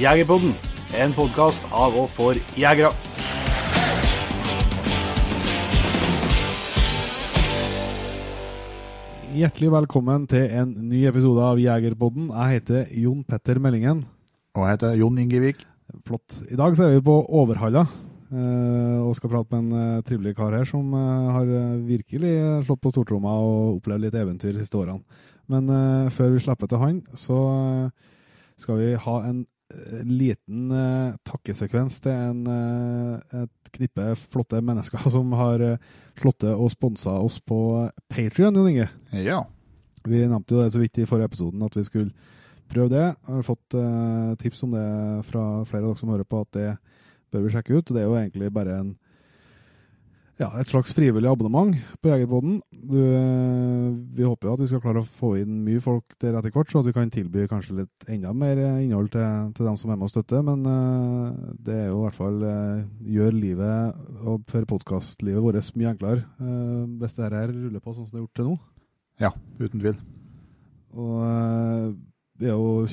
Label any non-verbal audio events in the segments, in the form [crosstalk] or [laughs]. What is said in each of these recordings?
Jegerpodden, en podkast av og for jegere. Hjertelig velkommen til en ny episode av Jegerpodden. Jeg heter Jon Petter Meldingen. Og jeg heter Jon Ingevik. Flott. I dag så er vi på Overhalla eh, og skal prate med en eh, trivelig kar her som eh, har virkelig slått på stortromma og opplevd litt eventyr de siste årene. Men før vi slipper til han, så skal vi ha en liten eh, takkesekvens til en, eh, et knippe flotte mennesker [laughs] som har eh, slått til og sponsa oss på Patrion, Jon Inge. Ja. Vi nevnte jo det så vidt i forrige episoden at vi skulle prøve det. Jeg har fått eh, tips om det fra flere av dere som hører på, at det bør vi sjekke ut. Det er jo egentlig bare en, ja, et slags frivillig abonnement på Jegerpodden. Eh, vi håper jo at vi skal klare å få inn mye folk der etter hvert, så at vi kan tilby kanskje litt enda mer eh, innhold til, til dem som er med og støtter. Men eh, det er jo i hvert fall gjør livet og for podkastlivet vårt mye enklere hvis det her ruller på sånn som det har gjort til nå. Ja, uten tvil. Og vi er jo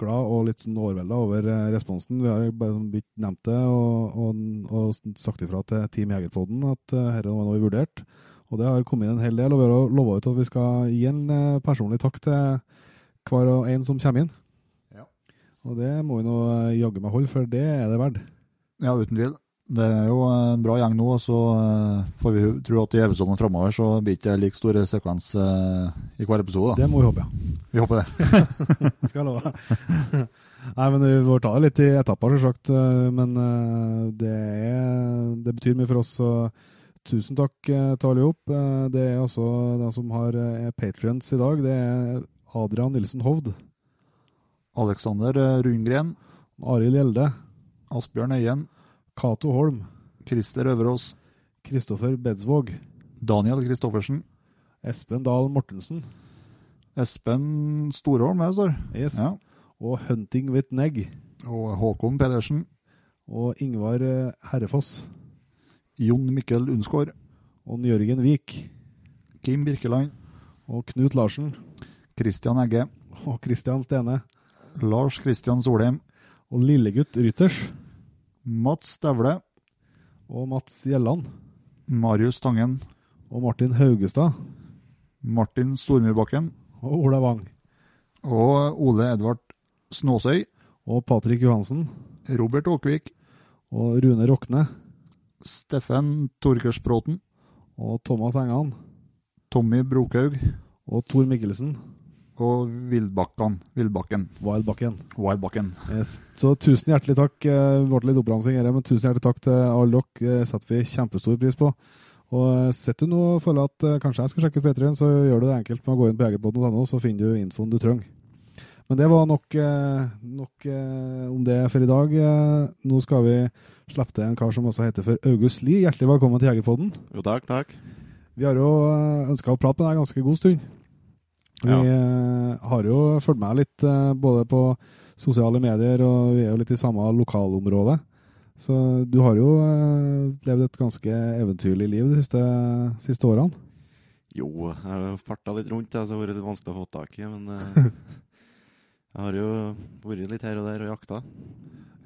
kjempeglad og litt sånn overvelda over eh, responsen. Vi har bare nevnt det og, og, og sagt ifra til Team Jegerpodden at uh, dette var noe vi vurderte. Og det har kommet inn en hel del, og vi har lova ut at vi skal gi en eh, personlig takk til hver og en som kommer inn. Ja. Og det må vi nå eh, jaggu meg holde, for det er det verdt. Ja, uten tvil. Det er jo en bra gjeng nå, og så eh, får vi tro at i episodene framover så blir det ikke like store sekvens eh, i hver episode. da. Det må vi håpe, ja. Vi håper det. [laughs] skal jeg love. [laughs] Nei, men vi får ta det litt i etapper, selvsagt. eh, Men eh, det, er, det betyr mye for oss. Så tusen takk eh. Eh, Det er altså de som har eh, patrions i dag. Det er Adrian Nilsen Hovd, Alexander eh, Rundgren, Arild Gjelde, Asbjørn Øyen, Cato Holm, Christer Øverås, Kristoffer Bedsvåg, Daniel Kristoffersen, Espen Dahl Mortensen Espen Storholm, det står. yes. Ja. og Hunting with Negg Og Håkon Pedersen. og Ingvar eh, Herrefoss Jon Mikkel Unnskår og Jørgen Vik Kim Birkeland. og Knut Larsen Christian Egge. og Christian Stene Lars Christian Solheim. og Lillegutt Rytters Mats Stavle og Mats Gjelland Marius Tangen. og Martin Haugestad Martin Stormyrbakken. og Ola Wang Og Ole Edvard Snåsøy. og Patrik Johansen Robert Åkvik. og Rune Rokne Steffen Torgersbråten. og Thomas Engan Tommy Brokaug. og Tor Mikkelsen Og Vildbakken Vildbakken. Wildbakken. Wildbakken. Yes. Så tusen hjertelig takk. eh, Det ble litt oppramsing her, men tusen hjertelig takk til alle dere. Det setter vi kjempestor pris på. Og eh, Sitter du nå og føler at eh, kanskje jeg skal sjekke ut P3-en, så gjør du det enkelt med å gå inn på egerpodden.no, så finner du infoen du trenger. Men det var nok, eh, nok eh, om det for i dag. Eh, Nå skal vi slippe til en kar som også heter for August Lie. Hjertelig velkommen til Jegerpodden. Jo, takk, takk. Vi har jo ønska å prate med deg en ganske god stund. Vi Ja. eh, har jo fulgt med litt eh, både på sosiale medier, og vi er jo litt i samme lokalområde. Så du har jo eh, levd et ganske eventyrlig liv de siste, siste årene. Jo, jeg har farta litt rundt, så det har vært litt vanskelig å få tak i. Men [laughs] jeg har jo vært litt her og der og jakta.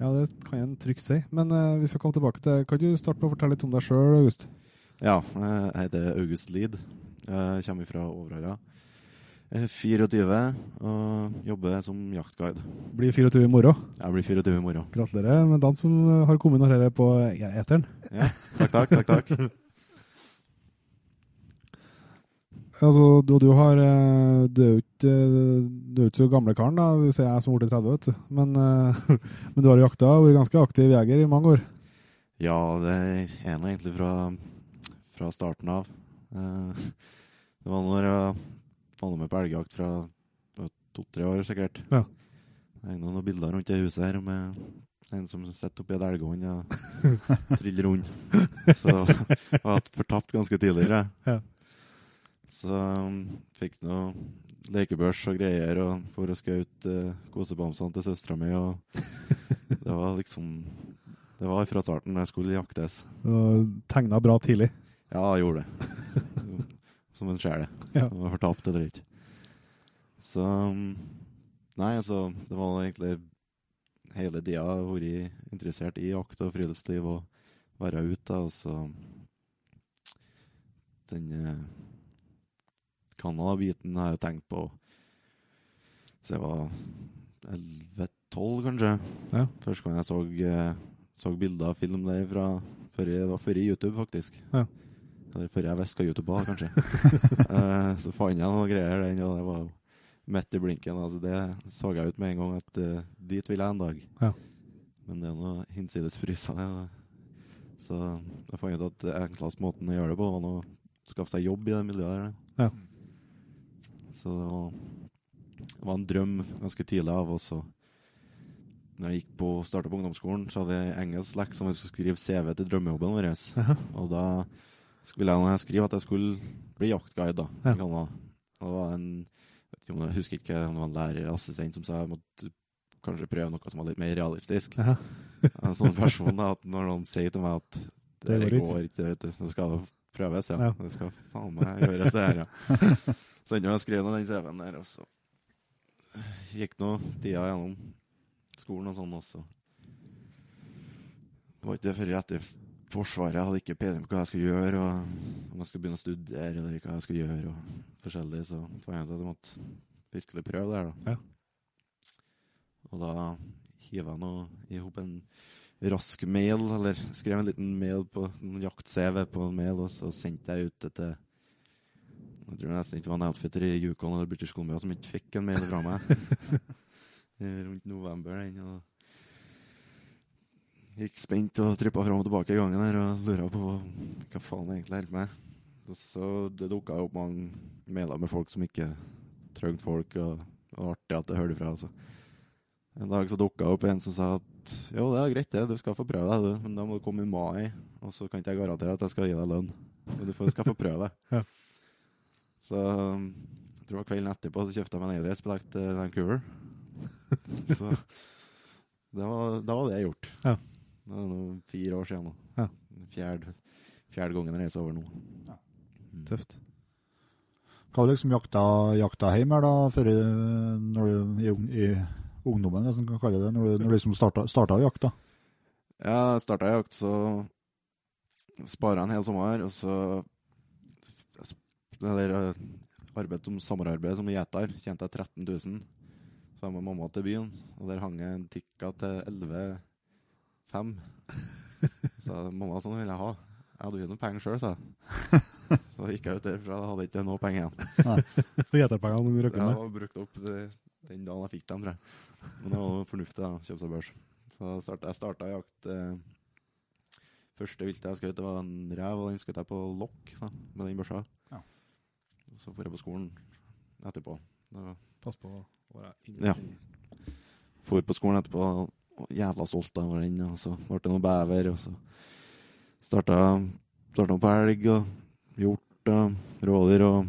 Ja, det kan jeg trygt si. Men hvis vi skal komme tilbake til Kan du starte med å fortelle litt om deg sjøl, August? Ja, jeg heter August Lid. Jeg kommer fra Overhalla. Jeg er 24 og jobber som jaktguide. Blir 24 i morgen. Jeg blir 24 i morgen. Gratulerer med dagen som har kommet når dette er på eteren. Ja, takk, takk, takk, takk. [laughs] Altså, du, du har eh, Du er jo ikke, du ikke så gamle karen, da, hvis jeg som er blitt 30, vet du. Men, eh, [laughs] men du har jakta og vært ganske aktiv jeger i mange år. Ja, det er nå egentlig fra, fra starten av. Eh, Det var når jeg var med på elgjakt fra to-tre år, sikkert. Ja. Det henger noen bilder rundt det huset her med en som sitter oppi et elghånd og [laughs] triller rundt. Så jeg var fortapt ganske tidligere. Ja. Så um, fikk noe lekebørs og greier, og for å skaute uh, kosebamsene til søstera mi. [laughs] Det var liksom Det var fra starten jeg skulle jaktes. Du tegna bra tidlig. Ja, jeg gjorde det. [laughs] Som en sjel. Ja. Jeg var fortapt eller ikke. Så um, Nei, altså, det var egentlig hele tida vært interessert i jakt og friluftsliv og være ute. Og så den eh, Canada-biten har jeg tenkt på så jeg var 11-12, kanskje. Ja. Første gang jeg så, eh, så bilder av film der fra før jeg, Det var før i YouTube, faktisk. Ja. Eller før jeg viska YouTube kanskje. [laughs] Eh, så fant jeg noen greier den, og det var midt i blinken. Altså det så jeg ut med en gang at uh, dit vil jeg en dag. Ja. Men det er noe hinsides priser, ja. Så jeg fant ut at den enkleste måten å gjøre det på, var å skaffe seg jobb i det miljøet der. Ja. Så det var, det var en drøm ganske tidlig av. Og når jeg gikk på, starta på ungdomsskolen, så hadde jeg engelsk lekk som jeg skulle skrive CV til drømmejobben vår. Og da skulle jeg skrive at jeg skulle bli jaktguide. da. Ja. det var en jeg husker ikke om det var en lærerassistent som sa jeg måtte kanskje prøve noe som var litt mer realistisk. Ja. En sånn person da, at når noen sier til meg at Det det, går ikke. vet du, så skal det prøves, ja. Ja. Det skal faen meg gjøres, det her, ja. [laughs] Så ender jeg skrev nå den CV-en der, og så gikk nå tida gjennom skolen og sånn også. Det var ikke før etter Forsvaret hadde ikke peiling på hva jeg skulle gjøre, og om jeg skulle begynne å studere, eller hva jeg skulle gjøre, og forskjellig, så fant jeg ut at jeg måtte virkelig prøve det her, da. Ja. Og da hiver jeg nå i hop en rask mail, eller skrev en liten mail på en jakt-CV på en mail, og så sendte jeg ut dette Jeg tror nesten ikke det var en outfitter i Yukon eller British Columbia som ikke fikk en mail fra meg. [laughs] Rundt november den. og Gikk spent og trippa fram og tilbake i gangen her og lura på hva, faen jeg egentlig holder på med. Og så det dukka opp mange mailer med folk som ikke trengte folk, og det var artig at jeg hørte ifra. Altså. En dag så dukka opp en som sa at jo, det er greit, det, du skal få prøve deg, du, men da må du komme i mai, og så kan ikke jeg garantere at jeg skal gi deg lønn. Men du skal få prøve det. [laughs] Ja. Så jeg tror det var kvelden etterpå så kjøpte jeg meg en Alias-billett til Vancouver. [laughs] så det var, da var det gjort. Ja. Det er nå fire år siden nå. Ja. Fjerde, fjerde gangen jeg reiser over nå. Mm. Tøft. Hva var liksom jakta, jakta hjem her da, før, eh, når du, i, i ungdommen, hvis man kan kalle det, når du, når du liksom starta, starta å jakte? Jeg starta jakt, så spara en hel sommer, og så Eller arbeidet arbeid som sommerarbeid som gjeter tjente jeg 13 000. Så jeg med mamma til byen, og der hang jeg en tikka til 11,5. Så mamma sånn ville jeg ha. Jeg hadde ikke noe penger sjøl, sa jeg. [laughs] Så gikk jeg ut derfra, og hadde ikke noe penger igjen. Så gjeterpengene du røkker Jeg med. har brukt opp det, den dagen jeg fikk dem, tror jeg. Men det var fornuftig, da. Kjøpe seg børs. Så start, jeg starta jakt eh, Første viltet jeg skjøt, var en rev, og den skjøt jeg på lokk da, med den børsa. Ja. Så dro jeg på skolen etterpå. Pass på å være inni. Ja. Dro på skolen etterpå, jævla stolt var den. Og så ble det noe bever, og så starta starta på elg og hjort og rådyr og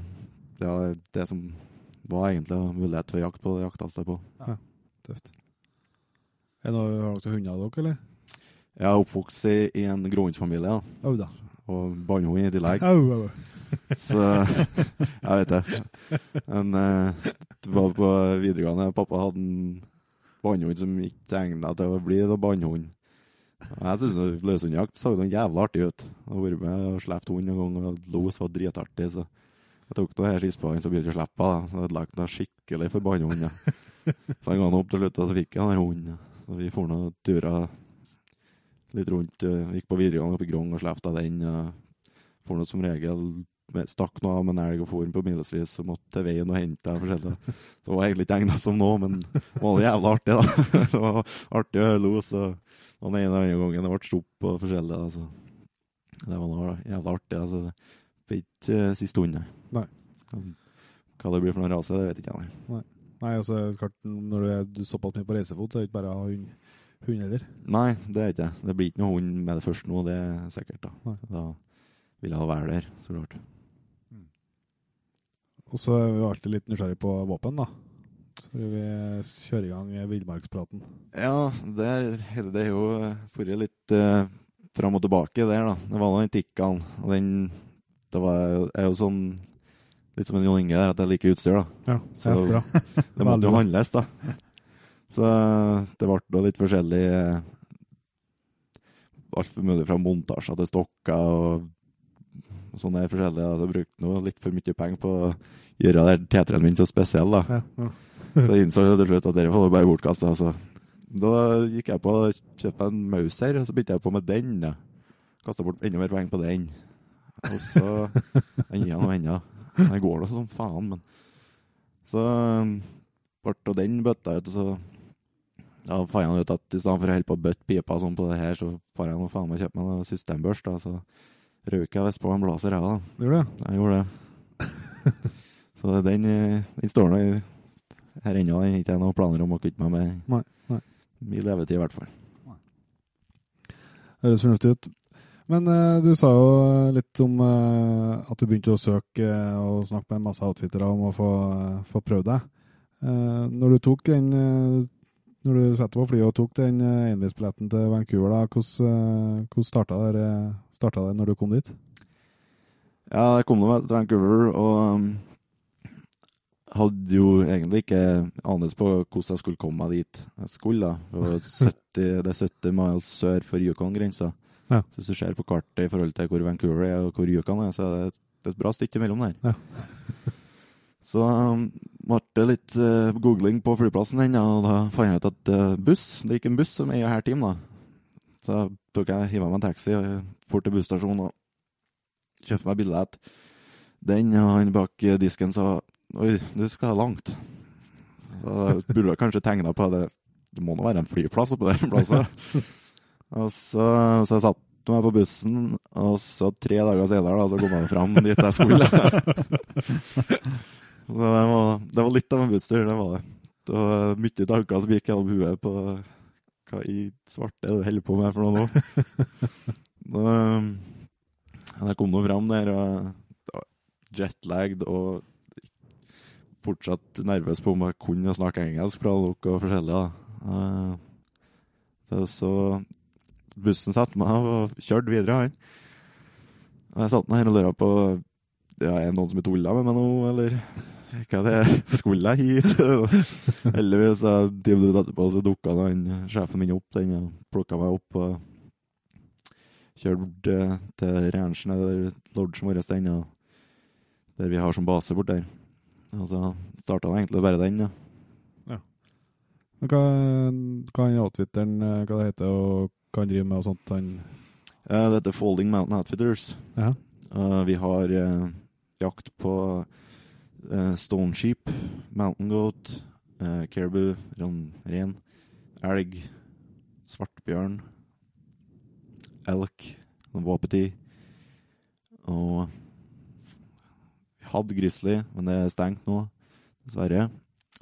ja, det som var egentlig mulighet for jakt på det jakta jeg på. Tøft. Er det noe, har dere hunder, dere, eller? Jeg er oppvokst i, i en gråhundsfamilie, da, Oh, da. og bannhund i tillegg. Au, au. Så jeg vet det. Men uh, det var på videregående. Pappa hadde en bannhund som ikke egna til å bli noen bannhund. Jeg syns løshundjakt så sånn jævla artig ut. Jeg har vært med og sluppet hund en gang, og los var dritartig. Så jeg tok noe her sist på han, så begynte jeg å slippe. henne. Så ødelagte han skikkelig for bannhund. Ja. [laughs] Så han ga han opp til slutt, og så fikk jeg den hunden. Så vi for noen turer litt rundt. eh, Gikk på videregående oppe i Grong og slepte den. og nå som regel stakk noe av med en elg og for på milevis og måtte til veien og hente den forskjellig. Så det var egentlig ikke egna som nå, men det var jævla artig, da. [laughs] Det var artig å høre los, og den ene og andre gangen det ble stopp og forskjellig. Altså. det var noe jævla artig. Altså. Det ble ikke uh, siste hund, nei. Hva det blir for noen rase, det vet ikke jeg. nei. Nei, altså, klart, når du er du er såpass mye på reisefot, så er det ikke bare å ha hund, hund heller. Nei, det er ikke det. Det blir ikke noe hund med det første nå, det er sikkert. Da Nei. Da vil jeg være der, så klart. Og så er vi alltid litt nysgjerrig på våpen, da. Så vi kjøre i gang villmarkspraten. Ja, det er, det er jo forrige litt uh, fram og tilbake der, da. Det var den Tikkaen, og den Det var, er jo sånn Litt som en Jon Inge der, at jeg liker utstyr, da. Ja, Så- det, bra. [laughs] Det måtte jo handles, da. Så det ble litt forskjellig eh, Alt mulig fra montasjer til stokker og, sånn er forskjellig. jeg brukte nå litt for mye penger på å gjøre det T3-en min så spesiell, da. Ja, ja. [laughs] Så jeg innså til slutt at det var bare bortkasta. Altså. Da gikk jeg på og kjøpte en en Mauser, og så begynte jeg på med den. da. Kasta bort enda mer penger på den. Og så [laughs] enda og enda. Det går da som faen, men Så um, ble da den bøtta ut, og så ja, fant jeg ut at i stedet for å holde på å bøtte pipa sånn på det her, så får jeg nå faen meg kjøpe meg systembørst. da, Så røyk jeg visst på en blazer, jeg da. Gjorde det? Jeg gjorde det. [laughs] så den, eh, den står nå her ennå. Den har ikke jeg noen planer om å kvitte meg med. Nei, nei. Min levetid, i hvert fall. Høres fornuftig ut. Men eh, du sa jo litt om eh, at du begynte å søke eh, og snakke med en masse outfittere om å få, uh, få prøvd deg. Eh, når du tok den eh, Når du satte på flyet og tok den uh, til Vancouver, da, hvordan, uh, hvordan starta det, eh, starta det når du kom dit? Ja, jeg kom nå til Vancouver og um, hadde jo egentlig ikke anelse på hvordan jeg skulle komme meg dit jeg skulle. da. Det, var [laughs] 70, det er 70 miles sør for Yukon-grensa. Ja. Så hvis du ser på kartet i forhold til hvor Vancouver er og hvor Yukon er, så er det et, et bra stykke imellom der. Ja. [laughs] så um, ble det litt uh, googling på flyplassen, den, og da fant jeg ut at uh, buss, det gikk en buss som er her time. da. Så tok jeg hiva meg en taxi og for til busstasjonen og kjøpte meg billett. Den og han bak disken sa Oi, du skal langt. Så burde jeg kanskje tegna på det. Det må nå være en flyplass oppe der plassen. [laughs] Og så, så jeg satte meg på bussen, og så tre dager senere da, så kom jeg fram dit jeg skulle. [laughs] Det var, det var litt av en busstur, det var det. Det var mye tanker som gikk gjennom huet på hva i svarte er det du holder på med for noe nå. [laughs] Da, jeg kom nå fram der og jetlagd og fortsatt nervøs på om jeg kunne snakke engelsk bra nok og forskjellig. da. Eh, Så, bussen satte meg og kjørte videre. Jeg satt her og lurte på ja, Er noen som har tulla med meg nå, eller hva det er? Skulle jeg hit? [laughs] Heldigvis da, ti minutter etterpå så dukka sjefen min opp den plukka meg opp. og Kjørte eh, til ranchen, eller lodgen vår, den, der vi har som base bort der. Og så starta det egentlig bare den, ja. Men Hva, hva han outfitteren eh, hva det heter, og hva han driver med og sånt? Han, Eh, Det heter Folding Mountain Outfitters. ja. Vi har jakt på uh, stone sheep, mountain goat, uh, caribou, ren, elg, svartbjørn, elk, wapiti, og vi hadde grizzly, men det er stengt nå, dessverre.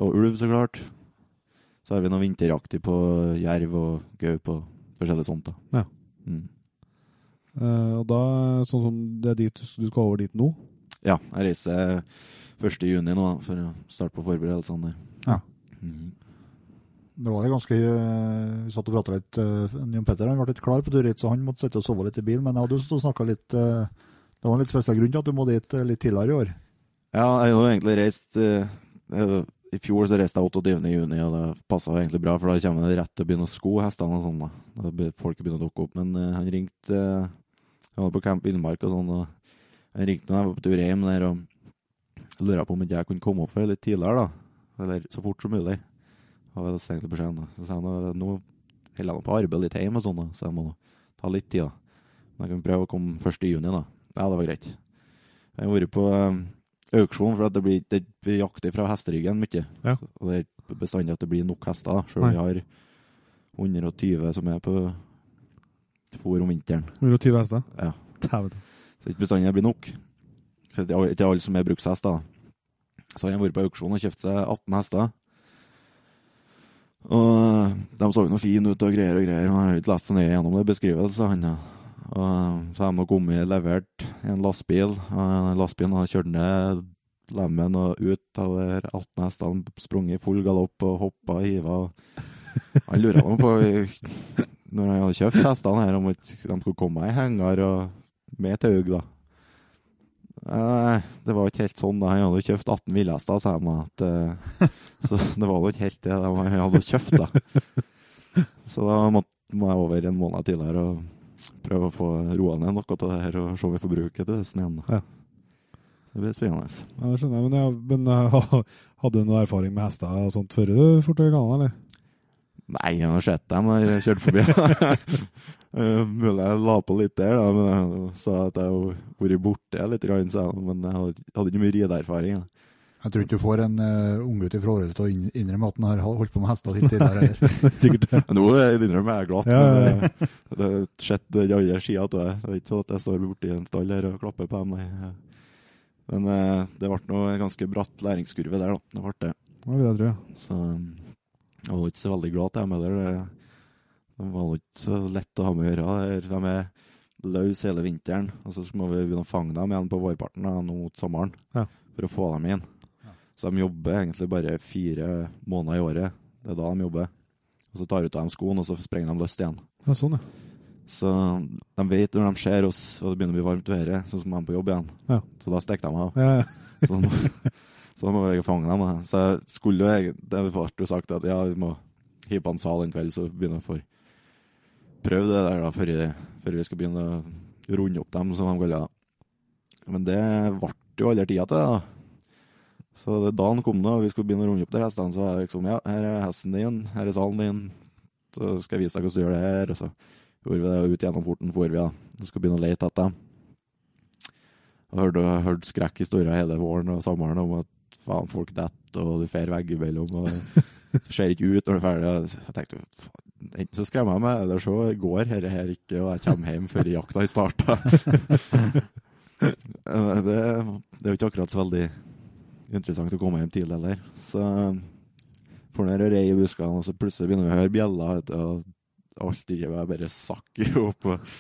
Og ulv, så klart. Så har vi noe vinteraktig på jerv og gaup og forskjellig sånt. da. Ja. Mm. Uh, og da, sånn som det er dit du du skal over dit nå Ja, jeg reiser 1. juni nå da, for å starte på forberedelsene der. Ja. Mm. Det var det ganske eh, Vi satt og prata litt. eh, Jon Petter han ble litt klar på tur hit, så han måtte sitte og sove litt i bilen. Men jeg hadde jo snakka litt eh, Det var en litt spesiell grunn til at du må dit litt tidligere i år. Ja, jeg har jo egentlig reist I fjor så reiste jeg 28. juni, og det passa egentlig bra, for da kommer det rett til å begynne å sko hestene og sånn. da. Da Folk begynner å dukke opp. Men han ringte Han var på Camp Villmark og sånn, og ringte jeg var på tur hjem der og lurte på om ikke jeg kunne komme opp for litt tidligere, da. Eller så fort som mulig. Og jeg stengte beskjeden. da. Så sa han nå holder jeg på arbeid litt hjemme og sånn, da, så jeg må ta litt tid, da. Men jeg kan prøve å komme 1. juni, da. Ja, det var greit. Jeg har vært på eh, auksjon, for at det blir, det blir jakter fra hesteryggen mye. Ja. Og det er bestandig at det blir nok hester, da, selv om vi har 120 som er på fôr om vinteren. 120 hester? Ja. Dæven. Så det ikke bestandig det blir nok. Det er ikke alle som er brukshester. da. Så han har vært på auksjon og kjøpt seg 18 hester. Og de så jo fine ut og greier og greier. Han har ikke lest så nøye gjennom det beskrivelsen. Han, ja. og så har de kommet levert i en lastbil. og Lastebilen har kjørt ned lemmen og ut av de 18 hestene, sprunget i full galopp og hoppa og hiva. [laughs] Han lurer på, når han hadde kjøpt hestene her, om de skulle komme i henger og med Taug, da. Eh, det var ikke helt sånn. da. Han hadde kjøpt 18 villhester, sa han. At, eh, [laughs] så det var jo ikke helt det han hadde kjøpt, da. Så da måtte må jeg over en måned tidligere og prøve å få roa ned noe av det her og se om vi får bruke det til høsten igjen. da. Ja. Det blir spennende. Ja, det skjønner jeg. Men, jeg, men hadde du noe erfaring med hester og sånt før du dro til Ghana, eller? Nei, han har sett dem og jeg kjørte forbi. [laughs] Eh, Mulig jeg la på litt der, da, men jeg sa at jeg har vært borte litt, men jeg hadde, hadde ikke mye rideerfaring. da. Jeg tror ikke du får en uh, unggutt fra Åre til å innrømme at han har holdt på med hester hit tidligere. Sikkert det. Nå innrømmer jeg glatt, Ja, ja, ja. men eh, det har skjedd den andre sida av det. Det er ikke sånn at jeg står borti en stall her og klapper på dem, nei. Men uh, det ble nå en ganske bratt læringskurve der, da. Det ble det. Det tror jeg Så... ja. Jeg var ikke så veldig glad til dem heller. Det, det var ikke så lett å ha med å gjøre. Er- De er løse hele vinteren, og så må vi begynne å fange dem igjen på vårparten nå mot sommeren Ja. for å få dem inn. Så de jobber egentlig bare fire måneder i året. Det er da de jobber. Og så tar ut av dem skoene, og så sprenger de løst igjen. ja. Sånn, ja. Så de vet når de ser oss, og det begynner å bli varmt været, så skal de på jobb igjen. Ja. Så da stikker de av. ja. ja. Så må, [laughs] så da må vi fange dem. Da. Så jeg skulle jo Det ble jo sagt at ja, vi må hive på en sal en kveld, så begynner vi få prøve det der da, før, før vi skal begynne å runde opp dem, som de kaller det. Men det ble jo aldri tida til, da. Så det dagen kom da, og vi skulle begynne å runde opp de hestene, så var det liksom ja, her er hesten din, her er salen din, så skal jeg vise deg hvordan du gjør det her. Og så gjorde vi det, og ut gjennom porten for vi da. Så skal vi begynne å lete etter dem. Jeg hørte, hørte skrekkhistorier hele våren og sommeren om at faen, folk detter, og du fer veggimellom, og [laughs] det ser ikke ut når du er ferdig. Jeg tenkte, enten så skremmer jeg meg, eller så går dette her ikke, og jeg kommer hjem før jakta starta. [laughs] det, det er jo ikke akkurat så veldig interessant å komme hjem tidlig heller. Så får når jeg rei i buskene, og så plutselig begynner vi å høre bjeller, vet du, og alt drivet bare sakker opp. og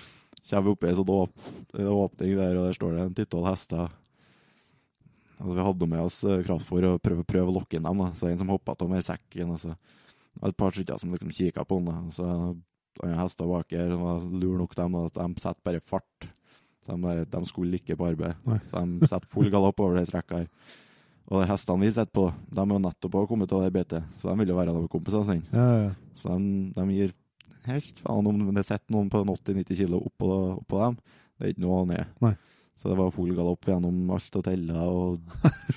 Kommer i en sånn åp åpning der, og der står det en tittolv hester. Altså, vi hadde med oss eh, kraftfôr og prøvde, prøve å lokke inn dem. Da. Så en som hoppa av med sekken. Og så et par stykker som liksom kikka på han. Da. Så andre hester bak her var lure nok, dem, at de setter bare fart. De, bare, de skulle ikke på arbeid. De setter full galopp over det strekket her. Og hestene vi sitter på, de er jo nettopp kommet av det beitet, så de vil jo være med kompisene sine. ja, ja. Så de, de gir helt faen om det sitter noen på 80-90 kilo oppå, oppå dem. Det er ikke noe ned. Nei. Så det var full galopp gjennom alt og teller og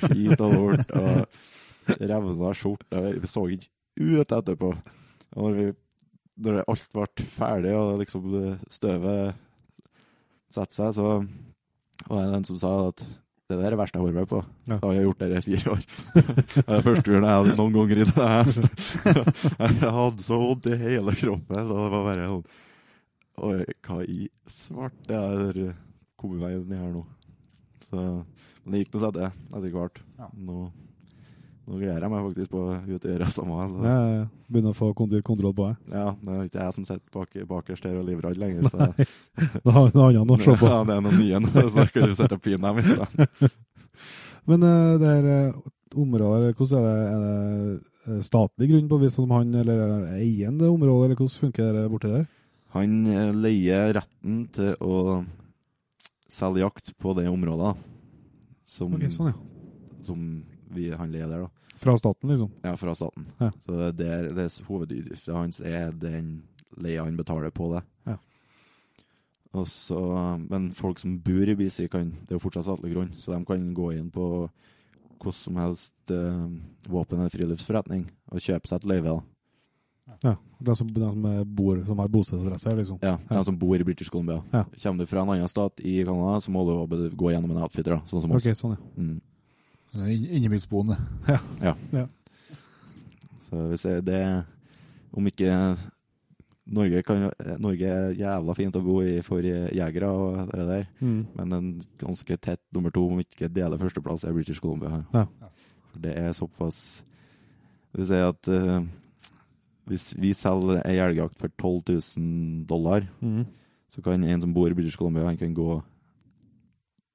skit og lort. Og revna skjorte. Vi så ikke ut etterpå. Og når, vi, når alt ble ferdig og liksom støvet satte seg, så var det en som sa at det der er det verste jeg har vært på. Ja. Har jeg gjort det i fire år. det er første turen jeg hadde noen ganger ridd en hest. jeg hadde så vondt i hele kroppen. og Det var bare sånn Oi, hva i svarte er har kommet meg inn her nå? Så, men det gikk noe seg det, etter hvert. Ja. Nå, nå gleder jeg meg faktisk på å ut og gjøre det samme. Så. ja, ja, å få kontroll på det. Ja, det er ikke jeg som sitter bak, bakerst her og livredd lenger. Så. [laughs] Da har vi noe annet å se på. [laughs] Ja, det er noen nye nå, så kan du sette og pine dem i stedet. [laughs] Men uh, det her eh, området, hvordan er det? Er det eh, statlig grunn på hvis som han, eller er det området, område, eller hvordan funker det borti der? Han leier retten til å selge jakt på det området som, okay, sånn, ja. som vi, han i der, da. Fra staten, liksom? Ja, fra staten. Ja. Så det er der, det hovedutgiften hans er den leia han betaler på det. Ja. Og så, men folk som bor i BC, kan, det er jo fortsatt statlig grunn, så de kan gå inn på hvordan som helst eh, våpen- eller friluftsforretning og kjøpe seg et løyve. da. Ja. De som, de som bor, som har bostedsadresse liksom? Ja, Ja. De som bor i British Columbia. Ja. Kommer du fra en annen stat i Canada, så må du gå gjennom en outfitter, da, sånn som oss. Ok, sånn, ja. Mm. Innebilsboende. Ja. ja. ja. Så hvis jeg, det Om ikke Norge, kan, Norge er jævla fint å bo i for jegere og det der, Mm. men en ganske tett nummer to, om ikke deler førsteplass, er British Columbia. Ja. Det er såpass Det vil si at eh, hvis vi selger ei elgjakt for 12 000 dollar, Mm. så kan en som bor i British Columbia, han kan gå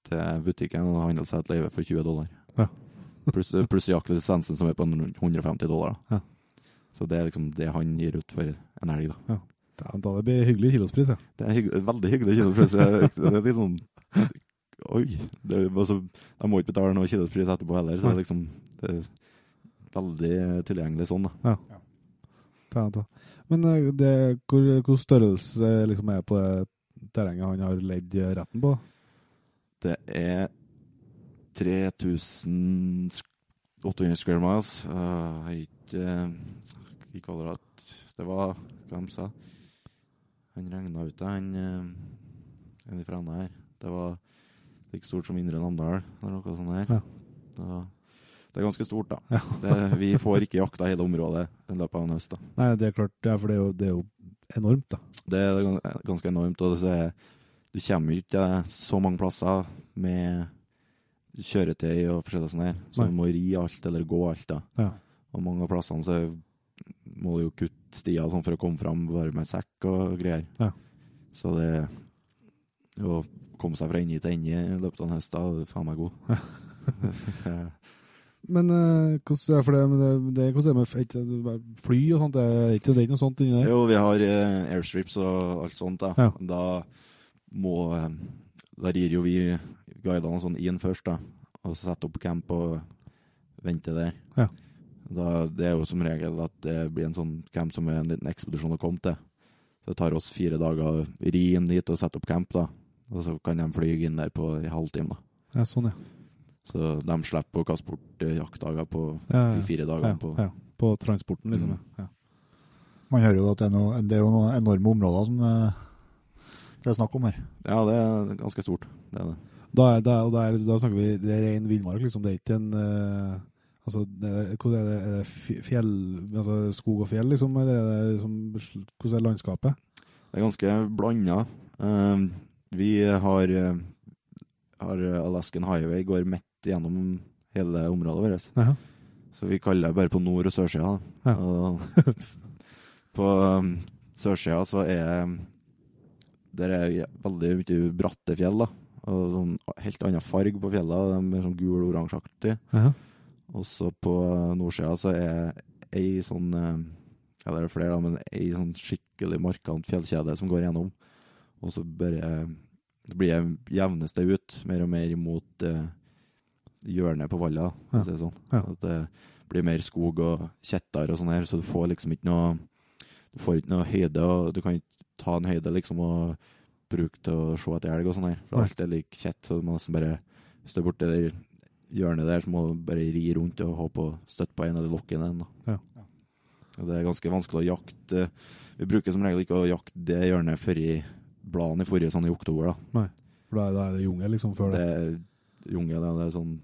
til butikken og handle seg et løyve for 20 dollar. Ja. pluss, plus jaktlisensen som er på 150 dollar. Ja. Så det er liksom det han gir ut for en elg, da. Da, da det blir hyggelig kilospris, ja. Det er hygg veldig hyggelig kilospris. Det er liksom Oi! Det, altså, jeg må ikke betale noe kilospris etterpå heller, så det er liksom det er veldig tilgjengelig sånn, da. Ta. Men eh, det, hvor, hvor størrelse eh, liksom er på det terrenget han har leid eh, retten på? Det er 3800 square miles. Uh, ikke i kvadrat Det var hva de sa. Han regna ut det, han en fra Enda her. Det var like stort som Indre Namdal, eller noe sånt her. Ja. Det, var, det er ganske stort, da. Ja. det, vi får ikke jakta hele området i løpet av en høst. da. Nei, det er klart, ja, for det er jo, det er jo enormt, da. Det er ganske enormt. og det er, Du kommer jo ikke så mange plasser med kjøretøy og forskjellig sånn her. Så Nei. du må ri alt eller gå alt. da. Ja. Og mange av plassene så må du jo kutte stier sånn for å komme fram bare med sekk og greier. Ja. Så det å komme seg fra ende til ende i løpet av en høst, da er du faen meg god. [laughs] [laughs] Men eh, hvordan er for det, med det, det, med fly og sånt? Det er ikke, det ikke noe sånt inni der? jo, vi har eh, airstrips og alt sånt. da. Ja. Da må eh, Da rir jo vi guidene sånn inn først, da. Og så setter opp camp og venter der. Ja. Da, det er jo som regel at det blir en sånn camp som er en liten ekspedisjon å komme til. Så det tar oss fire dager å ri inn dit og sette opp camp, da. Og så kan de fly inn der på en halvtime, da. Ja, sånn, ja. Så de slipper å kaste bort eh, jaktdager på Ja, de fire dagene på ja. På transporten, liksom. Mm. Ja. Man hører jo at det er, noe, det er jo noen enorme områder som det, det er snakk om her. Ja, det er ganske stort. Det er det. Da, er, da, og da, er, da snakker vi det er ren villmark, liksom. Det er ikke en uh, Altså, det er, hvordan er det, er det fjell, altså skog og fjell, liksom? Eller er det liksom Hvordan er landskapet? Det er ganske blanda. Uh, vi har, eh, har Alaskan Highway går midt gjennom hele området vårt. Ja. Så vi kaller det bare på nord- og sørsida. Ja. Og [laughs] på um, sørsida så er Der er veldig mye bratte fjell. da. Og sånn helt annen farge på fjellene. De er sånn gul-oransjeaktig. Jaha. Og så på nordsida så er ei sånn eh, Ja, det er flere, da, men ei sånn skikkelig markant fjellkjede som går gjennom. Og så bare det blir jevnes det ut mer og mer imot eh, hjørnet på Valla, Ja. si sånn. Ja. At det blir mer skog og kjetter og sånn her, så du får liksom ikke noe Du får ikke noe høyde, og du kan ikke ta en høyde liksom og bruke til å se etter elg og sånn her. For alt er like kjett, så du må nesten bare Hvis du er borti det hjørnet der, så må du bare ri rundt og håpe å støtte på en eller de lokkene. en. Ja. Og det er ganske vanskelig å jakte Vi bruker som regel ikke å jakte det hjørnet før i bladene i forrige sånn i oktober. da. For da er, da er det jungel, liksom, før Det det. er jungel, ja, det er sånn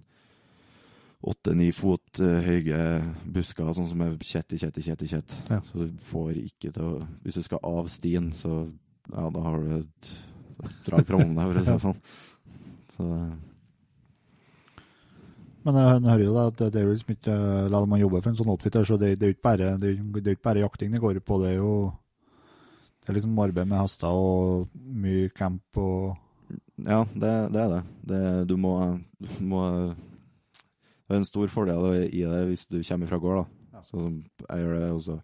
åtte-ni fot eh, høye busker, sånn som er kjett i kjett i kjett i kjett. Ja. Så du får ikke til å Hvis du skal av stien, så ja, da har du et drag fra deg, for å si det [laughs] sånn. Så Men jeg hører jo da at det er jo liksom ikke La man jobber for en sånn outfitter, så det, det er jo ikke bare, det det ikke bare jakting det går på. Det er jo det er liksom arbeid med hester og mye camp og ja, det, det er det. det du, må, du må Det er en stor fordel i det hvis du kommer fra gård, da. Sånn jeg gjør det også.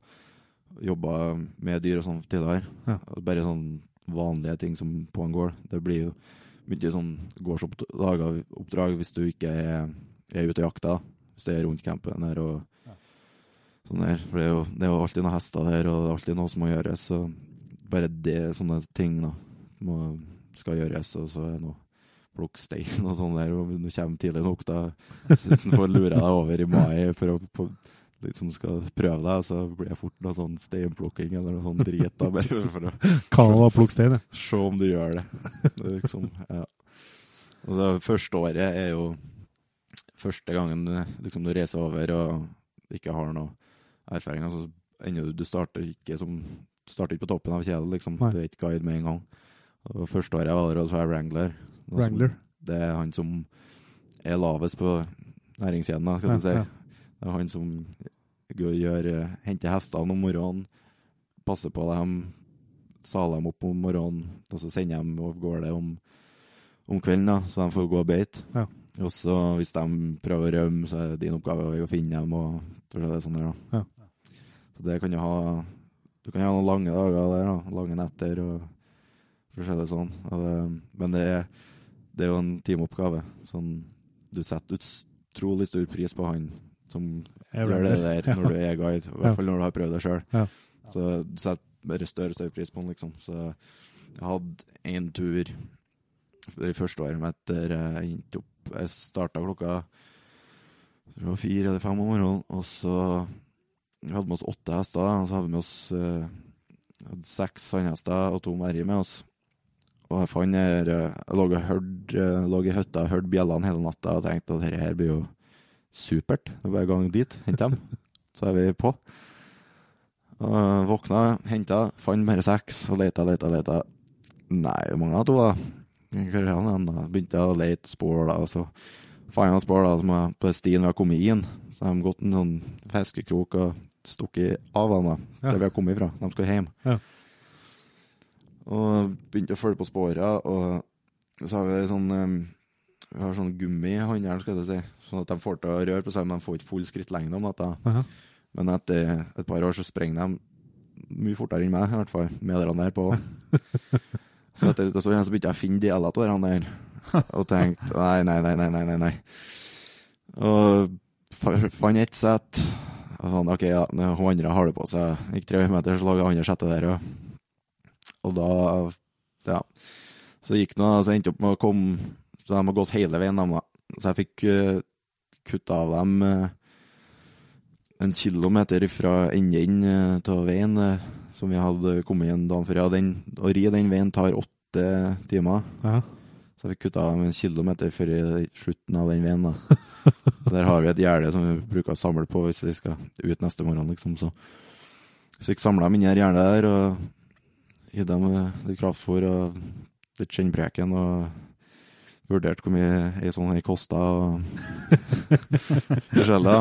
Jobba med dyr og sånn tidligere. Ja. Bare sånn vanlige ting som på en gård. Det blir jo mye sånn gårdsoppdrag hvis du ikke er, er ute og jakter. Hvis det er rundt campen her og Ja. sånn her. For det er, jo, det er jo alltid noen hester der, og det er alltid noe som må gjøres. Så bare det, sånne ting da, må, skal gjøres, og så er det noe plukke stein og sånn der, og når du kommer tidlig nok, da hvis du får lure deg over i mai for å på, liksom skal prøve deg, så blir det fort noe sånn steinplukking eller noe sånn drit, da, bare for å Canada plukke stein, ja. [laughs] se om du gjør det. det liksom, ja. Og det første året er jo første gangen liksom, du reiser over og ikke har noe erfaring. Altså, du starter ikke som starter ikke på toppen av kjedet, liksom. Du er ikke guide med en gang. Og første året var det jeg Wrangler. Noe som- Det er han som er lavest på næringskjeden, skal Ja, du si. ja. Det er han som går, gjør, eh, henter hestene om morgenen, passer på dem, saler dem opp om morgenen, og så sender dem av gårde om, om kvelden, da, så de får gå og beite. Ja. Og så hvis de prøver å rømme, så er det din oppgave å finne dem. og det sånn der, da. Ja. Så det kan du ha Du kan ha noen lange dager der, da, lange netter og for å si det sånn. Og det, men det er det er jo en teamoppgave. Sånn, du setter utrolig stor pris på han som gjør det der [laughs] når du er guide. I hvert fall når du har prøvd det sjøl. Ja. Så du setter bare større og større pris på han, liksom. Så jeg hadde én tur det første året mitt der jeg endte opp Jeg starta klokka fire eller fem om morgenen, og så vi hadde med oss åtte hester, og så hadde vi med oss eh, hadde seks sandhester og to merri med oss. Og her eh, Jeg lå og hørte eh, lå i hytta og hørte bjellene hele natta og tenkte at dette her blir jo supert. Det er bare gang dit, hente dem. [laughs] Så er vi på. Og våkna, henta, fant bare seks og leita, leita, leita. Nei, hvor mange av to, da. Hvor er han da? Begynte jeg å lete spor, da. Og så fant jeg spor da, som er på stien vi har kommet inn. Så de har gått en sånn fiskekrok og stukket av dem, da. Der vi har kommet ifra. De skal hjem. Ja. Og begynte å følge på sporene. og så har vi sånn um, Vi har sånn gummi i håndjern, skal jeg si. Sånn at de får til å røre på seg, men de får ikke full skrittlengde om natta. Men etter et par år så sprenger de mye fortere enn meg, i hvert fall. Med de der på. [laughs] så etter det så, begynte jeg å finne deler av de der. Og tenkte nei, nei, nei, nei, nei, nei. Og fa- fant ett sett. Og sånn, OK, ja, hun andre har det på seg. Gikk 300 meter, så det andre settet der. Og, og da Ja. Så gikk nå, så jeg endte opp med å komme Så de har gått hele veien, de, da. Så jeg fikk uh, kutta av dem uh, en kilometer fra enden uh, av veien uh, som vi hadde kommet igjen dagen før. Ja, den, å ri den veien tar åtte timer. Ja. Så jeg fikk kutta av en kilometer før slutten av den veien. da. [laughs] Der har vi et gjerde som vi bruker å samle på hvis vi skal ut neste morgen, liksom. Så, så fikk samla dem inni gjerdet der og gitt dem litt kraftfôr og litt skinnpreken og vurdert hvor mye ei sånn her kosta og [laughs] forskjellig.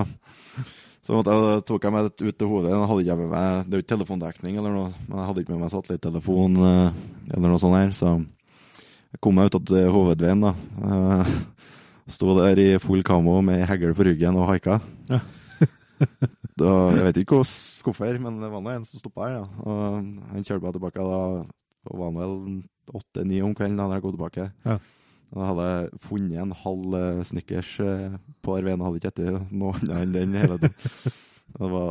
Så jeg, tok jeg meg litt ut til hodet. Jeg hadde ikke med meg, Det er jo ikke telefondekning, eller noe, men jeg hadde ikke med meg satellittelefon eh, eller noe sånt. her, Så jeg kom meg ut til hovedveien. da. Eh, Sto der i full kamo med hegl på ryggen og haika. Ja. [laughs] da, jeg vet ikke hvorfor, men det var nå en som stoppa her. da. Og han kjørte meg tilbake da. Og var vel åtte-ni om kvelden da jeg kom tilbake. Ja. Da hadde jeg funnet en halv eh, Snickers eh, på den veien. Hadde ikke spist noe annet enn den hele tiden. [laughs] Det var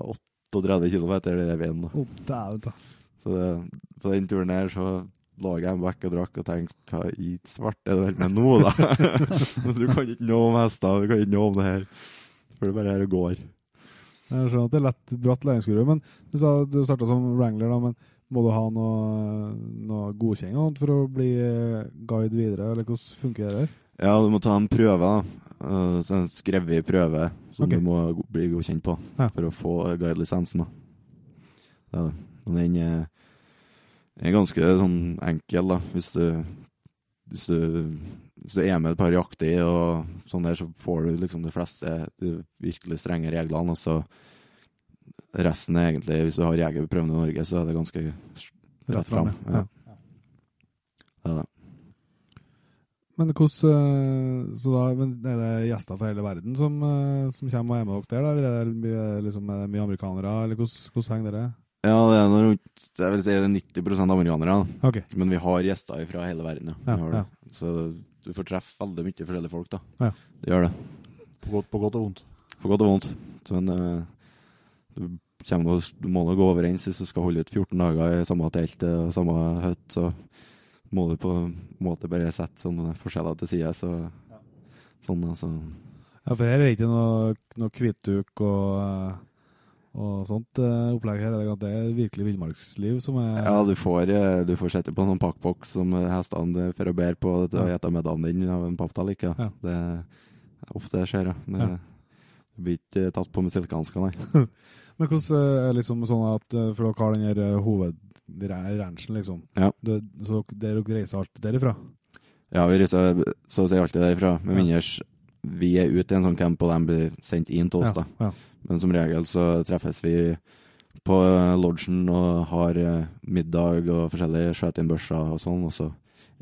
38 km etter den veien. da. Så det, på den turen her så lå jeg vekk og drakk og tenkte hva i svart er det med nå, da? [laughs] du kan ikke noe om hester, du kan ikke noe om det her. For det bare her og går. Jeg skjønner at det er lett bratt læringskurve, men du sa at du starta som wrangler, da, men må du ha noe, noe godkjenning for å bli eh, guide videre, eller hvordan funker det? Ja, du må ta en prøve. Uh, så en skrevet prøve som okay. du må bli godkjent på Ja. for å få guidelisensen, Ja, Det den er, er ganske sånn enkel, da. Hvis du, hvis du, hvis du er med et par jakter og sånn der, så får du liksom de fleste de virkelig strenge reglene, og så resten er egentlig Hvis du har jegerprøven i Norge, så er det ganske rett fram. Ja. Det er det. Men hvordan eh, Så da er det gjester fra hele verden som, eh, som kommer og er med dere der, eller er det mye, liksom, er det mye amerikanere, eller hvordan, hvordan henger dere? Ja, det er noe Jeg vil si det er 90% amerikanere. Okay. Men vi har gjester fra hele verden, ja. Ja, ja. Så du får treffe veldig mye forskjellige folk, da. Ja. Det gjør det. På godt, på godt og vondt. På godt og vondt. Så men, eh, du, kommer, du må nå gå overens hvis du skal holde ut 14 dager i samme telt og samme hytte. Så må du på en måte bare sette sånne forskjeller til side. Så, sånn, altså. Ja, for her er det ikke noe, noe hvitduk og, eh, og sånt uh, opplegg her. er Det det er virkelig villmarksliv som er Ja, du får, eh, du får sette på en sånn pakkboks som eh, hestene får å bære på å gjette middagen din av en papptall. Ja. Det er ofte det skjer, ja. Det, Ja. Du blir ikke tatt på med silkehansker, nei. [laughs] Men hvordan er det liksom sånn at For dere har den her hovedranchen, liksom. Ja. Det, så dere dere reiser alt derifra? Ja, vi reiser så å si alltid derifra. Med mindre vi er ute i en sånn camp, og de blir sendt inn til oss. Da. ja. Men som regel så treffes vi på eh, lodgen og har eh, middag og forskjellige skjøteinnbørser og sånn, og så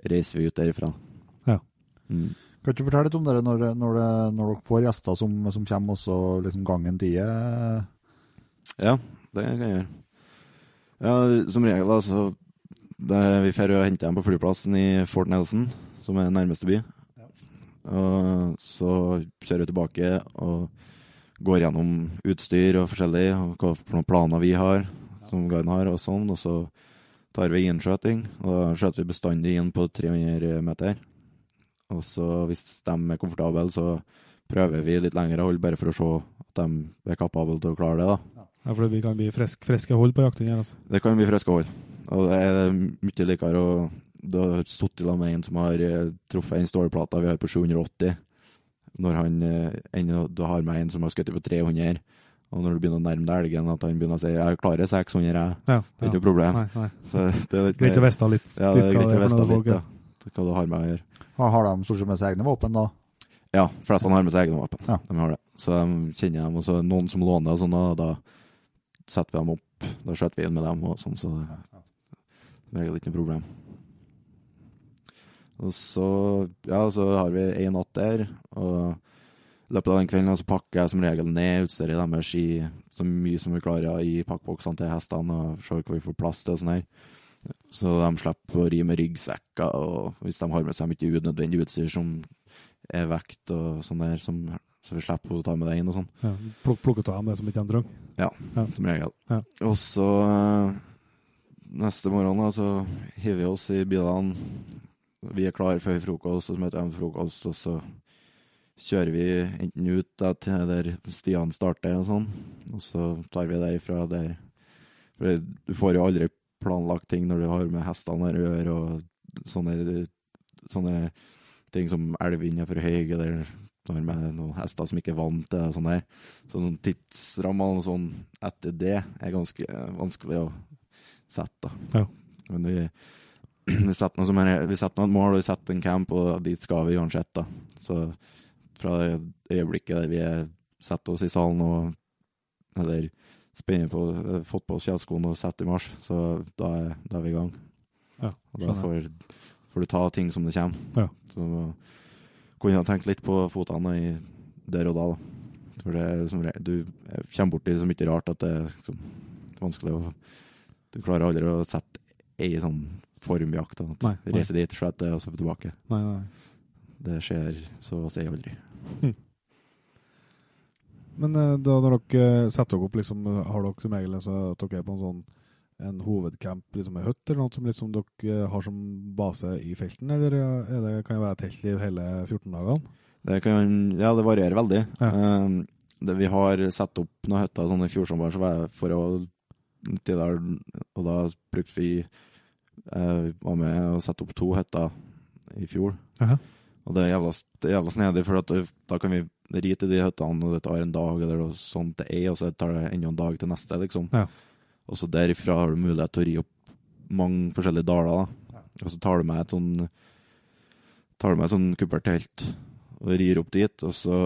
reiser vi ut derifra. Ja. Mm. Kan du fortelle litt om dere når, når, når dere får gjester som, som kommer, også liksom gangen tider? Ja, det kan jeg gjøre. Ja, som regel, altså det, Vi drar og henter dem på flyplassen i Fort Nelson, som er nærmeste by. Og så kjører vi tilbake og går gjennom utstyr og forskjellig, og hva for noen planer vi har, som guiden har, og sånn. Og så tar vi innskjøting, og da skjøter vi bestandig inn på 300 meter. Og så hvis de er komfortable, så prøver vi litt lengre hold, bare for å se at de er kapable til å klare det. da. Ja, for det kan bli freske friske hold på jakten her, altså. Det kan bli friske hold. Og det er mye likere å Du har sittet sammen med en som har eh, truffet en stålplata vi har på 780, når han eh, du har med en som har skutt på 300. Og når du begynner å nærme deg elgen, at han begynner å si 'jeg klarer 600', jeg. Ja, Det er ikke noe problem. Nei, nei. Så det er Greit å vite litt, Ja, det er greit å vite litt, da. Hva du har med å gjøre. Har de stort sett med seg egne våpen, da? Ja, flestene har med seg egne våpen. Ja. De har det. Så de kjenner dem. Og så noen som låner og sånn, og da setter vi dem opp. Da skjøter vi inn med dem og sånn, så det er ikke noe problem. Og så, ja, så har vi én natt der, og i løpet av den kvelden så pakker jeg som regel ned utstyret deres i så mye som vi klarer i pakkboksene til hestene, og ser hva vi får plass til og sånn her. Så de slipper å ri med ryggsekker, og hvis de har med seg mye unødvendig utstyr som er vekt og sånn der, som, så vi slipper å ta med det inn og sånn, Ja, pluk, plukket av dem det som ikke de trenger. som regel. Ja. Og så eh, neste morgen da, så hiver vi oss i bilene. Vi er klare før frokost, og så møter de frokost, og så kjører vi enten ut da, til der stiene starter og sånn, og så tar vi derifra der. For du får jo aldri planlagt ting når du har med hestene der å gjøre, og sånne, sånne ting som elvene er for høy, eller du med noen hester som ikke er vant til det, og sånn der. Så sånn tidsrammer og sånn etter det er ganske vanskelig å sette, da. Ja. Men vi, [clears throat] vi setter noe som er, vi setter noe mål, og vi setter en camp, og dit skal vi uansett, da. Så fra det øyeblikket der vi er, setter oss i salen og eller spenner på, eh, fjellskoene og setter i marsj, så da er, da er vi i gang. Ja, Og da får, får du ta ting som det kommer. Ja. Så kunne jeg tenkt litt på fotene i der og da, da. For det er som du kommer borti så mye rart at det er liksom, vanskelig å Du klarer aldri å sette ei sånn formjakt. Reise dit, skjøte, og så tilbake. Nei, nei. Det skjer så å si aldri. [laughs] Men eh, da når dere setter dere opp, liksom, har dere som regel så at dere er på en sånn en hovedcamp liksom med hytte, eller noe som liksom dere har som base i felten, eller er det, kan det være telt i hele 14 dagene? Det kan, ja, det varierer veldig. Ja. Um, det, vi har satt opp noen hytter sånn i fjor sommer så var jeg for å til der, og da brukte vi eh, var med og sette opp to hytter i fjor. Jaha. Og det er jævla, det er jævla snedig, for at da kan vi ri til de hyttene, og det tar en dag eller noe sånt det er, og så tar det enda en dag til neste, liksom. Ja. Og så derifra har du mulighet til å ri opp mange forskjellige daler, da. Og så tar du med et sånn tar du med et sånn kuppertelt og rir opp dit, og så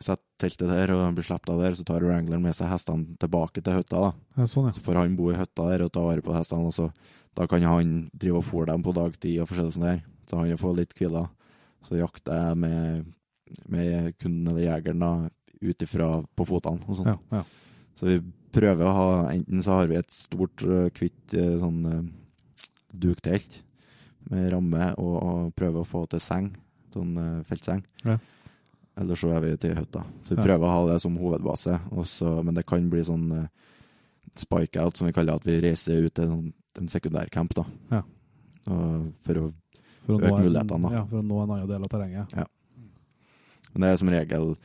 setter teltet der, og blir sluppet av der, så tar Wrangleren med seg hestene tilbake til hytta, da. Ja, sånn, ja. Så får han bo i hytta der og ta vare på hestene, og så da kan han drive og fôre dem på dagtid og forskjellig sånn der. Så han får litt hvile. Så jakter jeg med, med kunden eller jegeren da, ut ifra på fotene og sånn. ja, ja. Så vi prøver å ha Enten så har vi et stort, hvitt øh, sånn øh, duktelt med ramme, og, og prøver å få til seng. Sånn feltseng. Ja. Eller så er vi til hytta. Så vi prøver å ha det som hovedbase. også, men det kan bli sånn øh, spike-out, som vi kaller at vi reiser ut til en, en sekundærcamp. da. Ja. For å, For å Øke en- mulighetene, da. Ja, for å nå en annen del av terrenget. men det er som regel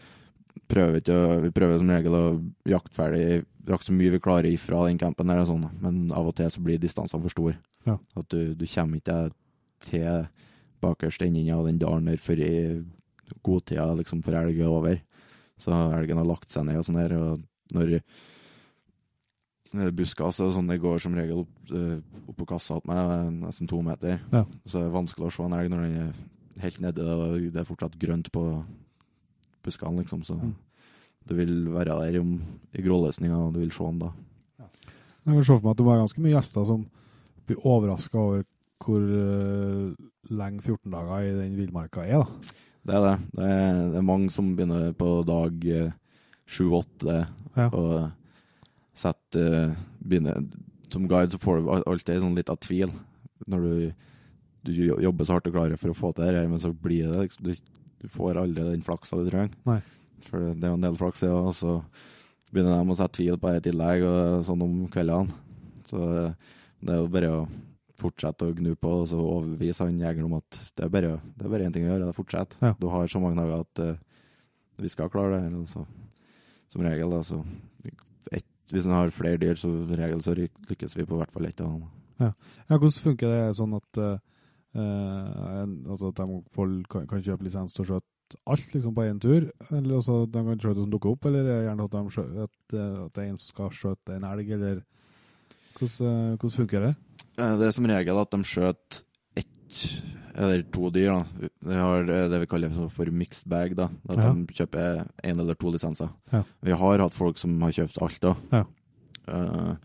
prøver å- Vi prøver som regel å jakte ferdig jakte så mye vi klarer ifra den campen, der sånn, men av og til så blir distansene for store. Ja. At du, du kommer ikke til bakerst enden av den dalen der før i godtida liksom, før elg er over. Så elgen har lagt seg ned og sånn der, og når buskas og sånn, det går som regel opp, eh, opp på kassa til meg, eh, nesten to meter. Ja. Så det er vanskelig å se en elg når den er helt nedi det, og det er fortsatt grønt på buskene, liksom. Så Mm. det vil være der om, i grålesninga, og du vil se den da. Jeg kan se for meg at det var ganske mye gjester som blir overraska over hvor uh, lenge 14 dager i den villmarka er. da. Det er det. Det er, det er mange som begynner på dag sju-åtte Ja. og setter eh, begynner, Som guide så får du alltid sånn litt av tvil når du, du jobber så hardt og klarer for å få til det her, men så blir det liksom Du du får aldri den flaksa du trenger. Nei. For det er jo en del flaks, det òg. Så begynner de å sette tvil på det i tillegg, og sånn om kveldene. Så eh, det er jo bare å fortsette å gnu på og så overbevise han jegeren om at det er bare det er bare én ting å gjøre, det er fortsett. Ja. Du har så mange dager at uh, vi skal klare det. her, Altså. Som regel, da, så Hvis en har flere dyr, så regel så lykkes vi på hvert fall ett av dem. Ja, Hvordan funker det sånn at, eh, eh, altså at de folk kan, kan kjøpe lisens til å skjøte alt liksom på én tur? Eller altså, de kan skjøte det som dukker opp, eller er gjerne at, de skjø, at, eh, at det er en som skal skjøte en elg, eller hvordan, hvordan funker det? Det er som regel at de skjøter ett eller to dyr. da. Vi har det det vi kaller for- mixed bag. da. At Ja. de kjøper én eller to lisenser. Ja. Vi har hatt folk som har kjøpt alt, da. Ja. Eh,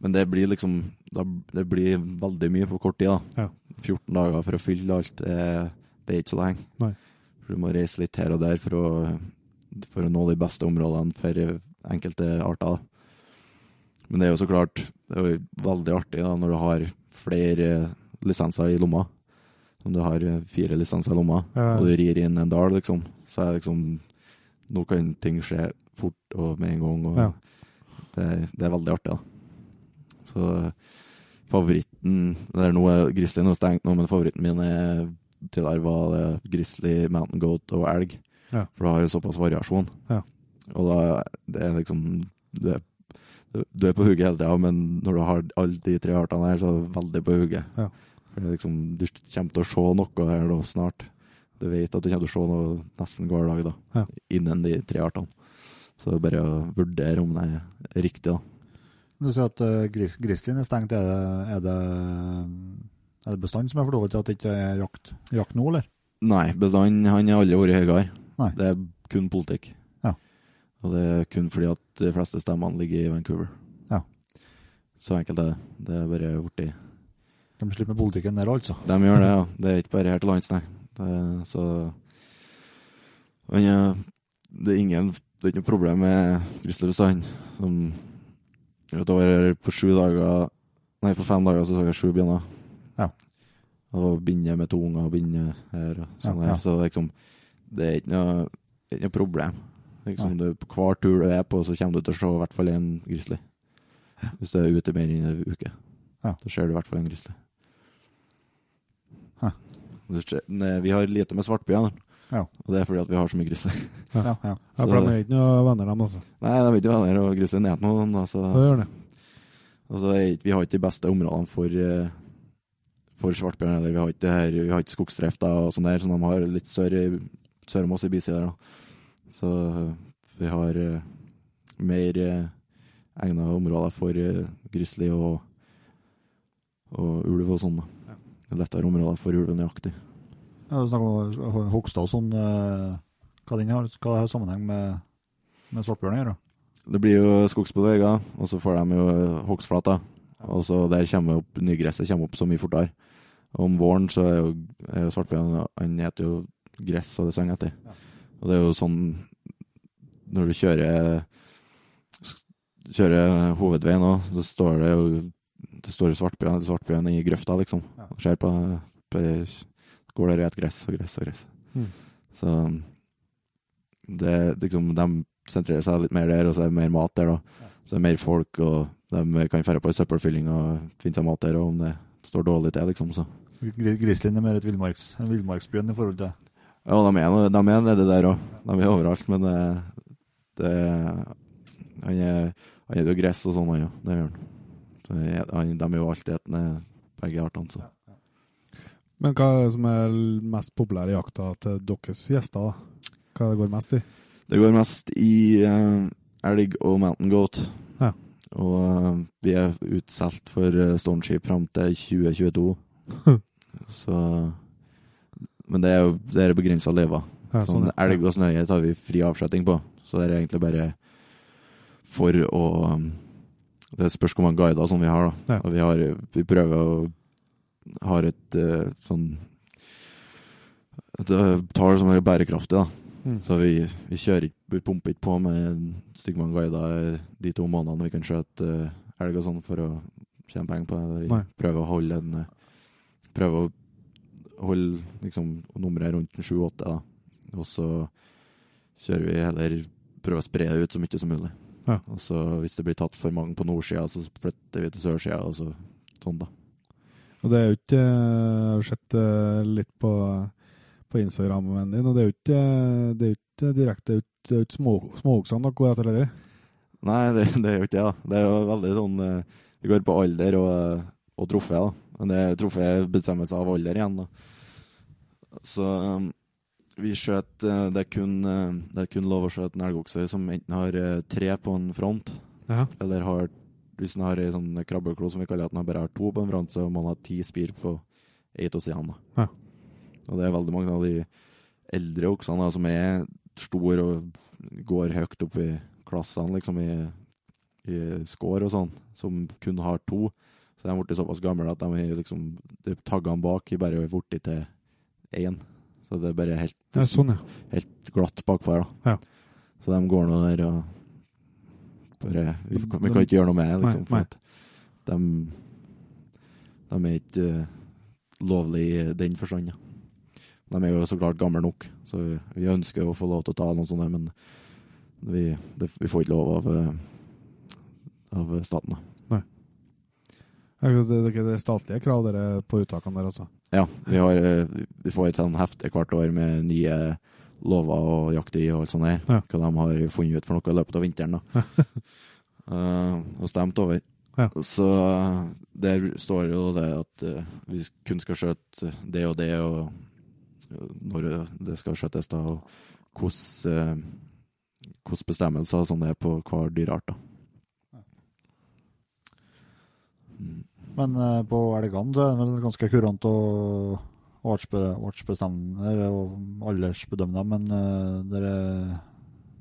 men det blir liksom Det blir veldig mye på kort tid. da. Ja. 14 dager for å fylle alt, det, det er ikke så lenge. Du må reise litt her og der for å, for å nå de beste områdene for enkelte arter. da. Men det er jo så klart det er jo veldig artig da, når du har flere lisenser i lomma. Om du har eh, fire lisenser i lomma, og du rir inn en dal, liksom, så er det liksom Nå kan ting skje fort og med en gang, og Ja. det, det er veldig artig, da. Så favoritten er Grizzly nå er stengt nå, men favoritten min er til der var det Grizzly, Mountain Goat og elg. Ja. For du har jo såpass variasjon. Ja. Og da det er liksom du er, du er på hugget hele tida, men når du har alle de tre artene her, så er du veldig på hugget. Ja. For det er liksom, du kommer til å se noe her da snart. Du vet at du kommer til å se noe nesten hver dag da, Ja. innen de tre artene. Så det er bare å vurdere om det er riktig. da. Du sier at uh, gris, grizzlyen er stengt. Er det, er det, er det bestand som er for dårlig til at det ikke er jakt, jakt nå, eller? Nei, bestanden han har aldri vært høyere. Det er kun politikk. Ja. Og det er kun fordi at de fleste stemmene ligger i Vancouver. Ja. Så enkelt er det. Det er bare borti De slipper med politikken der, altså. De gjør det, ja. Det er ikke bare her til lands, nei. Det, så han Det er ingen Det er ikke noe problem med grizzlybestanden. Som jeg vet, over På sju dager Nei, på fem dager så så jeg sju bjørner. Ja. Og binde med to unger og binde her og sånn Ja, ja. Så liksom Det er ikke noe, det ikke noe problem. Liksom, du, på hver tur du er på, så kommer du til å se i hvert fall en grizzly. Hvis du er ute mer enn en uke. Ja. Så ser du i hvert fall en grizzly. Hæ. Vi har lite med svartbyer, Ja. og det er fordi at vi har så mye grizzly. Ja, ja. [laughs] Ja, for de er ikke noen venner, dem, altså. Nei, de er ikke venner, og grizzlyen er ikke noen. Altså, Det gjør det? altså, vi har ikke de beste områdene for, eh, for svartbjørn. heller. vi har ikke, her, vi har ikke skogsdrifta og sånn der, som de har litt sør, i, sør om oss i. Da. Så eh, vi har eh, mer uh, egna områder for uh, grizzly og, og ulv og sånn. da. Er lettere områder for ulv nøyaktig. Ja, du snakker om Hogstad og sånn. eh, Hva den har, hva det har sammenheng med, med svartbjørn å gjøre? Det blir jo skogsbevegger, og så får de jo eh, hogstflater. Og så der kommer opp nygresset kommer opp så mye fortere. Om våren så er jo, jo svartbjørn Han heter jo gress, og det synger etter. Ja. Og det er jo sånn Når du kjører kjører hovedveien òg, så står det jo det store svartbjørn, svartbjørn i grøfta, liksom. Ja. Ser på, på Går i et gress og gress og gress. Mm. Så det liksom De sentrerer seg litt mer der, og så er det mer mat der, da. Ja. Så det er mer folk, og de kan dra på en søppelfylling og finne seg mat der, og om det står dårlig til, liksom, så Grislin er mer et villmarks, en villmarksbjørn i forhold til Ja, de er, de er nede der òg. De er overalt, men det, det Han er han er jo gress og sånn, han ja. Det gjør han. Så de er jo altetende, begge artene, så. Men hva er det som er mest populære jakta til deres gjester? da? Hva det går mest i? Det går mest i uh, elg og mountain goat. Ja. Og uh, vi er utsolgt for uh, Stoneship fram til 2022. [laughs] Så Men det er jo det er begrensa lever. Ja, sånn, ja. elg og snøye tar vi fri avskjøting på. Så det er egentlig bare for å um, Det spørs hvor mange guider som vi har, da. Ja. Vi, har, vi prøver å ha et uh, sånn Et eh, tall som er bærekraftig, da. Mm. Så vi, vi kjører ikke Vi pumper ikke på med stygge mange guider de to månedene vi kan skjøte uh, elg og sånn for å tjene penger på det. Vi Nei. prøver å holde en Prøver å holde liksom nummeret rundt 7-8 da, Og så kjører vi heller prøver å spre det ut så mye som mulig. Ja. Og så hvis det blir tatt for mange på nordsida, så flytter vi til sørsida, og så sånn, da. Og det er jo ikke Jeg har sett eh, litt på, på Instagrammen din, og det er jo ikke, det er jo ikke direkte Det er jo ikke- småoksene dere går etter. Nei, det, [laughs] det er jo ikke det, da. Det er jo veldig sånn eh, Vi går på alder og, og trofé, da. Men det trofé bestemmes av alder igjen, da. Så um, vi skjøt eh, det, er kun, eh, det er kun lov å skjøte en elgokse som enten har eh, tre på en front, Ja. eller har Hvis den har ei sånn krabbeklo som vi kaller at den bare har to på en front, så må den ha ti spir på ei av sidene. Ja. Og det er veldig mange av de eldre oksene da, som er store og går høyt opp i klassene, liksom i, i score og sånn, som kun har to. Så de er blitt såpass gamle at de er liksom, de taggene bak er bare blitt til én. Så det er bare helt, Ja, sånn, ja. helt glatt bakpå her, da. Ja. Så de går nå der og bare Vi, kan- vi kan ikke gjøre noe med det, liksom. Nei, For nei. at de, de er ikke uh, lovlige i den forstand. De er jo så klart gamle nok, så vi, vi ønsker å få lov til å ta noen sånne, men vi, det, vi får ikke lov av, eh, av staten. da. Ja, Det er statlige krav dere på uttakene der, altså. Ja, vi, har, eh, vi får et sånn hefte hvert år med nye lover og jakttid og alt sånt der. Ja. Hva de har funnet ut for noe i løpet av vinteren. da. uh, [laughs] og stemt over. Ja. Så der står jo det at uh, vi kun skal skjøte det og det, og når det skal skjøtes, da, og hvordan uh, bestemmelser som det er på hver dyreart. da. Mm. Men eh, på elgene så er det vel ganske kurant å å artsbe- artsbestemme det, og aldersbedømme dem, men uh, det er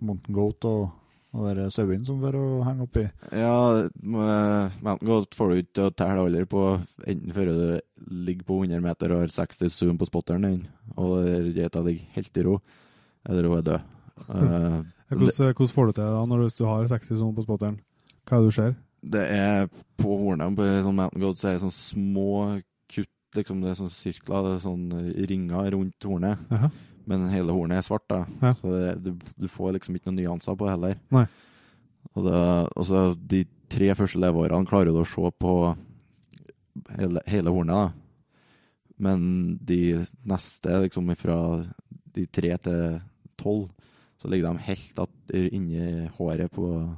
mountain goat og, og det er sauene som får å henge oppi. Ja, Mountain Goat får du ikke til å telle alder på enten før du ligger på 100 meter og har 60 zoom på spotteren din, og geita ligger helt i ro, eller hun er død. [laughs] Eh, Hvordan, hvordan får du til det da, når du har 60 zoom på spotteren? Hva er det du ser? Det er på hornene på sånn Mountain Goat så er det sånn små kutt, liksom det er sånn sirkler, det er sånn ringer rundt hornet, Jaha. men hele hornet er svart da, Ja. så det, du, du får liksom ikke noen nyanser på det heller. Nei. Og det, altså, de tre første leveårene klarer du å se på hele, hele hornet, da. Men de neste, liksom fra de tre til tolv, så ligger de helt att inni håret på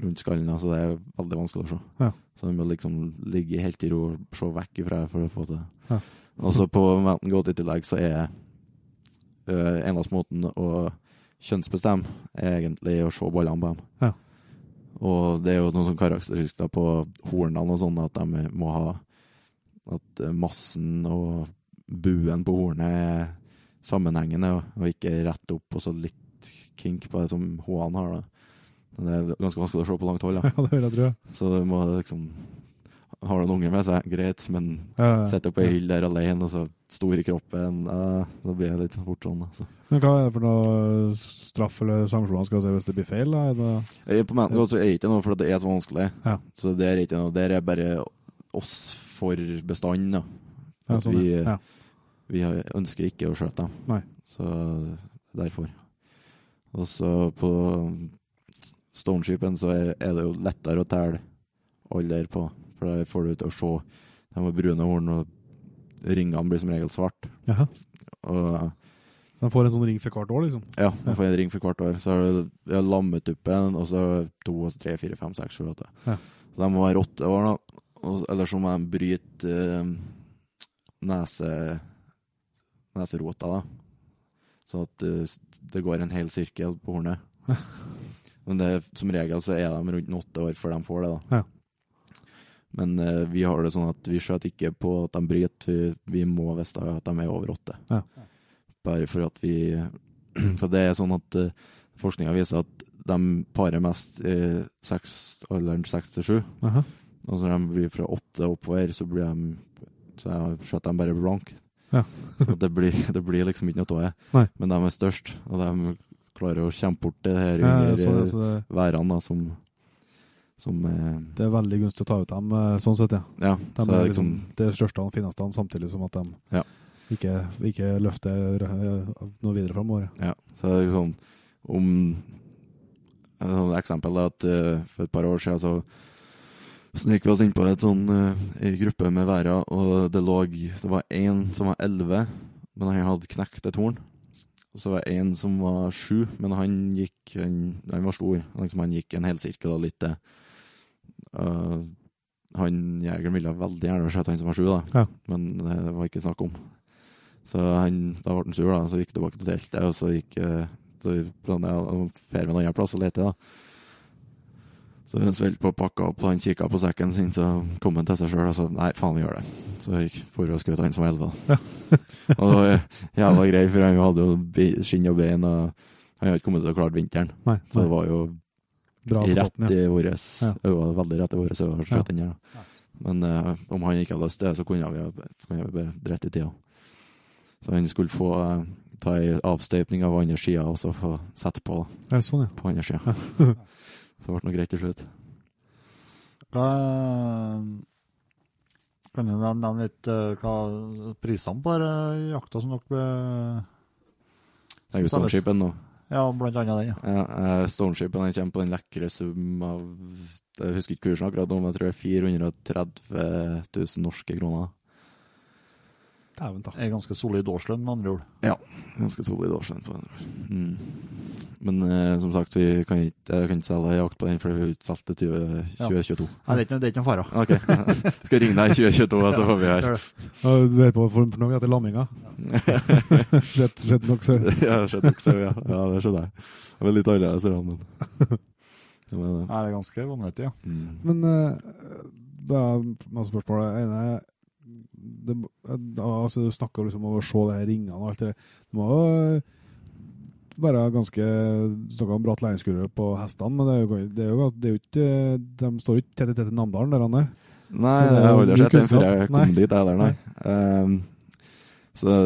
rundt skallen, så det er veldig vanskelig å se. Ja. Så du må liksom ligge helt i ro og se vekk ifra for å få til. Ja. Og så på Mountain Goat i tillegg så er uh, eneste måten å kjønnsbestemme er egentlig å se ballene på dem. Ja. Og det er jo noen sånn karakteristikker på hornene og sånn, at de må ha at eh, massen og buen på hornet er sammenhengende, og ikke rett opp og så litt kink på det som H-ene har. da. Det er ganske vanskelig å se på langt hold. [laughs] Ja, det vil jeg tro. så du må liksom Har du en unge med seg, greit, men Ja, ja. sitte på ei hyll der alene, og så stor i kroppen, ja, så blir det litt fort sånn. Altså. Men hva er det for noe straff eller sanksjoner skal du se hvis det blir feil? da? Er det... Eh, På Mountain Goat er det ikke noe for det er så vanskelig. Ja. Så det er ikke noe, der er bare oss for bestand. da. At sånn, vi, vi ønsker ikke å skjøte dem. Så derfor. Og så på Stoneshipen så er, er det jo lettere å telle alder på, for da får du til å se de har brune horn, og ringene blir som regel svart. Så de får en sånn ring for hvert år, liksom? ja, de får en ring for hvert år. Så har du ja, lammetuppen, og så to, tre, fire, fem, seks, sju, åtte. Ja. Så de må være åtte år, da. Og, eller så må de bryte uh, nese, neserota, da. Sånn at uh, det går en hel sirkel på hornet. [laughs] Men det, som regel så er de rundt åtte år før de får det, da. Ja. Men uh, vi har det sånn at vi skjøter ikke på at de bryter, vi, vi må vite at de er over åtte. Ja. Bare for at vi [clears throat] For det er sånn at uh, forskninga viser at de parer mest i alderen seks til sju. Og så når de blir fra åtte oppover, så blir de så skjøter de bare blank. Ja. så det blir, [laughs] det blir liksom ikke noe av det. Men de er størst, og de klarer å kjempe bort det her under ja, eh, så det, værene, da, som, som eh, det er veldig gunstig å ta ut dem, eh, sånn sett, ja. Ja, De er liksom liksom det største og fineste, samtidig som at de Ja. Ikke, ikke løfte eh, noe videre framover. Ja, så det er liksom om Et eksempel er at uh, for et par år siden så snek vi oss inn på et sånn, uh, gruppe med værer, og det lå Det var én som var elleve, men han hadde knekt et horn. Og så var det en som var sju, men han gikk Han, han var stor. Liksom han gikk en helsirkel og litt til. Uh, han jegeren ville veldig gjerne sett han som var sju, da. Ja. men det var ikke snakk om. Så han, da ble han sur, da, så gikk tilbake til teltet, og så gikk uh, så planla jeg å dra en annen plass og lete. da. Så han holdt på å pakke opp, han kikka på sekken sin, så kom han til seg sjøl og sa nei, faen, vi gjør det. Så gikk for og skjøt han som var elleve. da. og det var jævla grei, for han hadde jo skinn og bein, og han hadde ikke kommet til å klare vinteren. Nei, Så det var jo bra rett toppen, ja. i våre Ja. øyne, veldig rett i våre øyne, å Ja. skjøte den der. da. Men uh, om han ikke hadde lyst til det, så kunne vi, kunne vi bare dritt i tida. Så han skulle få uh, ta ei avstøypning av andre sida og så få sette på Ja, sånn, ja. på andre sida. [laughs] så det ble noe greit til slutt. Hva Kan du nevne litt eh, hva prisene på denne jakta som dere er jo Stoneskipen nå. Ja, blant annet den, ja. Ja, Stoneshipen den kommer på den lekre sum av Jeg husker ikke kursen akkurat nå, men jeg tror det er 430 000 norske kroner. Dæven ta. Er ganske solid årslønn, med andre ord. Ja, Ganske solid årslønn på den. Mm. Men eh, som sagt, vi kan ikke, jeg kan ikke selge jakt på den, for vi har ikke solgt til 20, Ja. 2022. Nei, det er ikke, det er ikke noe fare. Ok, [laughs] skal ringe deg i 2022, og så får vi her. Det. Ja, Du vet på for, for noe etter lamminga? [laughs] Rett, rett nok, så [laughs] ja, skjønner ikke, så ja. ja, det skjønner jeg. Det var litt annerledes, det, men det. Nei, det er ganske vanvittig, ja. Mm. Men eh, da er masse spørsmål. Det ene er det, altså, Du snakker liksom om å se de ringene og alt det der. Det må jo være ganske Du snakker om bratt læringskurve på hestene, men det er jo, det er jo, det er jo ikke De står jo ikke tett i tett i Namdalen, der han er. Nei, Så det jeg har aldri sett den før jeg kom Nei. dit, heller, nei. Ehm, så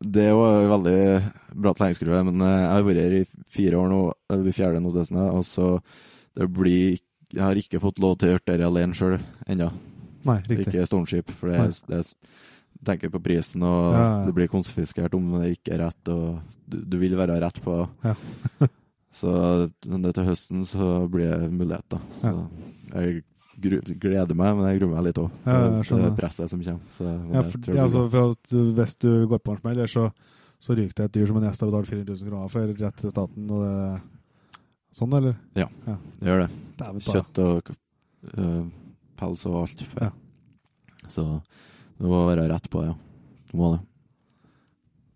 det er jo veldig bratt læringskurve, men eh, jeg har vært her i fire år nå, det blir fjerde nå, og så det blir Jeg har ikke fått lov til å gjøre det alene sjøl ennå. Nei, riktig. Ikke stormskip, for det, det er tenker på prisen, og Ja, ja. det blir konfiskert om det ikke er rett, og du, du vil være rett på. Ja. [laughs] så til høsten så blir det mulighet, da. Så jeg gleder meg, men jeg gruer meg litt òg. Ja, det er presset som kommer. Så Ja, for, ja, altså, for Hvis du går på en smell, så, så ryker det et dyr som en gjest har betalt 400 000 kroner for, rett til staten. og det, Sånn, eller? Ja, det gjør det. Kjøtt og øh, pels og alt. Ja. Så det må være rett på ja. Du må det.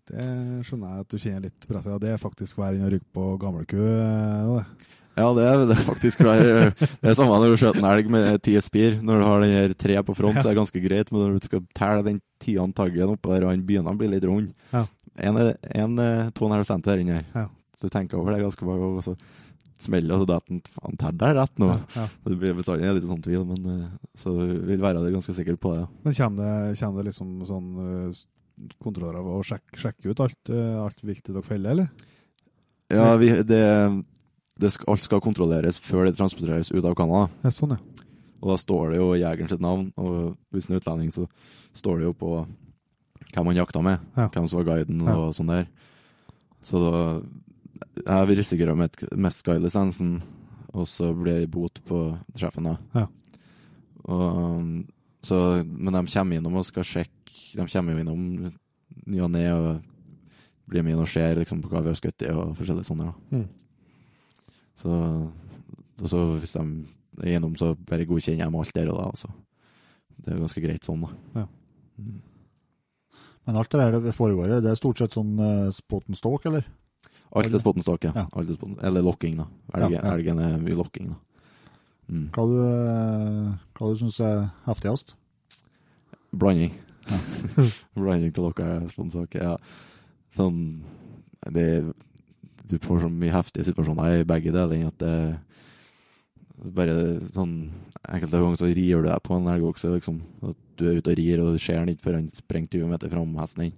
Det skjønner jeg at du kjenner litt press Ja, det er faktisk hver inn og rykke på gamleku. eh. Ja, det er, det er faktisk hver, Det er samme når du skjøter en elg med ti spir. Når du har den her tre på front, så er det ganske greit, men når du skal telle den tian taggen oppå der, og den begynner å bli litt rund Ja. En, er- en er to og en der inne her. Ja. Så du tenker over det ganske mange ganger, og så smeller så detter han Faen, teller der rett nå? Ja, ja. Det blir bestandig litt sånn tvil, men eh, så vil være det ganske sikker på det. ja. Men kommer det, kommer det liksom sånn eh, kontroller av å sjekke, sjekke ut alt, eh, alt viltet dere feller, eller? Ja, vi, det, det skal, alt skal kontrolleres før det transporteres ut av Canada. Ja, sånn, ja. Og da står det jo jegeren sitt navn, og hvis han er utlending, så står det jo på hvem han jakta med, Ja. hvem som var guiden og sånn der. Så da Jeg vil om å Sky-lisensen, og så blir det bot på sjefen, da. Ja. Og, um, så, men de kommer innom og skal sjekke De kommer jo innom ny og ne og blir med inn og ser liksom, på hva vi har skutt i og forskjellige sånne. da. Mm. Så, og så hvis de er gjennom, så bare godkjenner de alt der og da. Altså. Det er jo ganske greit sånn, da. Ja. Mm. Men alt det der det foregår, det er stort sett sånn uh, spot and stalk, eller? Alt er spotten stok, ja. Ja. Er Eller lokking, da. Elgen, Ja, ja. elgen er mye lokking, da. Mm. Hva du, uh, hva du syns er heftigst? Blanding. [laughs] Blanding til dere er spotten stok, ja. Sånn det, Du får så mye heftige situasjoner i begge deler at det bare sånn Enkelte ganger så rir du deg på en elgokse, liksom. At du er ute og rir, og du ser den ikke før han sprenger 20 meter fram hesten din.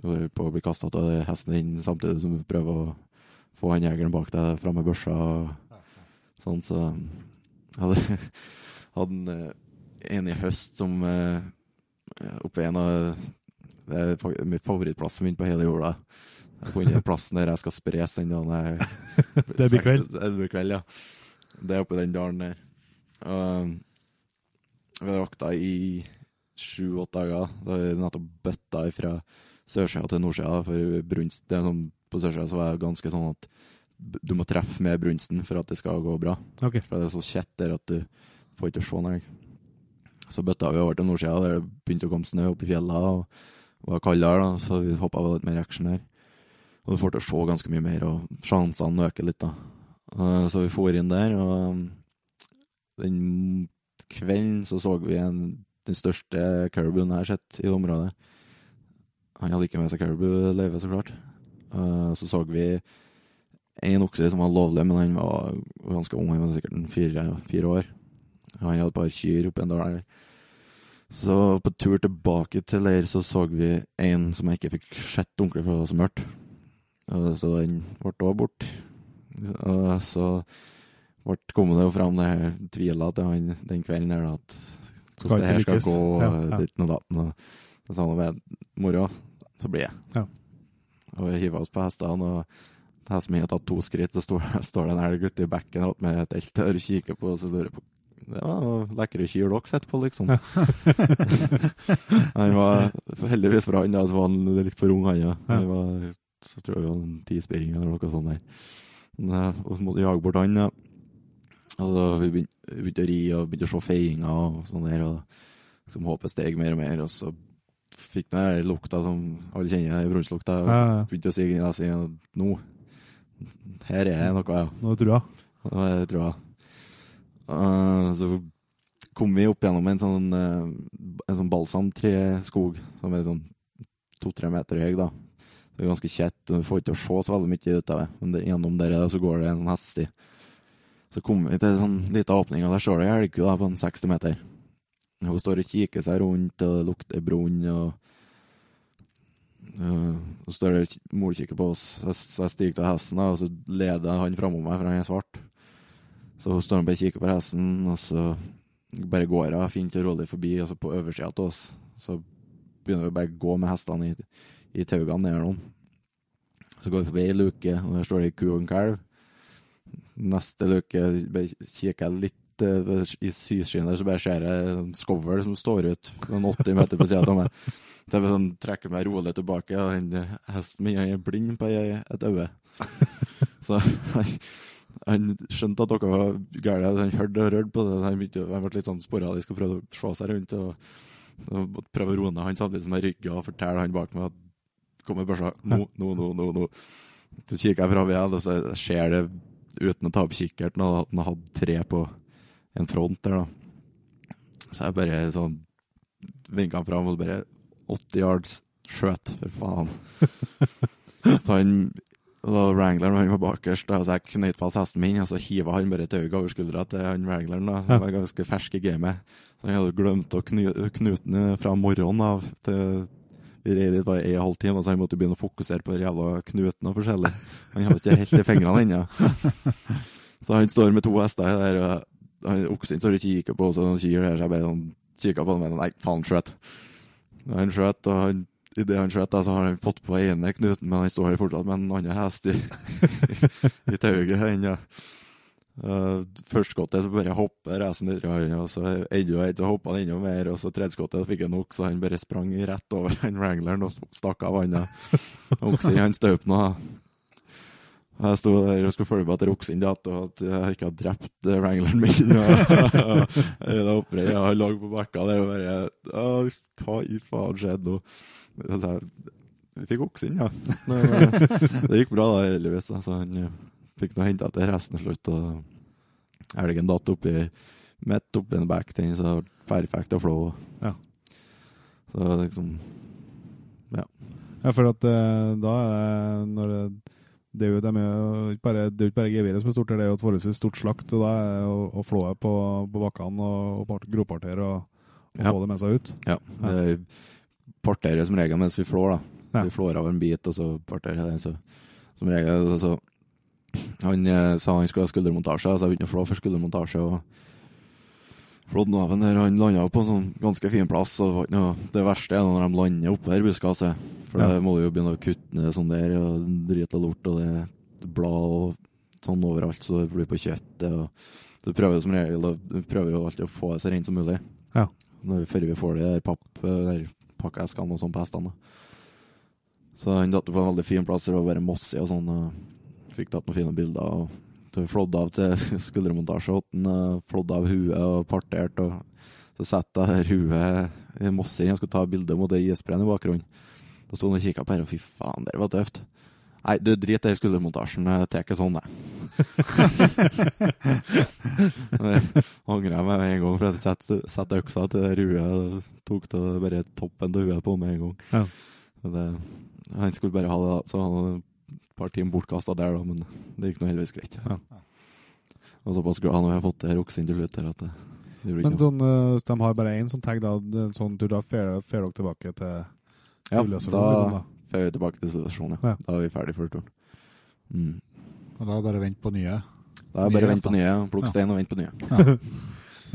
På å bli kasta av hesten din samtidig som du prøver å få han jegeren bak deg fram med børsa. og Sånn, så hadde, hadde en, eh, en i høst som eh, oppe i en av Det er mitt favorittplass favorittplassen min på hele jorda. Jeg har funnet plassen der jeg skal spres den dagen jeg [laughs] Det blir kveld? Det blir kveld, ja. Det er oppi den dalen der. Og vi har vakta i sju-åtte dager. Da har vi nettopp bøtta fra sørsida til nordsida. For brunst det er sånn, På sørsida så var det ganske sånn at du må treffe med brunsten for at det skal gå bra. Okay. For det er så kjett der at du får ikke se noe. Så bøtta vi over til nordsida, der det begynte å komme snø opp i fjella. og var kaldere, da, så vi hoppa litt mer action der. Og du får til å se ganske mye mer, og sjansene øker litt, da. Eh, Så vi for inn der, og den kvelden så så vi en, den største caribuen jeg har sett i området. Han hadde ikke med seg caribou-løyve, så klart. Uh, Så så vi en okse som var lovlig, men han var ganske ung, han var sikkert en fire, fire år. Han hadde et par kyr oppi en dal. Så på tur tilbake til leir så så vi en som jeg ikke fikk sett ordentlig for det var så mørkt. Og Så den ble òg borte. Og så ble, kom det jo fram det her tvilet til han den kvelden her da, at hvordan det her skal lykkes. gå, Ja, ja. ditten og datten. Og så sa han ved moro, så blir jeg. Ja. Og vi hiva oss på hestene, og hesten jeg har tatt to skritt, så står, [laughs] står det en elg ute i bekken med et telt og kikker på, og så lurer jeg på det var lekre kyr dere sitter på, liksom. [laughs] han var heldigvis for han, da, så var han litt for ung, han, ja. Han var, så tror jeg det var en tispiring eller noe sånt der. Eh, Og så måtte vi jage bort han, ja. Og da vi begynte, begynte å ri og begynte å se feiinger og sånn der, og som håpet steg mer og mer, og så fikk jeg den lukta som alle kjenner, den og Ja, ja. Begynte å si i nesa nå, her er det noe, ja. Nå tror jeg. Nå er det, tror jeg. Eh, så kom vi opp gjennom en sånn, uh, en sånn balsamtreskog som er sånn to-tre meter høy. da. Det er ganske kjett, og du får ikke å se så veldig mye ut av det. Men det, gjennom der så går det en sånn heststi. Så kom vi til en sånn liten åpning, og der står det ei elgku på en 60 meter. Hun står og kikker seg rundt, og det lukter brunn. og Uh, og så står der og kikker på oss, så jeg stiger til hesten, og så leder han framom meg, for han er svart. Så hun står og bare kikker på hesten, og så bare går hun fint og rolig forbi, og så på oversida til oss. Så begynner vi bare å gå med hestene i, i taugene nedom. Så går vi forbi ei luke, og der står det ei ku og en kalv. Neste luke kikker jeg litt eh, i syskinnet, der, så bare ser jeg en skovl som står ut noen 80 meter på sida av meg. Så jeg sånn, trekker meg rolig tilbake, og den hesten min er blind på et øye. [laughs] så han, han skjønte at dere var gærne, han hørte og rørte på det. Han, han ble litt sånn sporadisk og prøvde å se seg rundt. og, og prøve å roe ned han samtidig som jeg rygga og fortelle han bak meg at kommer børsa nå, nå, nå, nå, nå. Så kikker jeg fram igjen, og så ser det uten å ta opp kikkerten at han hadde tre på en front der, da. Så jeg bare sånn vinka fram og bare 80 yards skjøt, for faen. [laughs] så han da Wrangleren han var bakerst, så jeg knøt fast hesten min, og så hiva han bare tauet over skuldra til han Wrangleren. da, Han var ganske fersk i gamet. Så han hadde glemt å kny knute den fra morgenen av til vi rei dit bare en halv time, så han måtte begynne å fokusere på de jævla knuten og forskjellig. Han hadde ikke helt i fingrene ennå. [laughs] Så han står med to hester der, og oksen står og kikker på oss, og han kikker der, så jeg bare sånn, kikker på han og Nei, faen, skjøt. Han skjøt, og han, det han skjøt, så har han fått på ene knuten, men han står her fortsatt med en annen hest i, i tauet ennå. Uh, Førstskottet så bare hopper resten litt, og så enda et, så hoppa han enda mer, og så tredjeskottet fikk han nok, så han bare sprang rett over han wrangleren og stakk av vannet. Oksen han støp nå. Jeg sto der og skulle følge med at Roxin datt, og at jeg ikke hadde drept eh, wrangleren min. [laughs] Og, opprøret [laughs] jeg ja, lå på bekka der og bare Hva i faen skjedde nå? Så jeg, Vi fikk oksen, ja. [laughs] Det gikk bra, da, heldigvis. da, Så han eh, fikk nå henta etter resten til slutt. og Elgen datt oppi midt oppi en back, den, så perfekt å flå. Ja. Så liksom Ja, for at eh, da er det når det, det er jo med, ikke bare, bare geviret som er stort, det er jo et forholdsvis stort slakt. og Da er det å, å flå på, på bakkene og, og part- grovpartere og, og Ja. få det med seg ut. Ja. Det parterer som regel mens vi flår, da. Ja. Vi flår av en bit, og så parterer. Så, som regel så Han eh, sa han skulle ha skuldermontasje, så jeg begynte å flå for skuldermontasje. og Flådnaven der, han landa på en sånn ganske fin plass. og Det, verste er når de lander oppe der buskaset. For Ja. da må du jo begynne å kutte ned sånn der, og drit og lort, og det er blad og sånn overalt, så det blir på kjøttet. og Du prøver jo som regel du prøver jo alltid å få det så rent som mulig. Ja. Når, før vi får de der papp, der pakkeskene og sånn på hestene. Så han datt på en veldig fin plass, det var bare mossig og sånn. og Fikk tatt noen fine bilder. og så vi flådde av til [laughs] skuldermontasje, den eh, flådde av huet og partert. og Så satte jeg huet i mossing og skulle ta bilde mot det isbreen i bakgrunnen. Da sto han og kikka på her, og fy faen, det var tøft. Nei, du drit i skuldermontasjen, jeg tar ikke sånn, jeg. [laughs] Jeg meg med en gang, for jeg satte- satte øksa til det huet tok det bare toppen av huet på med en gang. Ja. Det, han skulle bare ha det, så han par timer bortkasta der, da, men det gikk nå heldigvis greit. Ja. Og såpass glad jeg har fått det her oksen til slutt her at det, det gjorde Men noe. sånn, eh, hvis de har bare én sånn tag, da, sånn tur, da fer fer dere tilbake til Ja, da- liksom, da. Får vi tilbake til situasjonen, ja. Ja. Da er vi ferdig for turen. Mm. Og da er det bare å vente på nye. Da er det bare å vente på nye, plukk stein og vent på nye.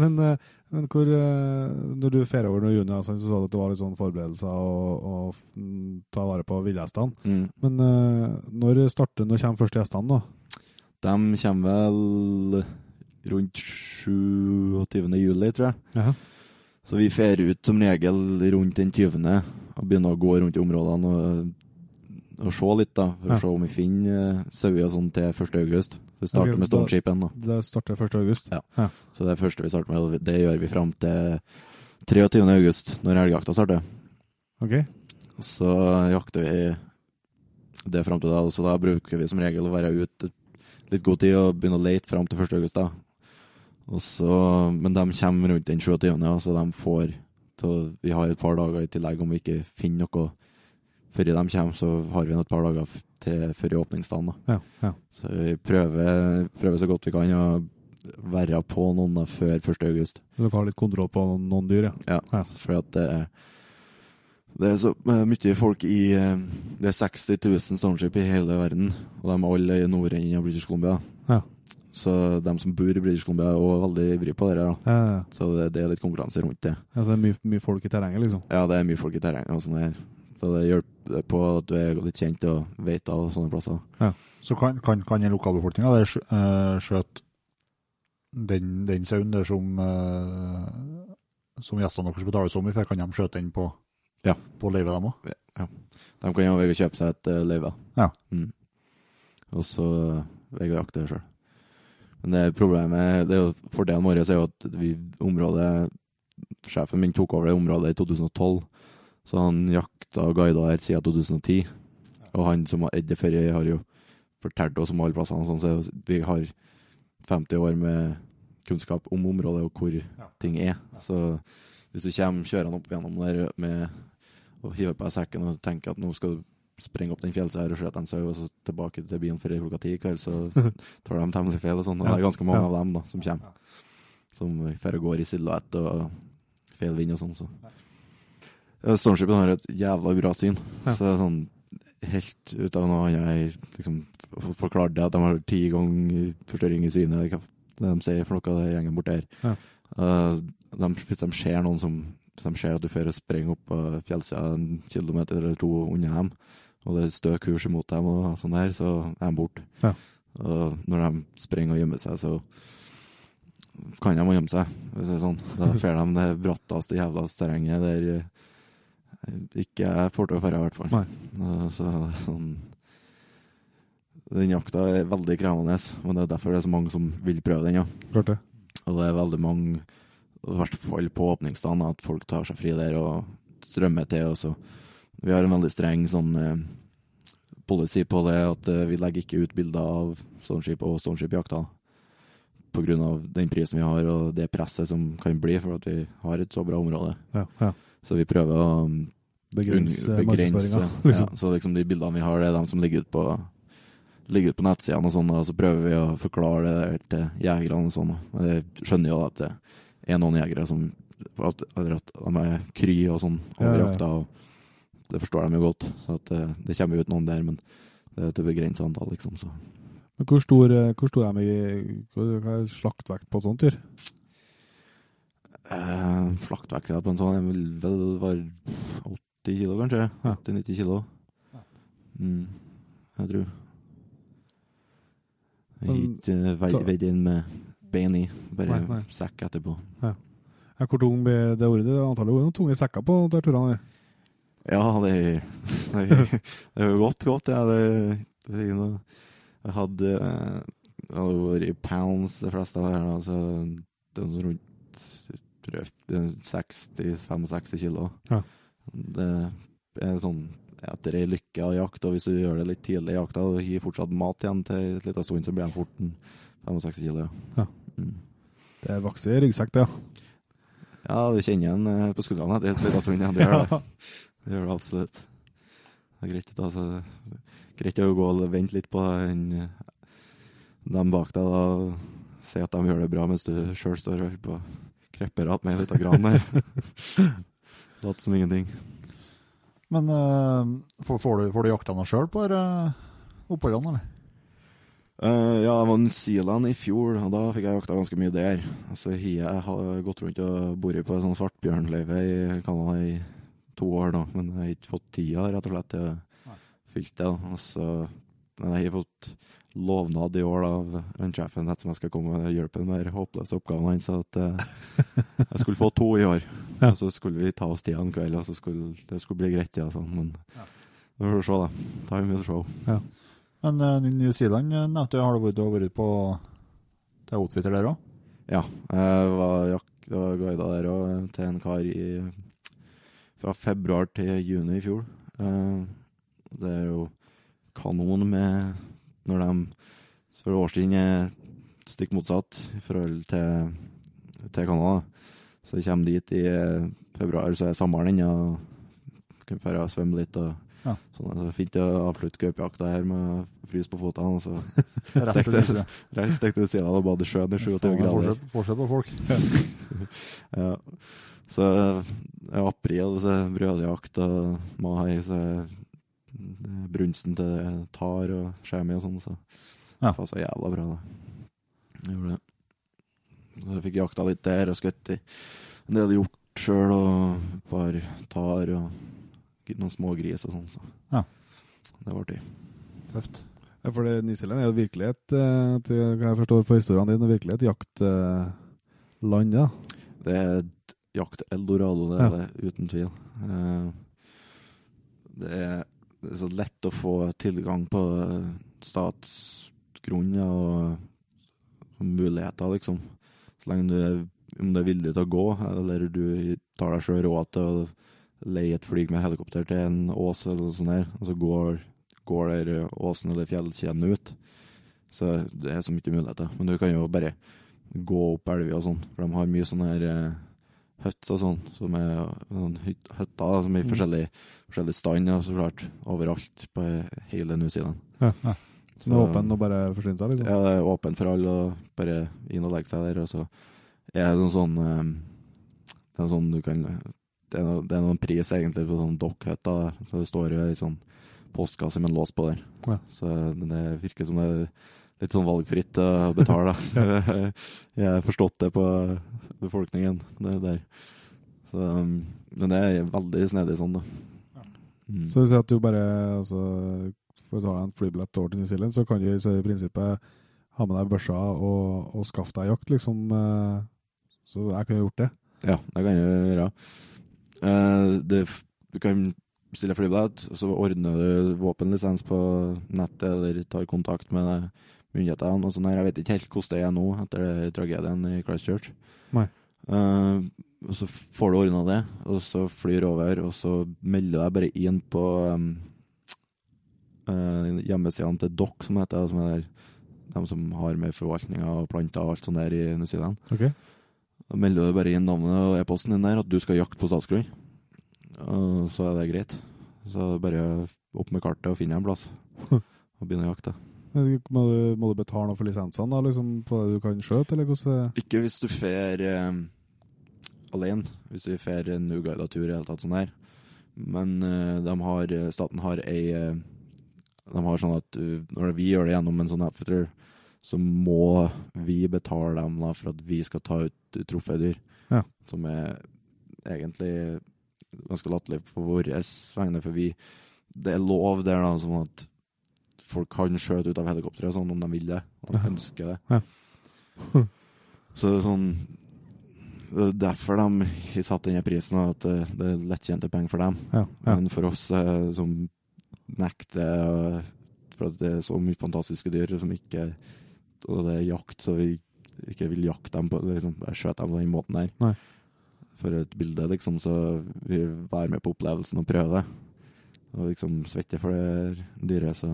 Men, eh, men hvor eh, Når du fer over noen juni, altså, så så du at det var litt sånn forberedelser og, og ta vare på villhestene. Mm. Men eh, når starter Når kommer første gjestene, da? De kommer vel rundt 27. juli, tror jeg. Jaha. Så vi fer ut som regel rundt den 20. og begynner å gå rundt i områdene og, og se litt, da. For Ja. å se om vi finner uh, sauer og sånn til 1. august. Vi starter med Stormskip igjen, da. Det starter 1. august? Ja. ja. Så det er første vi starter med, det gjør vi fram til 23. august, når helgejakta starter. OK? Så jakter vi det fram til da, så da bruker vi som regel å være ute litt god tid og begynne å lete fram til 1. august. da. Så, men de kommer rundt den 27., ja, så de får så Vi har et par dager i tillegg om vi ikke finner noe før de kommer, så har vi et par dager til før åpningsdagen. da. Ja. ja. Så vi prøver, prøver så godt vi kan å være på noen før 1. august. Så dere har litt kontroll på noen, dyr, ja? Ja, Ja. for det det er så eh, mye folk i eh, Det er 60 000 stormskip i hele verden, og de er alle i nordenden av British Columbia. Ja. Så de som bor i British Columbia, er også veldig ivrige på det. da. Ja, ja, ja. Så det, det er litt konkurranse rundt det. Så det er mye, mye folk i terrenget, liksom? Ja, det er mye folk i terrenget og sånn her. Så det hjelper på at du er litt kjent og vet av sånne plasser. Så kan, kan, kan lokalbefolkninga der eh, skjøte den, den sauen der som, eh, som gjestene deres betaler så mye for? Kan de skjøte den på, Ja. på løyvet, dem òg? De kan jo velge å kjøpe seg et uh, løyve. Ja. Mm. Og så velge å jakte det sjøl. Men det problemet det er jo, Fordelen vår er jo at vi, området Sjefen min tok over det området i 2012, så han jakta og guida her siden 2010. Og han som har det før, har jo fortalt oss om alle plassene, sånn, så vi har 50 år med kunnskap om området og hvor ting er. Så hvis du kommer kjørende opp gjennom der med og hiver på deg sekken og tenker at nå skal du sprenge opp den fjellsida her og skyte en sau, og så tilbake til bilen før klokka ti i kveld, så [laughs] tar de temmelig feil og sånn. Og det er ganske mange Ja. av dem da, som kommer. Som drar og går i silhuett og feil vind og sånn. Så. Ja, Stormskipet har et jævla bra syn. Ja. Så det er sånn helt ut av noe annet jeg liksom forklarte at de har ti ganger forstørring i synet. Hva de sier for noe, det gjengen borte her. Ja. Uh, de, hvis de ser noen som de ser at du fører sprenger opp uh, fjellsida en kilometer eller to unna dem, og det er stø kurs imot dem, og sånn der, så er de borte. Ja. Og når de sprenger og gjemmer seg, så kan de gjemme seg. Hvis det er sånn. Da [laughs] får de det bratteste jævla terrenget der eh, ikke jeg får til å dra, i hvert fall. Nei. Eh, Så sånn Den jakta er veldig krevende, men det er derfor det er så mange som vil prøve den. ja. Klart det. Og det er veldig mange, i hvert fall på åpningsdagen, at folk tar seg fri der og strømmer til. Og så. Vi har en veldig streng sånn eh, policy på det, at eh, vi legger ikke ut bilder av Stormskip og Stormskipjakta. Av den prisen vi har og det presset som kan bli, for at vi har et så bra område. Ja, ja. Så vi prøver å Begrense unng- markedsføringa. Ja, [laughs] Liksom. så liksom de bildene vi har, det er de som ligger ute på, ligger ut på nettsidene og sånn, og så prøver vi å forklare det til jegerne og sånn. Men jeg skjønner jo at det er noen jegere som at, at de er kry og sånn over Ja, ja, ja. jakta, og det forstår de jo godt. Så at det, det kommer jo ut noen der, men det er et begrenset antall, liksom. Så. Men hvor stor, eh, hvor stor er de slaktvekt på et sånt dyr? Eh, slaktvekt på en sånn den vil vel være 80 kilo, kanskje. Ja. 80-90 kilo. Mm, jeg tror. Jeg har ikke eh, veid, veid inn med bein i, bare Nei, nei. sekk etterpå. Ja, hvor tung blir det ordet? Det er antallet noen tunge sekker på de turene. Ja, det, er jo godt, godt. Ja. Det, det Jeg hadde eh, Det hadde vært i pounds, de fleste av det her. Altså, det er rundt tror jeg, det er 60-65 kilo. Ja. Det er sånn etter ei lykke av jakt, og hvis du gjør det litt tidlig i jakta og gir fortsatt mat igjen til en liten stund, så blir de fort en 65 kilo. Ja. Ja. Mm. Det er vokser ryggsekk, det, ja. ja, du kjenner den eh, på skuldrene etter en liten stund. Ja, det gjør det. [laughs] Det gjør det absolutt. Det er greit, da, så det er greit å gå og vente litt på den, dem bak deg. og Si at de gjør det bra, mens du sjøl står og på å att med ei lita gran der. [laughs] Lat som ingenting. Men uh, får, får, du, får du jakta noe sjøl på uh, oppholdene, eller? Uh, ja, jeg var i New Zealand i fjor, og da fikk jeg jakta ganske mye der. Altså, jeg har gått rundt og bodd på en sånn svartbjørnløyve i Canada i to år nå, men jeg har ikke fått tida rett og slett til å fylle det. Og så, men jeg har fått lovnad i år av en sjefen at jeg skal komme og hjelpe den mer håpløse oppgaven hans, så at uh, jeg skulle få to i år. [laughs] Ja. Og så skulle vi ta oss tida en kveld, og så skulle det skulle bli greit, ja, sånn. men Ja. vi får se, da. Time will show. Men uh, New Zealand eh, nevnte har du vært, du har vært på til outfitter der òg? Ja, jeg var, guida der òg, til en kar i Fra februar til juni i fjor. Uh, Det er jo kanon med Når de For årstiden er stikk motsatt i forhold til, til Canada. Så jeg kommer dit i eh, februar, så er sommeren ennå. Kan dra og svømme litt. og Ja. sånn. Det er fint å avslutte gaupejakta her med å fryse på føttene. [laughs] og så stekte du siden og bade i sjøen i 27 Faen, grader. Forskjell, på folk. [laughs] Ja. Så i april så er brødjakt, og mai så er brunsten til tar og skjemi og sånn, så Ja. det passa jævla bra, da. Jeg gjorde det. Så jeg fikk jakta litt der og skutt i en del hjort sjøl, og et par tar og noen små gris og sånn, så Ja. det var artig. Tøft. Ja, for det, New er jo virkelighet, eh, til hva jeg forstår på historiene dine, virkelig et jaktland, ja. Det er jakt-eldorado, det Ja. er det, uten tvil. Eh, Det er, det er så lett å få tilgang på statsgrunn og muligheter, liksom. Så lenge du er, om du er villig til å gå, eller du tar deg sjøl råd til å leie et fly med helikopter til en ås eller noe sånt der, og så går, går der åsen eller fjellkjeden ut. Så det er så mye muligheter. Men du kan jo bare gå opp elva og sånn, for de har mye sånn her eh, huts og sånn, som er sånn hytter som er i Mm. forskjellig, forskjellig stand, ja, så klart, overalt på hele New Zealand. Ja. Ja. Som er åpen og bare forsyne seg, liksom. Ja, det er åpent for alle, og bare inn og legge seg der, og så er det noen sånn eh, Det er sånn du kan Det er, noe, det er noen pris egentlig på sånn dokkhytta, så det står jo ei sånn postkasse med en lås på der. Ja. Så det virker som det er litt sånn valgfritt å betale. [laughs] [laughs] Jeg har forstått det på befolkningen, det der. Så, um, men det er veldig snedig sånn, da. Mm. Så hvis at du bare altså, får ta en flybillett over til New Zealand, så kan du så i prinsippet ha med deg børsa og, og skaffe deg jakt, liksom. eh, Så jeg kunne gjort det. Ja, det kan jeg gjøre. Eh, det, du kan bestille flybillett, så ordner du våpenlisens på nettet, eller tar kontakt med det- myndighetene og sånn her. Jeg vet ikke helt hvordan det er nå, etter det tragedien i Christchurch. Nei. Uh, og så får du ordna det, og så flyr over, og så melder du deg bare inn på um, uh, hjemmesidene til DOC, som heter det, som er de som har med forvaltninga og planter og alt sånt der i New Zealand. Okay. Da melder du bare inn navnet og e-posten din der, at du skal jakte på statsgrunn. Og så er det greit. Så er det bare opp med kartet og finne en plass. [laughs] Og begynne å jakte. Må du, må du betale noe for lisensene, da, liksom, på det du kan skjøte, eller hvordan Ikke hvis du fer eh, alene. Hvis du fer en uguida tur i det hele tatt sånn her. Men eh, de har, staten har ei eh, De har sånn at når vi gjør det gjennom en sånn outfitter, så må vi betale dem da for at vi skal ta ut trofédyr. Ja. som er egentlig ganske latterlig på vår vegne, for vi Det er lov der, da, sånn at folk kan skjøte ut av helikopteret sånn om de vil det, Om de Ja. ønsker det. Ja. [laughs] Så det er sånn det er derfor de satte satt denne prisen, at det, er lettjente penger for dem. Ja, ja. Men for oss eh, som nekter For at det er så mye fantastiske dyr som ikke Og det er jakt, så vi ikke vil jakte dem på liksom, skjøte dem på den måten der. Nei. For et bilde, liksom, så vi være med på opplevelsen og prøve det. Og liksom svette for det dyret, så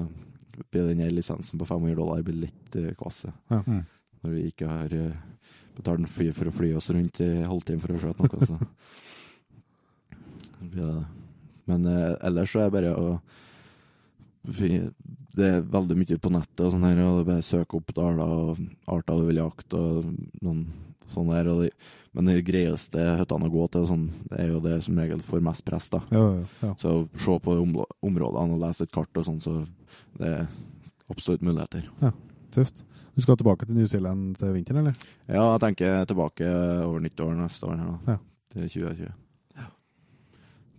den lisensen på 500 dollar blir litt uh, kvasse. Ja. Mm. Når vi ikke har uh, betalt en fly for å fly oss rundt i halvtime for å skjøte noe. Så. [laughs] ja. Men uh, ellers så er det bare å Det er veldig mye på nettet og sånn her, og det er bare søke opp daler og arter du vil jakte og noen sånne der. Og de, men de greieste hyttene å gå til, sånn, det er jo det som regel får mest press, da. Ja, ja, ja. Så se på områdene og lese et kart og sånn, så det er absolutt muligheter. Tøft. Du skal tilbake til New Zealand til vinteren, eller? Ja, jeg tenker tilbake over nyttår neste år, her da. Ja. til 2020.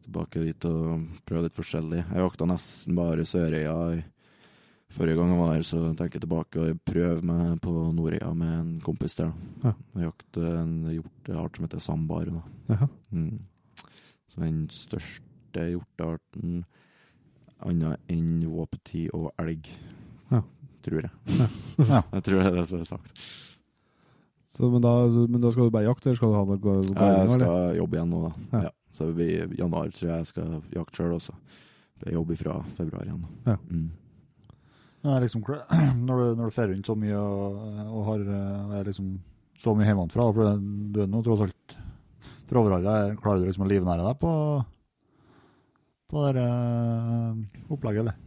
Tilbake dit og prøve litt forskjellig. Jeg jakta nesten bare Sørøya forrige gang jeg var her, så tenker jeg tilbake og prøver meg på Nordøya med en kompis der. da. Ja. Jakte en hjorteart som heter sambar. Da. Mm. Så den største hjortearten annet enn våpeti og elg, Ja. tror jeg. Ja. [laughs] Jeg tror det er det som er sagt. Så, men, da, men da skal du bare jakte, eller skal du ha noe gå- jeg skal eller? jobbe igjen nå, da. Ja. Ja. Så det blir i januar tror jeg jeg skal jakte sjøl også. Jeg jobber fra februar igjen. Ja. Mm. Er liksom, [clears throat] når du, når du fer rundt så mye og, og har, eh, er liksom så mye hjemmefra, for du er nå tross alt fra overholdet, klarer du liksom å livnære deg på, på det eh, opplegget, eller?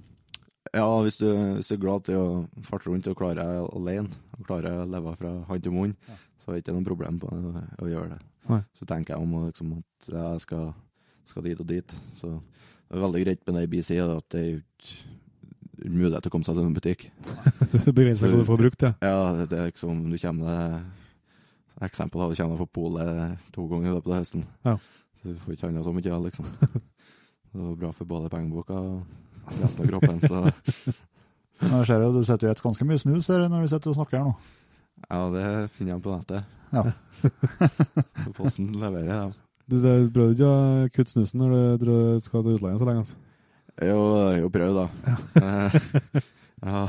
Ja, hvis du, hvis du er glad til å farte rundt og klarer deg alene, og klarer å leve fra hånd til munn, Ja. så er det ikke noe problem på å, å gjøre det. Nei. Så tenker jeg om liksom, at jeg skal, skal dit og dit. Så det er veldig greit med det i BC, at det er jo ikke mulighet til å komme seg til en butikk. [laughs] Du begrenser hva du får brukt, ja. Ja, det, er liksom Du kommer deg Eksempel hadde deg på polet to ganger i løpet av høsten. Ja. Så du får ikke handla så mye, ja, liksom. Det var bra for både pengeboka og resten av kroppen, så [laughs] Men jeg ser jo, du sitter jo et ganske mye snus her når du sitter og snakker her nå. Ja, det finner jeg på nettet. Ja. [laughs] Posten leverer, ja. Du prøvde ikke å kutte snusen når du skal til utlandet så lenge, altså? Jo, jo prøv, da. Ja. [laughs] Ja,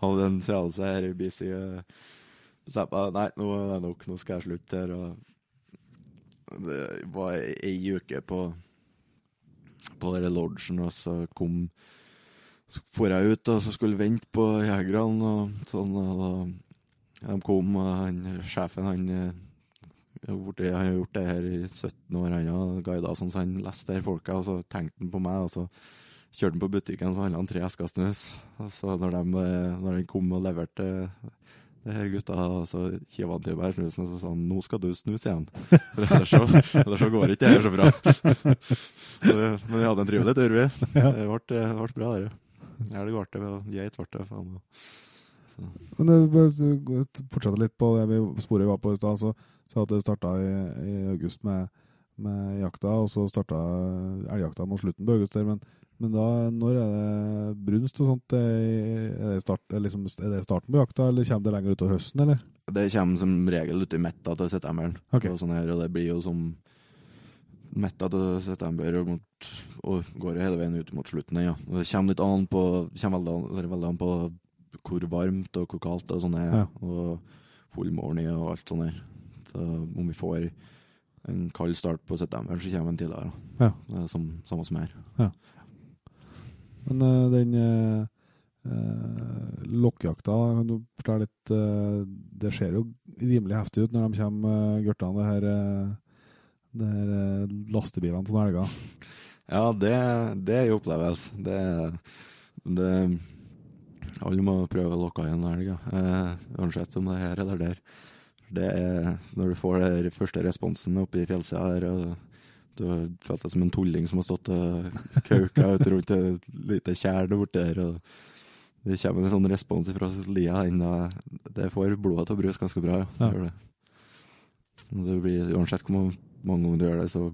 hadde en seanse her i BC. eh, Bestemte meg nei, nå er det nok, nå skal jeg slutte her. Og det var ei uke på på den lodgen, og så kom Så for jeg ut og så skulle vente på jegerne, og sånn. Og da de kom, han, sjefen, han eh, borti- han har gjort det her i 17 år, han har guida sånn, så han leste her folka, og så tenkte han på meg, og så kjørte han på butikken, så handla han tre esker snus. Og så når, de, eh, når kom og leverte det her gutta, så kiva han til meg snusen, og så sa han 'nå skal du snuse igjen'. For [laughs] ellers så, ellers så går ikke det her så bra. [laughs] Så, men vi hadde en trivelig tur, vi. Det ble, bra, det. Elg ble det, geit ble det. faen. Men det, hvis du fortsetter litt på det vi sporet vi var på i stad, så sa at det starta i, i august med, med jakta, og så starta elgjakta mot slutten på august der. Men, men da, når er det brunst og sånt? Er det, start, er liksom, er det starten på jakta, eller kommer det lenger utover høsten, eller? Det kommer som regel ut i midten til september. Okay. Og, sånn her, og det blir jo som midten til september og, mot, og går hele veien ut mot slutten. Ja. Og det kommer litt an på, kommer veldig, an- veldig an på hvor varmt og hvor kaldt og sånn er. Ja. Og fullmåne og alt sånt der. Så om vi får en kald start på september, så kommer den tidligere. Ja. Det er som, samme som her. Men uh, den uh, lokkjakta, kan du fortelle litt Det ser jo rimelig heftig ut når de kommer, gørtene, det her, det her lastebilene til elger. Ja, det, det er jo opplevelse. Det, det Alle må prøve å lokke igjen en elg, ja. Eh, uansett om det er her eller der. Det er når du får den første responsen oppe i fjellsida her, og du har følt deg som en tulling som har stått og kauka ut rundt et lite tjern borti der. og Det kommer en sånn respons fra lia. ennå. Det får blodet til å bruse ganske bra. Ja. Ja. Det blir, uansett hvor mange ganger du gjør det, så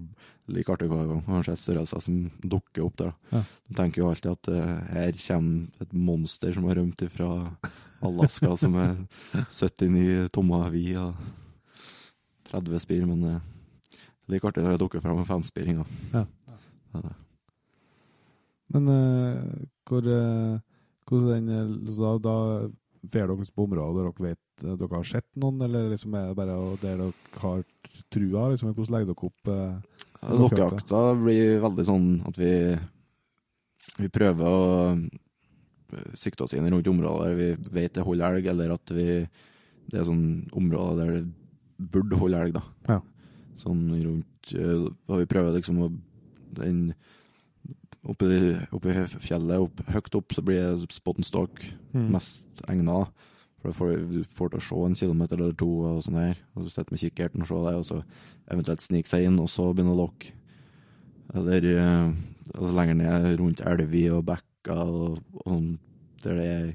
like artig hver gang. Uansett størrelser som dukker opp der. Ja. Du tenker jo alltid at uh, her kommer et monster som har rømt fra Alaska, [laughs] som er 79 tommer vi og 30 spir, men eh, like artig når det dukker fram en femspiring. Ja. Ja. Det er. Men uh, hvor eh, hvordan den, da, da dere på områder der dere vet dere har sett noen, eller liksom er det bare der dere har trua? Liksom, hvordan legger dere opp Lokkejakta blir veldig sånn at vi vi prøver å eh, sikte oss inn rundt områder der vi vet det holder elg, eller at vi det er sånn områder der det burde holde elg, da. Ja. Sånn rundt eh, Og vi prøver liksom å den Oppi, oppi fjellet, opp, høyt opp, så blir spot and stalk Mm. mest egna. For da får du får til å se en kilometer eller to og sånn her. Og så sitter med kikkerten og ser det, og så eventuelt snike seg inn, og så begynne å lokke. Eller eh, altså lenger ned rundt elver og bekker og, og sånn, der det er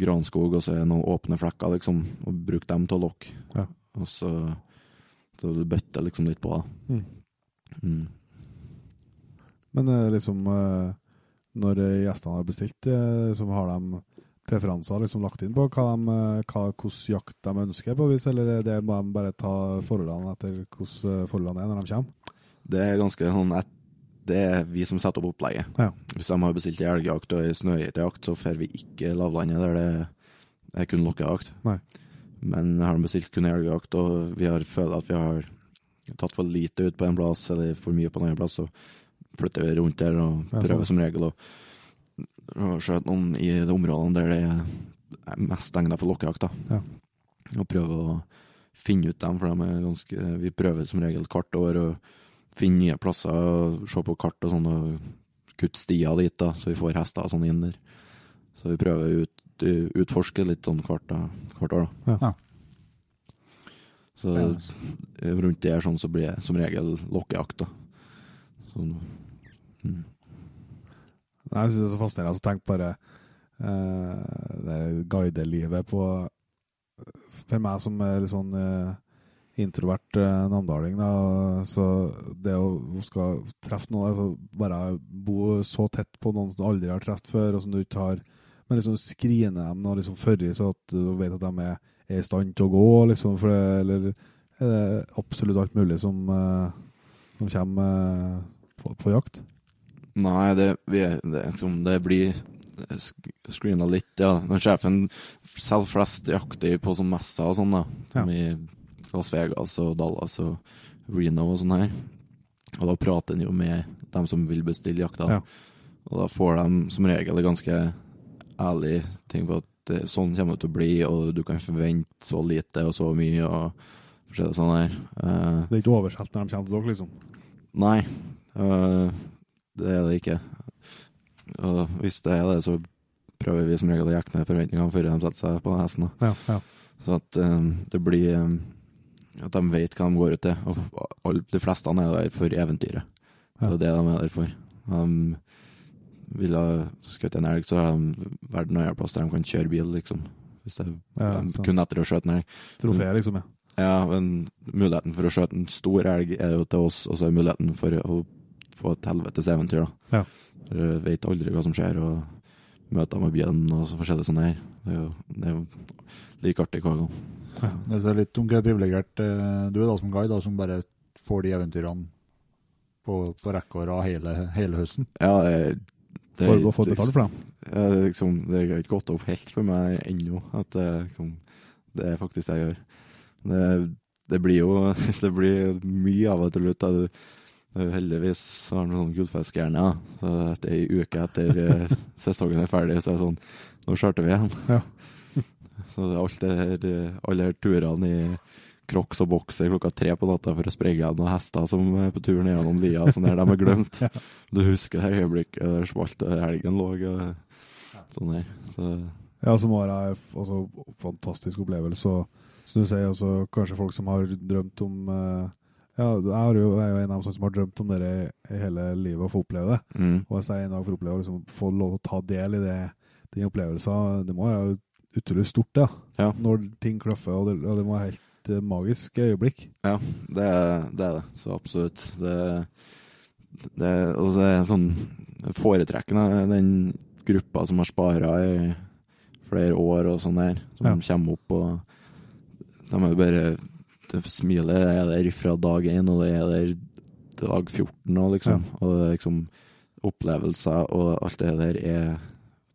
granskog, og så er det noen åpne flekker, liksom, og bruke dem til å lokke. Ja. Og så, så du bøtter liksom litt på det. Mm. Mm. Men eh, liksom eh, når gjestene har bestilt, liksom, har de preferanser liksom lagt inn på hva de, eh, hva, hvordan jakt de ønsker, på vis, eller er det må de bare ta forholdene etter hvordan eh, forholdene er når de kommer? Det er ganske sånn et, Det er vi som setter opp opplegget. Ja. Hvis de har bestilt ei elgjakt og ei snøgeitejakt, så får vi ikke lavlandet der det er kun lokkejakt. Men har de bestilt kun elgjakt, og vi har følt at vi har tatt for lite ut på en plass, eller for mye på en annen plass, så flytter vi rundt der og Ja, prøver sånn. som regel Og skjøte noen i de områdene der det er mest egnet for lokkejakt. Ja. Og prøve å finne ut dem, for de er ganske Vi prøver som regel hvert år å finne nye plasser, og se på kart og sånn, og kutte stier dit, da, så vi får hester og sånn inn der. Så vi prøver å ut, utforske litt sånn hvert, hvert år, da. Ja. Så rundt der sånn så blir det som regel lokkejakt, da. Sånn. Mm. Nei, Jeg syns det er så fascinerende å tenke bare uh, det guidelivet på For meg som er litt sånn uh, introvert uh, namdaling, da, så det å skal treffe noen altså Bare bo så tett på noen som du aldri har truffet før, og som du ikke har Men liksom skrine dem og liksom førre så at du vet at de er, er i stand til å gå, liksom, for det, eller er det absolutt alt mulig som, uh, som kommer på, på jakt? Nei, det, vi, det, det blir sk- screena litt, ja. Men sjefen selger flest jakter på sånn messer og sånn, da. Som i Las Vegas og Dallas og Reno og sånn her. Og da prater en jo med dem som vil bestille jakta. Ja. Og da får de som regel ganske ærlig ting på at det, sånn kommer det til å bli, og du kan forvente så lite og så mye og forskjellig sånn her. Uh, Det er ikke oversolgt når de kommer til dere, liksom? Nei, øh, det er det ikke. Og hvis det er det, så prøver vi som regel å jekke ned forventningene før de setter seg på hesten. Ja, ja. Så at um, det blir um, At de vet hva de går ut til. Og de fleste er der for eventyret. Det er det de er der for. De vil ha skutt en elg, så har de vært en plass der de kan kjøre bil, liksom. Hvis det Ja, de, kun etter å skjøte en elg. Trofé, liksom, ja. Ja, men muligheten for å skjøte en stor elg er jo til oss, og så er muligheten for å få et helvetes eventyr, da. Ja. Du vet aldri hva som skjer, og møter med bjørn og så forskjellig sånn her. Det er jo, det er jo like artig hver gang. Det er litt tungt privilegert eh, du er da som guide, da, som bare får de eventyrene på, på rekke og rad hele, hele høsten. Ja, det, det, For å få betalt for dem. Ja, det, er liksom, det har ikke gått opp helt for meg ennå, at det, liksom, det er faktisk det jeg gjør. Det, det blir jo [laughs] det blir mye av det til slutt. Jo heldigvis har han sånn gullfiskhjerne, ja. så etter ei uke etter eh, [laughs] sesongen er ferdig, så er det sånn Nå starter vi igjen. Ja. [laughs] så det er her, eh, alle her turene i crocs og bokser klokka tre på natta for å sprenge igjen noen hester som er på tur gjennom lia, sånn her, de har glemt. [laughs] Ja. Du husker det her øyeblikket der smalt helgen lå og sånn her. Så Ja, som var ei altså, fantastisk opplevelse. Og som du sier, altså, kanskje folk som har drømt om eh, Ja, jeg, har jo, jeg er jo en av dem som har drømt om det hele livet, å få oppleve det. mm. Og hvis jeg en dag får oppleve å liksom, få lov til å ta del i det, den opplevelsen, det må være utrolig stort, da. Ja. Når ting klaffer, og det, og det må være helt eh, magisk øyeblikk. Ja, det er det. Er det. Så absolutt. Det, det, og så er sånn foretrekkende den gruppa som har spara i flere år og sånn der, som Ja. kommer opp og De er bare det Smilet er der fra dag én, og det er der dag 14 nå, liksom. Og det er liksom opplevelser og alt det der er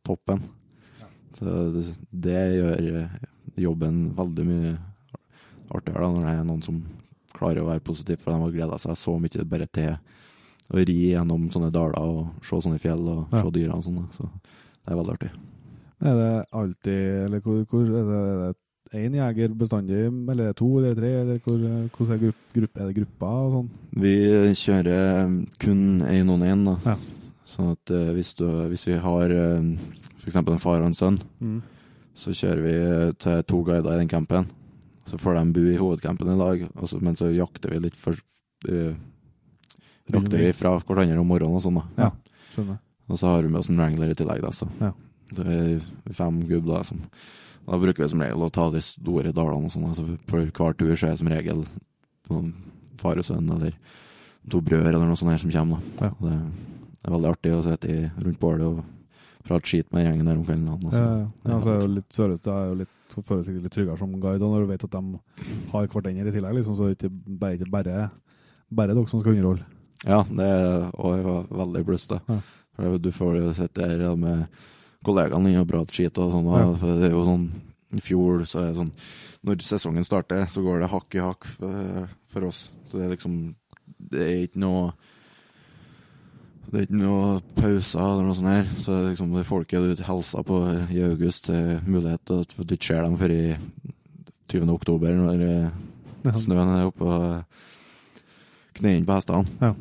toppen. Så det, det gjør eh, jobben veldig mye artigere da, når det er noen som klarer å være positiv, for de har gleda seg så mye bare til å ri gjennom sånne daler og se sånne fjell og Ja. se dyra og sånn. Så det er veldig artig. Er det alltid Eller hvor, hvor er det, er det én jeger bestandig, eller er to eller er tre? Eller hvor, hvordan er, grupp, grupp, er det grupper og sånn? Vi kjører kun én og én, da. Ja. Sånn at eh, hvis, du, hvis vi har uh, f.eks. en far og en sønn, Mm. så kjører vi til to guider i den campen. Så får de bo i hovedcampen i lag, så, men så jakter vi litt for uh, Jakter vi fra hverandre om morgenen og sånn, da. Ja. Skjønner. Og så har vi med oss en wrangler i tillegg, da. Så Ja. det er fem gubber som Da bruker vi som regel å ta de store dalene og sånn. Altså for hver tur så er det som regel noen far og sønn eller to brødre eller noe sånt her som kommer. Da. Ja. Det, det er veldig artig å sitte rundt bålet og prate skit med gjengen der om kvelden. Altså. Ja, ja. ja, så er det jo litt Sørøst er jo litt føles litt tryggere som guide, når du vet at de har hverandre i tillegg, liksom, så er det ikke bare, bare, bare dere som skal underholde. Ja, det er også veldig bløst, det. Ja. Du får sitte der med kollegaene dine og prate skit og sånn. Ja. for Det er jo sånn I fjor så er det sånn Når sesongen starter, så går det hakk i hakk for, for oss. Så det er liksom Det er ikke noe det er ikke noe pauser eller noe sånt her. Så det er liksom det folket du hilser på i august, er mulighet til at du ikke ser dem før i 20. oktober, når eh, snøen er oppå knærne på hestene. Ja.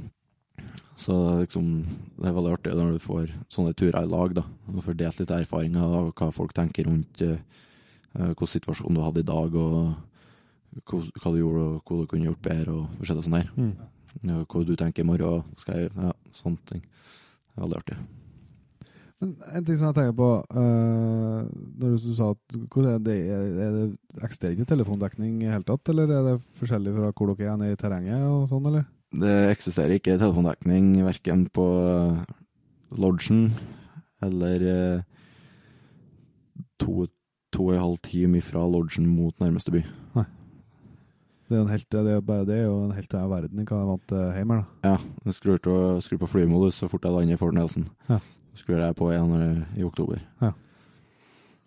Så liksom, det er veldig artig når du får sånne turer i lag, da. Og får delt litt erfaringer av hva folk tenker rundt eh, eh, hvilken situasjon du hadde i dag, og hva, hva du gjorde, og hva du kunne gjort bedre, og forskjellig sånn der. Mm. Ja, hva du tenker i morgen, skal jeg Ja, sånne ting. Det er veldig artig. Men en ting som jeg tenker på uh, Når du sa at er, det, er det eksisterer ikke telefondekning i hele tatt, eller er det forskjellig fra hvor dere er i terrenget og sånn, eller? Det eksisterer ikke telefondekning verken på eh, lodgen eller eh, to, to og en halv time fra lodgen mot nærmeste by. Nei. Så det er helt, det er bare det og en helt annen verden enn hva jeg vant hjemme. da. Ja, jeg skrur, på flymodus så fort jeg lander i Fort Nelson. Ja. Så skrur jeg på igjen i oktober. Ja.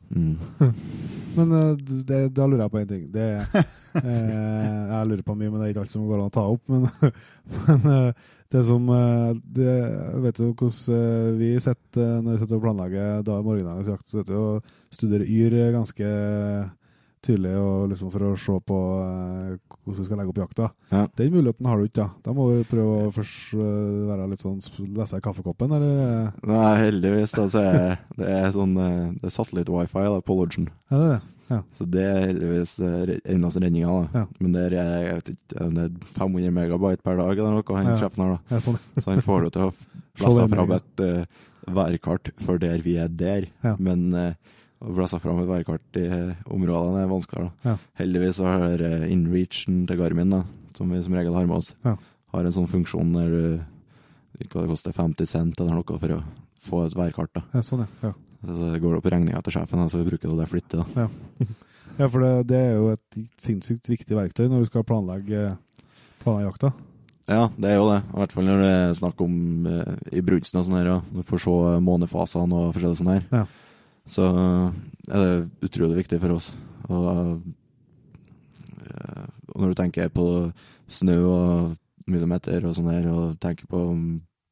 Mm. [laughs] Men eh, det, da lurer jeg på en ting. Det eh, [laughs] jeg lurer på mye, men det er ikke alt som går an å ta opp. Men, [laughs] men eh, det som eh, det, Vet du hvordan vi sitter når vi sitter og planlegger da morgendagens jakt, så sitter vi og studerer yr ganske tydelig liksom for å se på eh, hvordan vi skal legge opp jakta. Ja. Den muligheten har du ikke, da. Må du prøve å først eh, være litt sånn lese i kaffekoppen, eller? Nei, heldigvis da, så er det er sånn eh, Det er satellitt-wifi på lodgen. Er det Ja. Så det er heldigvis eneste redninga. Ja. Men det er, jeg vet ikke, det er 500 megabyte per dag eller noe, han Ja. sjefen har. da. Ja, sånn. [laughs] Så han får det til å [laughs] lese det fram et uh, værkart for der vi er der. Ja. Men uh, å lese fram et værkart i eh, områdene er vanskeligere. Ja. Heldigvis har uh, InReachen til Garmin, da, som vi som regel har med oss, Ja. har en sånn funksjon der du hva det koster 50 cent eller noe for å få et værkart. da. Ja, sånn, ja. ja. Så det opp i regninga til sjefen, så vi bruker det flittig. da. Ja, for det, det er jo et sinnssykt viktig verktøy når du skal planlegge, planlegge jakta. Ja, det er jo det. I hvert fall når det er snakk om eh, i brunsten og sånn her, ja. Du får se månefasene og forskjellig sånn her. Ja. Så eh, er det utrolig viktig for oss. Og, eh, og når du tenker på snø og millimeter og sånn her, og tenker på om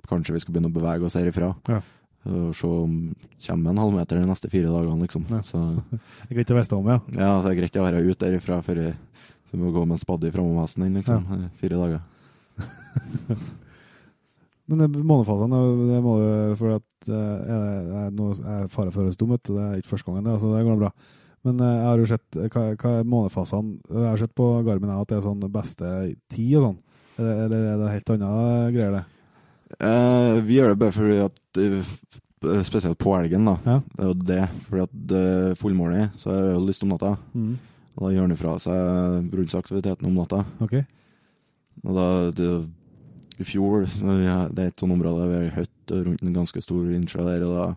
kanskje vi skal begynne å bevege oss herifra, Ja. og se om kommer en halvmeter de neste fire dagene, liksom. Ja, Så så- [laughs] Det er greit å vite om, ja. ja, så det er greit å være ute derifra før jeg- må gå med en spadde i hesten din, liksom. Ja. Fire dager. [laughs] Men det- månefasene, det må du For at nå er jeg fare for å dum, ut. Det er ikke første gangen, det, altså, det går bra. Men eh, jeg har jo sett hva, hva er månefasene Jeg har sett på Garmin at det er sånn beste tid og sånn. Eller, er det helt annet greier, det? Eh, vi gjør det bare fordi at eh, Spesielt på elgen, da. Ja. Det er jo det. Fordi at fullmåne, så er det jo lyst om natta. Mm. Og da gjør han ifra seg brunnsaktiviteten om natta. Okay. Og da det, I fjor Det er et sånt område vi har hytte rundt en ganske stor innsjø der, og da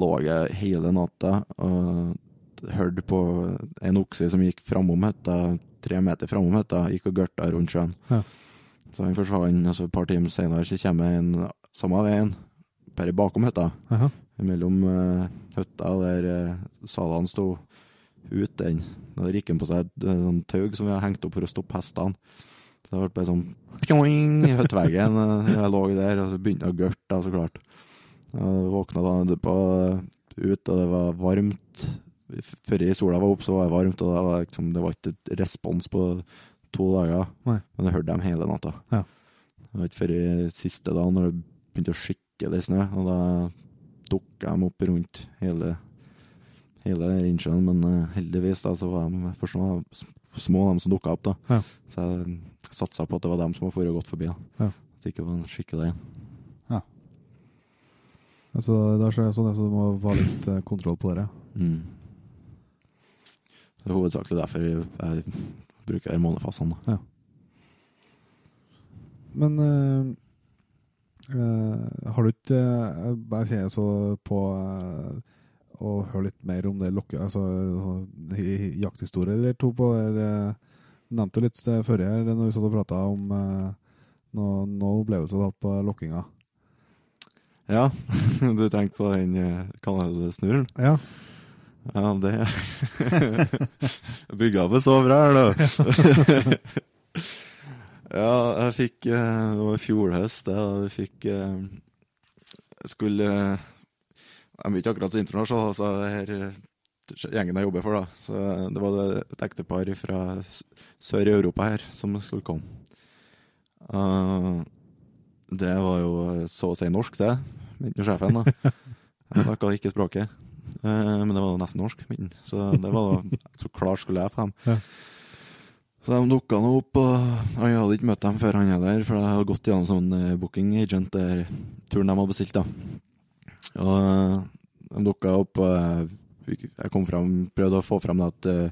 lå jeg hele natta og hørte på en okse som gikk framom hytta, tre meter framom hytta, gikk og gørta rundt sjøen. Ja. Så han forsvant, altså et par timer senere så kommer en samme veien, bare bakom hytta. Aha. Mellom uh, hytta der uh, salene sto ut den. Da gikk han på seg et uh, sånn taug som vi har hengt opp for å stoppe hestene. Det ble bare sånn pjoing i hytteveggen. eh, jeg lå der, og så begynte jeg å gørte, så klart. Jeg våkna da på, ut, og det var varmt. Før sola var opp, så var det varmt, og det var, liksom, det var ikke respons på to dager. Nei. Men jeg hørte dem hele natta. Ja. Det var ikke før siste dagen, når det begynte å skikkelig snø, og da dukka de opp rundt hele, hele innsjøen. Men eh, heldigvis da, så var de små, de som dukka opp. da. Ja. Så jeg satsa på at det var dem som var for gått forbi. da. Ja. At det ikke var en skikkelig en. Altså, det er så- sånn at du må ha litt eh, kontroll på det. Mm. Det er hovedsakelig derfor jeg, bruker de månefasene. Ja. Men eh, eh, har du ikke Jeg ser så på eh, å høre litt mer om det lokket, Altså hi- jakthistorie eller to på der uh, Nevnte litt eh, før her når vi satt og prata om uh, noen noe opplevelser du har hatt på lokkinga. Ja, [laughs] du tenkte på den eh, kanelsnurren? Ja. Ja, det [laughs] Bygga meg så bra her, da. [laughs] ja, jeg fikk eh, Det var i fjor høst, det. Da vi fikk eh, Jeg skulle eh, Jeg er ikke akkurat så internasjonal, altså. Det her eh, gjengen jeg jobber for, da. Så det var et ektepar fra sør i Europa her som skulle komme. Uh, det var jo så å si norsk, det. Mente sjefen, da. Jeg snakka ikke språket. Uh, men det var nesten norsk, min. Så det var da så klart skulle jeg få dem. Ja. Så de dukka nå opp, og jeg hadde ikke møtt dem før han heller, for jeg hadde gått gjennom sånn eh, booking agent der turen de hadde bestilt, da. Og eh, de dukka opp, og jeg- jeg kom fram, prøvde å få frem at eh,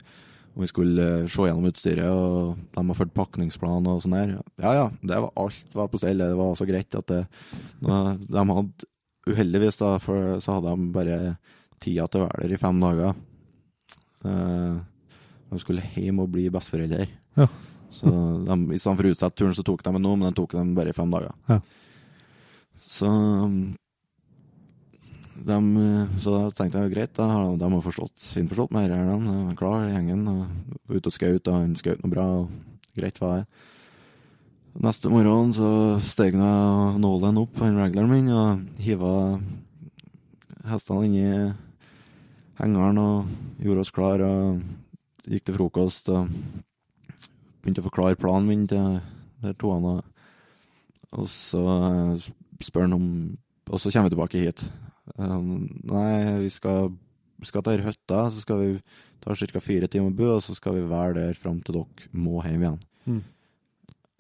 om vi skulle eh, se gjennom utstyret, og de har ført pakningsplan og sånn der. Ja ja, det var alt var på stell, det var så greit at det, de hadde Uheldigvis, da, for så hadde de bare tida til å være der i fem dager. Eh, de skulle hjem og bli besteforeldre. Ja. Så de, i stedet for å utsette turen, så tok de den nå, men den tok de bare i fem dager. Ja. Så de, så da tenkte jeg greit, da har de har forstått, innforstått med dette. De er klar, gjengen. Ute og skjøt, og han skjøt noe bra. og Greit var det. Neste morgen så steg jeg Nolan opp, han regleren min, og hiva hestene inn i hengeren og gjorde oss klar og gikk til frokost og begynte å forklare planen min til de to. Og, og så eh, spør han om Og så kommer vi tilbake hit. Um, nei, vi skal, skal til hytta, så skal vi ta ca. fire timer å bo, og så skal vi være der fram til dere må hjem igjen. Mm.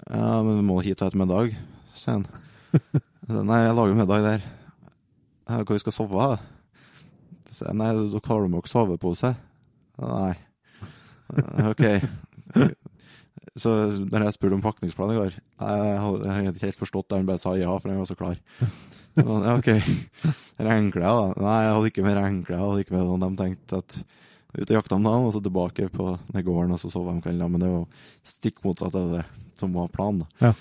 Ja, men vi må hit og spise middag, sier han. [laughs] Nei, jeg lager middag der. Ja, Hvor vi skal sove? Så Nei, dere har med dere sovepose? Nei. OK. [laughs] Så når jeg spurte om pakningsplan i går jeg hadde ikke helt forstått det, han bare sa ja, for han var så klar. OK. [laughs] Regnklær, da? Nei, jeg hadde ikke med regnklær. Jeg hadde ikke med noen. De tenkte at ut og jakta om dagen, og så tilbake på den gården, og så sove om kvelden. Men det var stikk motsatt av det som var planen. Ja.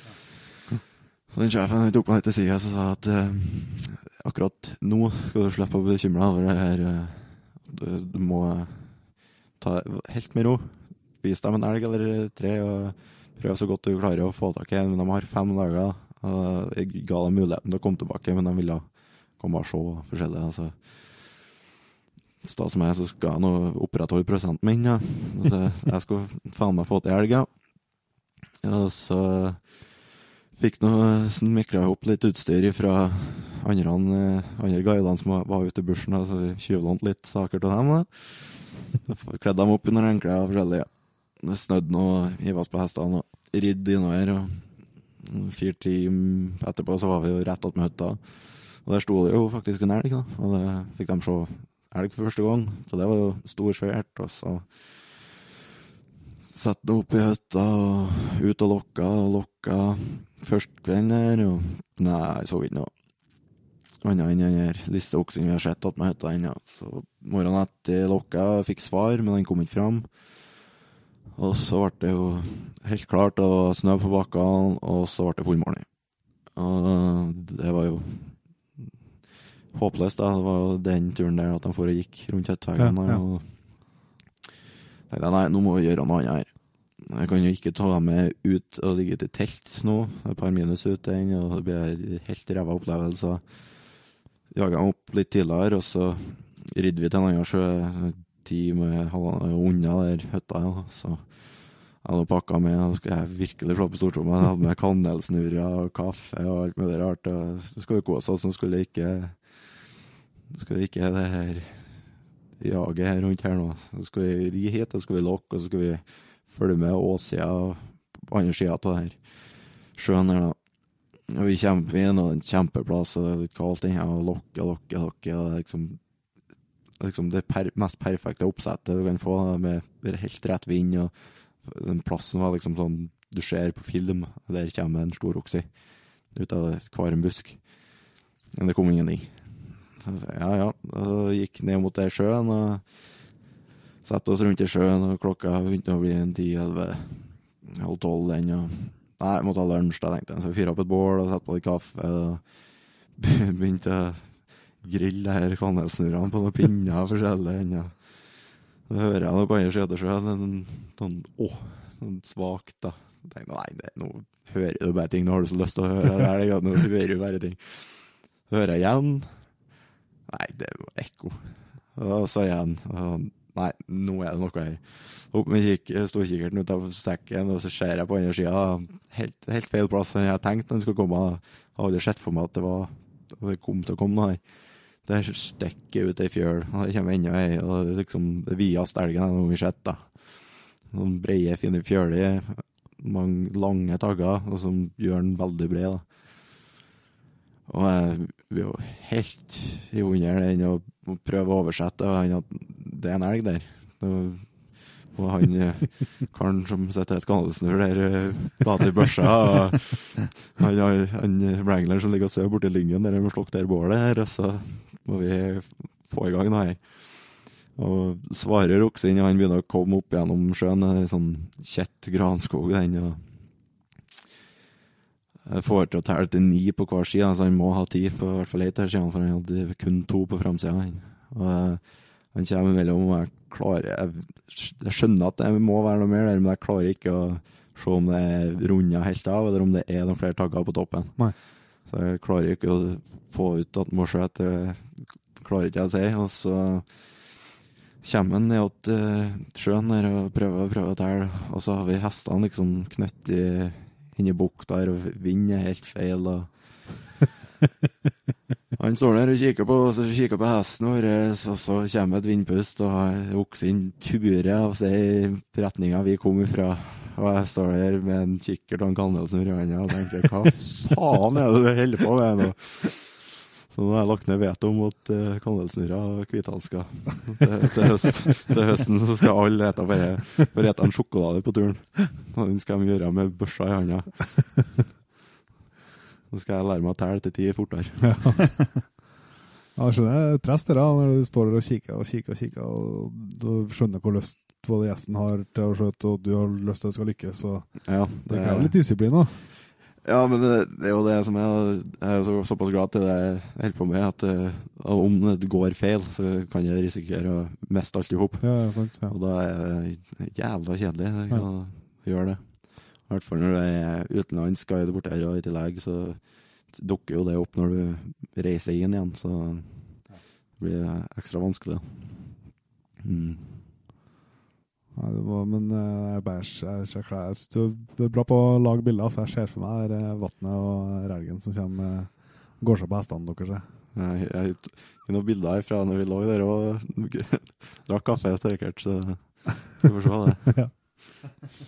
Så den sjefen tok meg til side og sa at eh, akkurat nå skal du slippe å bekymre deg over det her. eh, du, du må ta det helt med ro. Vis dem en elg eller tre, og prøv så godt du klarer å få tak i en. De har fem dager. Jeg ga dem muligheten til å komme tilbake, men de ville komme og se forskjellig. altså sta som jeg, så skal jeg nå opprettholde prosenten min. Ja. Altså, jeg skulle faen meg få til elg, ja. Og så fikk nå mikra opp litt utstyr fra andre, andre guidene som var ute i bushen. så altså, vi tjuvlånte litt saker til dem. da. Kledde dem opp under håndklær og forskjellig. Det snødde nå, hiva oss på hestene og ridd innover. og Fire timer etterpå så var vi jo rett attmed hytta. Og der sto det jo faktisk en elg, da. Og det fikk de se elg for første gang. Så det var jo stor svært. Og så Sette den opp i hytta og ut og lokka og lokka første kvelden der, og nei, så ikke noe. Annet enn den der listeoksen vi har sett attmed hytta ennå. Så morgenen etter lokka fikk svar, men den kom ikke fram. Og så ble det jo helt klart og snø på bakkene, og så ble det fullmåne. Og det var jo håpløst, da. Det var jo den turen der at de for og gikk rundt høttveggen Ja, ja. Og tenkte jeg nei, nå må vi gjøre noe annet her. Jeg kan jo ikke ta med ut og ligge til telt nå. Et par minus ute inn, og det blir helt ræva opplevelser. Jaga dem opp litt tidligere, og så ridde vi til en annen sjø, ti med unna der hytta. Ja. Så jeg hadde pakka med, nå skulle jeg virkelig slå på stortromma. Jeg hadde med kanelsnurrer og kaffe og alt mulig rart. Og så skulle vi kose oss, så skulle ikke skulle ikke det her jaget her rundt her nå. Så skulle vi ri hit, og så skulle vi lokke, og så skulle vi følge med åssida på andre sida av det her sjøen her, da. Og vi kommer det er en kjempeplass, og det er litt kaldt inne, og lokke, lokke, lokke. Og liksom, liksom det per, mest perfekte oppsettet du kan få, med helt rett vind. og Den plassen var liksom sånn du ser på film, der kommer en stor okse ut av hver en busk. Men det kom ingenting. Så jeg sa, ja, ja. Og gikk ned mot der sjøen og satte oss rundt i sjøen, og klokka begynte å bli en ti-elleve, halv tolv den. og Nei, jeg måtte ha lunsj, da, tenkte jeg. Så vi fyrte opp et bål og satte på litt kaffe. og [laughs] Begynte å grille det her kanelsnurrene på noen pinner forskjellige ennå. Så hører jeg noe på andre sida sjøen, en sånn åh, sånn svakt, da. Jeg tenkte nei, det, nå hører du bare ting, nå har du så lyst til å høre det her, nå hører du bare ting. Så hører jeg igjen. Nei, det var ekko. Og så igjen. Nei, nå er det noe her. Opp med kik storkikkerten ut av sekken, og så ser jeg på andre sida. Helt, helt feil plass enn jeg hadde tenkt den skulle komme. Jeg hadde aldri sett for meg at det var at det kom til å komme noe her. Det stikker ut ei fjøl, og det kommer enda ei. Og det liksom det videste elgen jeg noen gang har sett. da. Noen breie, fine fjøler. Mange lange tagger, og som gjør den veldig bred. da. Og jeg blir jo helt i under den å prøve å oversette og at det er en elg der. Og, og han eh, karen som sitter i et kanalsnurr der, stadig børsa. Og han, han Wrangler som ligger og sover borti lyngen der, han må slukke der bålet her, og så må vi få i gang noe her. Og svarer oksen, og han begynner å komme opp gjennom sjøen. Det er sånn kjett granskog, den. og får til å telle til ni på hver side, så han må ha ti på hvert fall ei av sidene, for han hadde kun to på framsida. Og eh, han kommer mellom, og jeg klarer jeg, skjønner at det må være noe mer der, men jeg klarer ikke å se om det er runda helt av, eller om det er noen flere tagger på toppen. Nei. Så jeg klarer ikke å få ut at han må skjøte, det klarer ikke jeg å si. Og så kommer han ned til eh, sjøen der og prøver og prøver å telle, og så har vi hestene liksom i inni bukk der, og vinden er helt feil. Og [laughs] han står der og kikker på, og kikker på hesten vår, og så kommer et vindpust, og oksen turer av seg retninga vi kom ifra. Og jeg står der med en kikkert og en kanelsnurr i hånda og tenker hva faen er det du holder på med nå? Så nå har jeg lagt ned veto mot uh, kanelsnurrer og hvithansker. Til, til, høst, til høsten så skal alle ete bare en sjokolade på turen. Og den skal de gjøre med børsa i handa. Så skal jeg lære meg å telle til ti fortere. [laughs] Ja, jeg skjønner press det da, når du står der og kikker og kikker og kikker, og du skjønner hvor lyst både gjesten har til å skjøte, og du har lyst til at det skal lykkes, så Ja, det krever litt disiplin, da. Ja, men det, det er jo det som er Jeg er så, såpass glad til det jeg holder på med, at uh, om det går feil, så kan jeg risikere å miste alt i hop. Ja, ja, sant. Ja. Og da er det jævla kjedelig det å gjøre det. I hvert fall når du er utenlands, guide borte her, og i tillegg så dukker jo det opp når du reiser inn igjen, så det blir ekstra vanskelig. Mm. Nei, det var, men eh, jeg bare jeg, jeg, synes du er bra på å lage bilder, så jeg ser for meg vannet og relgen som kommer, eh, går seg på hestene deres. jeg. Jeg har noen bilder fra når vi lå der og [laughs] drakk kaffe, sikkert, så vi får se det.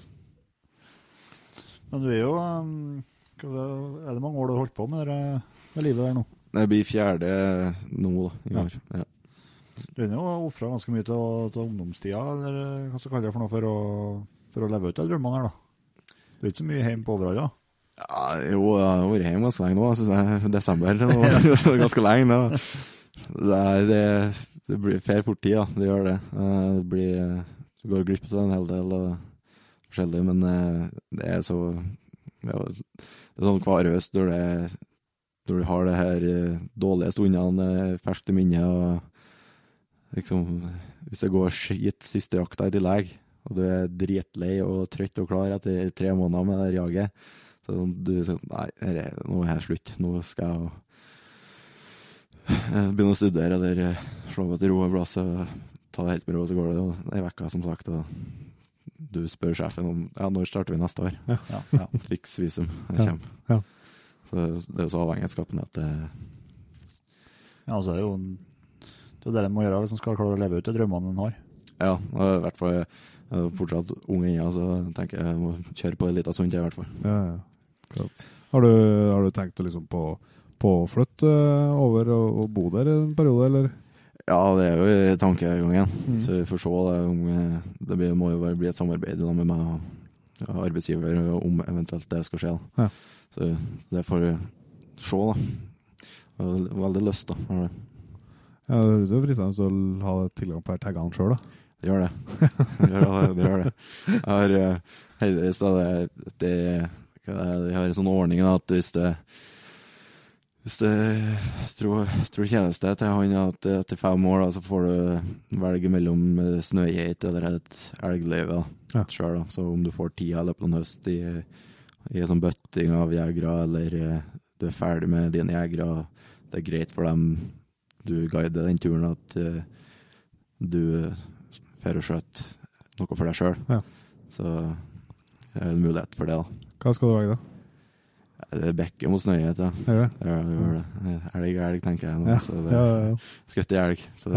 [laughs] Men du er jo um, det- Er det mange år du har holdt på med, det, med livet der nå? Det blir fjerde nå, da, i Ja. år. Ja. Du har jo ofra ganske mye til, til ungdomstida, eller hva skal du kalle det for noe, for å for å leve ut de drømmene her, da? Du er ikke så mye hjemme på Overhalla? Ja, jo, jeg har vært hjemme ganske lenge nå, synes jeg. Desember. nå. [laughs] [laughs] Ganske lenge nå. Det, det, det blir fer fort tid, da. Det gjør det. Eh, Det blir Du går glipp av en hel del og forskjellig, men eh, det er så Det er det sånn kvarøst når, det, når du har det her eh, dårlige stundene eh, ferskt i minnet, og liksom Hvis det går skit siste jakta i tillegg, og du er dritlei og trøtt og klar etter tre måneder med det jaget, så du er sånn Nei, nå er jeg slutt. Nå skal jeg begynne å studere eller slå meg til ro og plass, ta det helt med ro, så går det ei uke, som sagt. Og du spør sjefen om ja, når starter vi neste år. Ja, ja. Fiks visum. det kommer. ja. Så det er jo så skatten at det ja altså, det er jo det er det en må gjøre hvis en skal klare å leve ut de drømmene en har. Ja, og i hvert fall jeg er fortsatt ung ennå, så tenker jeg må kjøre på en liten stund til, i hvert fall. Ja, ja. Klart. Har du, har du tenkt liksom på, på å flytte eh, over og, og bo der en periode, eller? Ja, det er jo i tankegangen. Mm. Så vi får se om eh, det blir, må jo bli et samarbeid med meg og arbeidsgiver om eventuelt det skal skje. Ja. Så det får vi se, da. Jeg har veldig lyst, da. Ja, det høres jo fristende ut å ha tilgang på taggene sjøl, da. Det gjør det. Det gjør det. det, gjør det. Jeg har eh, heldigvis da, det, det, Jeg har en sånn ordning da, at hvis det hvis du tror, tror tjeneste til han at etter fem år da, så får du velge mellom eh, snøgeit eller et elgløyve Ja. sjøl. Så om du får tida i løpet av en høst i, i en sånn bøtting av jegere, eller eh, du er ferdig med dine jegere, det er greit for dem du guider den turen at uh, du får å skjøte noe for deg sjøl. Ja. Så det er en mulighet for det, da. Hva skal du velge, da? Det er bekke mot snøyhet, ja. Er det? Ja, det gjør det. Elg, elg, tenker jeg nå. Ja, Så det ja, ja, ja. skutt i elg. Så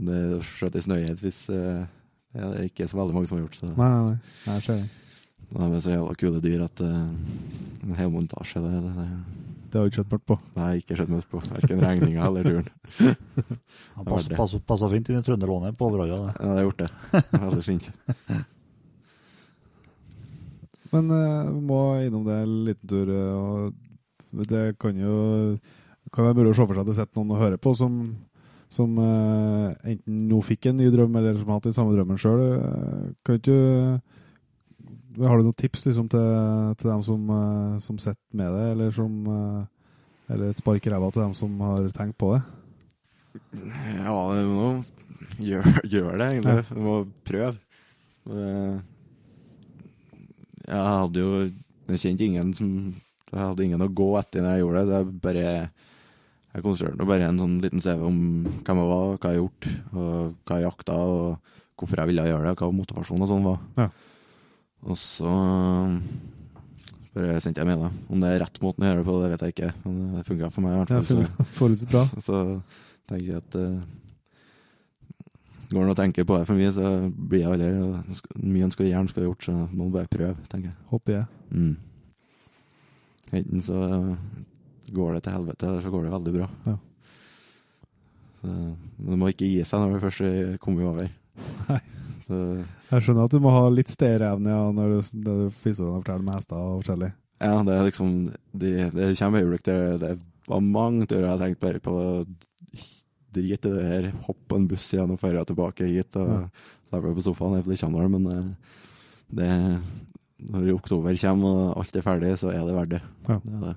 det er skjøtt i snøyhet hvis eh, ja, Det er ikke så veldig mange som har gjort så Nei, nei, nei. nei jeg ser det. De er så jævla kule dyr at uh, en hel montasje det, det, det, Det har du ikke mørkt på. det har ikke sett møtt på. Verken regninga eller turen. [laughs] Han passer, passer, passer fint inn i Trønderlånet på Overhalla. Ja, det har gjort det. Veldig fint. [laughs] Men uh, vi må innom det en liten tur. eh, og det kan jo kan være moro å se for seg at det sitter noen og hører på som, som uh, enten nå fikk en ny drøm, eller som har hatt den samme drømmen sjøl. kan du Har du noen tips liksom, til, til dem som, uh, som sitter med det, eller som Eller et spark i ræva til dem som har tenkt på det? Ja, du må gjøre gjør det, egentlig. Du må prøve. Eh, Jeg hadde jo Jeg kjente ingen som Jeg hadde ingen å gå etter når jeg gjorde det. så Jeg bare Jeg konstruerte bare en sånn liten CV om hvem jeg var, hva jeg har gjort, og hva jeg jakta, og hvorfor jeg ville gjøre det, hva motivasjonen og sånn var. Ja. Og så bare sendte jeg mail. Om det er rett måten å gjøre det på, det vet jeg ikke. Men det funka for meg i hvert Ja, fall. så- Forutsatt bra. [laughs] så tenker jeg at uh, Går det å tenke på det for mye, så blir jeg aldri Mye en skal gjerne skal gjort, så må man bare prøve, tenker jeg. Håper jeg. Mm. Enten så går det til helvete, eller så går det veldig bra. Ja. Så, men du må ikke gi seg når du først er kommet over. [laughs] Nei. Så, Jeg skjønner at du må ha litt stayerevne ja, når du, når du forteller med hester og forskjellig. ja, det er liksom Det, det kommer øyeblikk der det var mange turer jeg har tenkt bare på Drit i det her, hopp på en buss igjen og feire tilbake hit og Ja. Lever på sofaen i kommer, men eh, det Når oktober kommer og alt er ferdig, så er det verdt det. Ja. det, er det.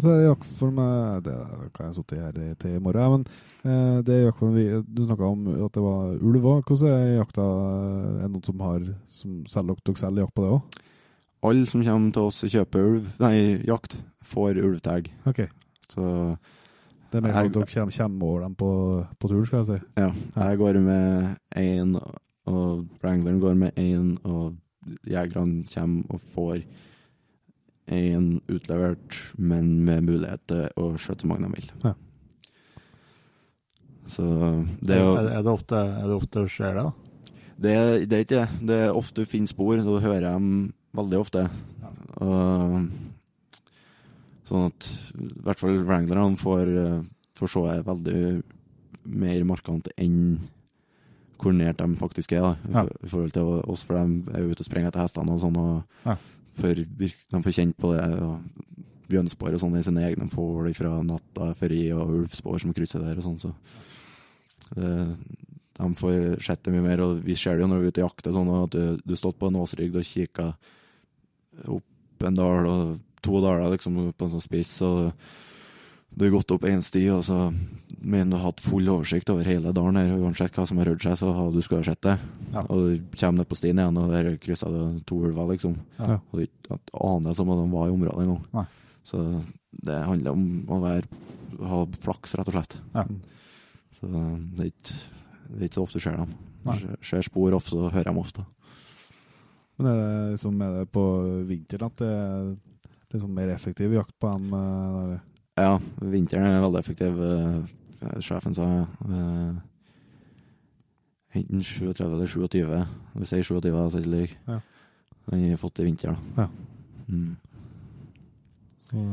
Så er det jaktform eh, Det kan jeg sitte her til i morgen, men eh, det er jaktform vi, Du snakka om at det var ulv òg. Hvordan er jakta? Er det noen som har som selger dere selv jakt på det òg? Alle som kommer til oss og kjøper ulv, nei, jakt, får ulvtag. Ok. Så Det er mer at dere kommer, kommer over dem på, på tur, skal jeg si. ja, jeg går med én, og Wrangleren går med én, og jegerne kommer og får én utlevert, men med mulighet til å skjøte så mange de vil. Ja. Så det er jo er, det ofte, er det ofte skjer det, da? Det, det er ikke det. Det er ofte du finner spor, og du hører dem veldig ofte. Og, sånn at i hvert fall Wranglerne får, eh, får se veldig mer markant enn koordinert de faktisk er, da, Ja. i forhold til oss, for de er jo ute og sprenger etter hestene og sånn, og Ja. for, de får kjent på det. og Bjørnspor og sånn i sine egne får fra natta før i, og ulvspor som krysser der og sånn, så det, de får sett det mye mer, og vi ser det jo når vi er ute og jakter, sånn at du, du stått på en åsrygg og kikka opp en dal og to daler liksom på en sånn spiss, og du har gått opp én sti, og så mener du har hatt full oversikt over hele dalen her, og uansett hva som har rørt seg, så har du skulle ha sett det. Ja. Og du kommer ned på stien igjen, og der kryssa du to ulver, liksom. Ja. Og du aner som om de var i området engang. Så det handler om å være, ha flaks, rett og slett. Ja. Så det er ikke, det er ikke så ofte du ser dem. Nei. Ser- spor ofte, så hører dem ofte. Men er det, liksom, er det på vinteren at det liksom mer effektiv jakt på enn uh, der? Ja, vinteren er veldig effektiv. Uh, Sjefen sa uh, enten 37 eller 27. Vi sier 27, da, så er det ikke lyver. Ja. Den har fått i vinter, da. Ja. Mm. Så,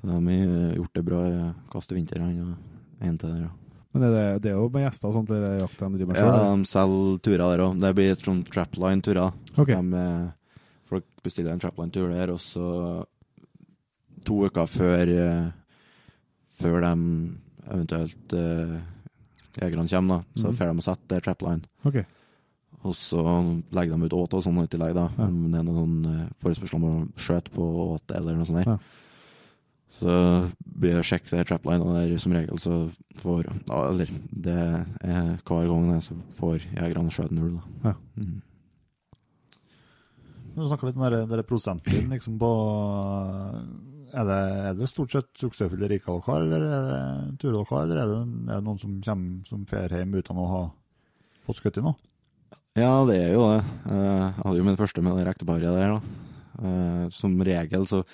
Så de har gjort det bra i kast i vinter, han og en til der. Ja. men er det, det er jo med gjester og sånt der jakter de driver med Ja, de selger turer der òg. Det blir et sånn trapline-turer. Ok. De, eh, folk bestiller en trapline-tur der, og så to uker før eh, Før de eventuelt eh, jegerne kommer, da, så drar får de å sette trapline. Okay. Og så legger de ut åte og sånn i tillegg, da. Ja. Om det er noen sånn eh, forespørsel om å skjøte på åte eller noe sånt. der. Ja. Så blir det sjekk det trapline, og der som regel så får Eller det er hver gang så får jegerne skjøte null, da. Ja. Mm. Du snakker litt om den der- der prosenten liksom på er det, er det stort sett suksessfulle riker dere har, eller er det turer dere har, eller er det, er det noen som kommer som fer hjem uten å ha fått skutt i noe? Ja, det er jo det. Eh, Jeg hadde jo min første med det ekteparet der, da. Eh, Som regel så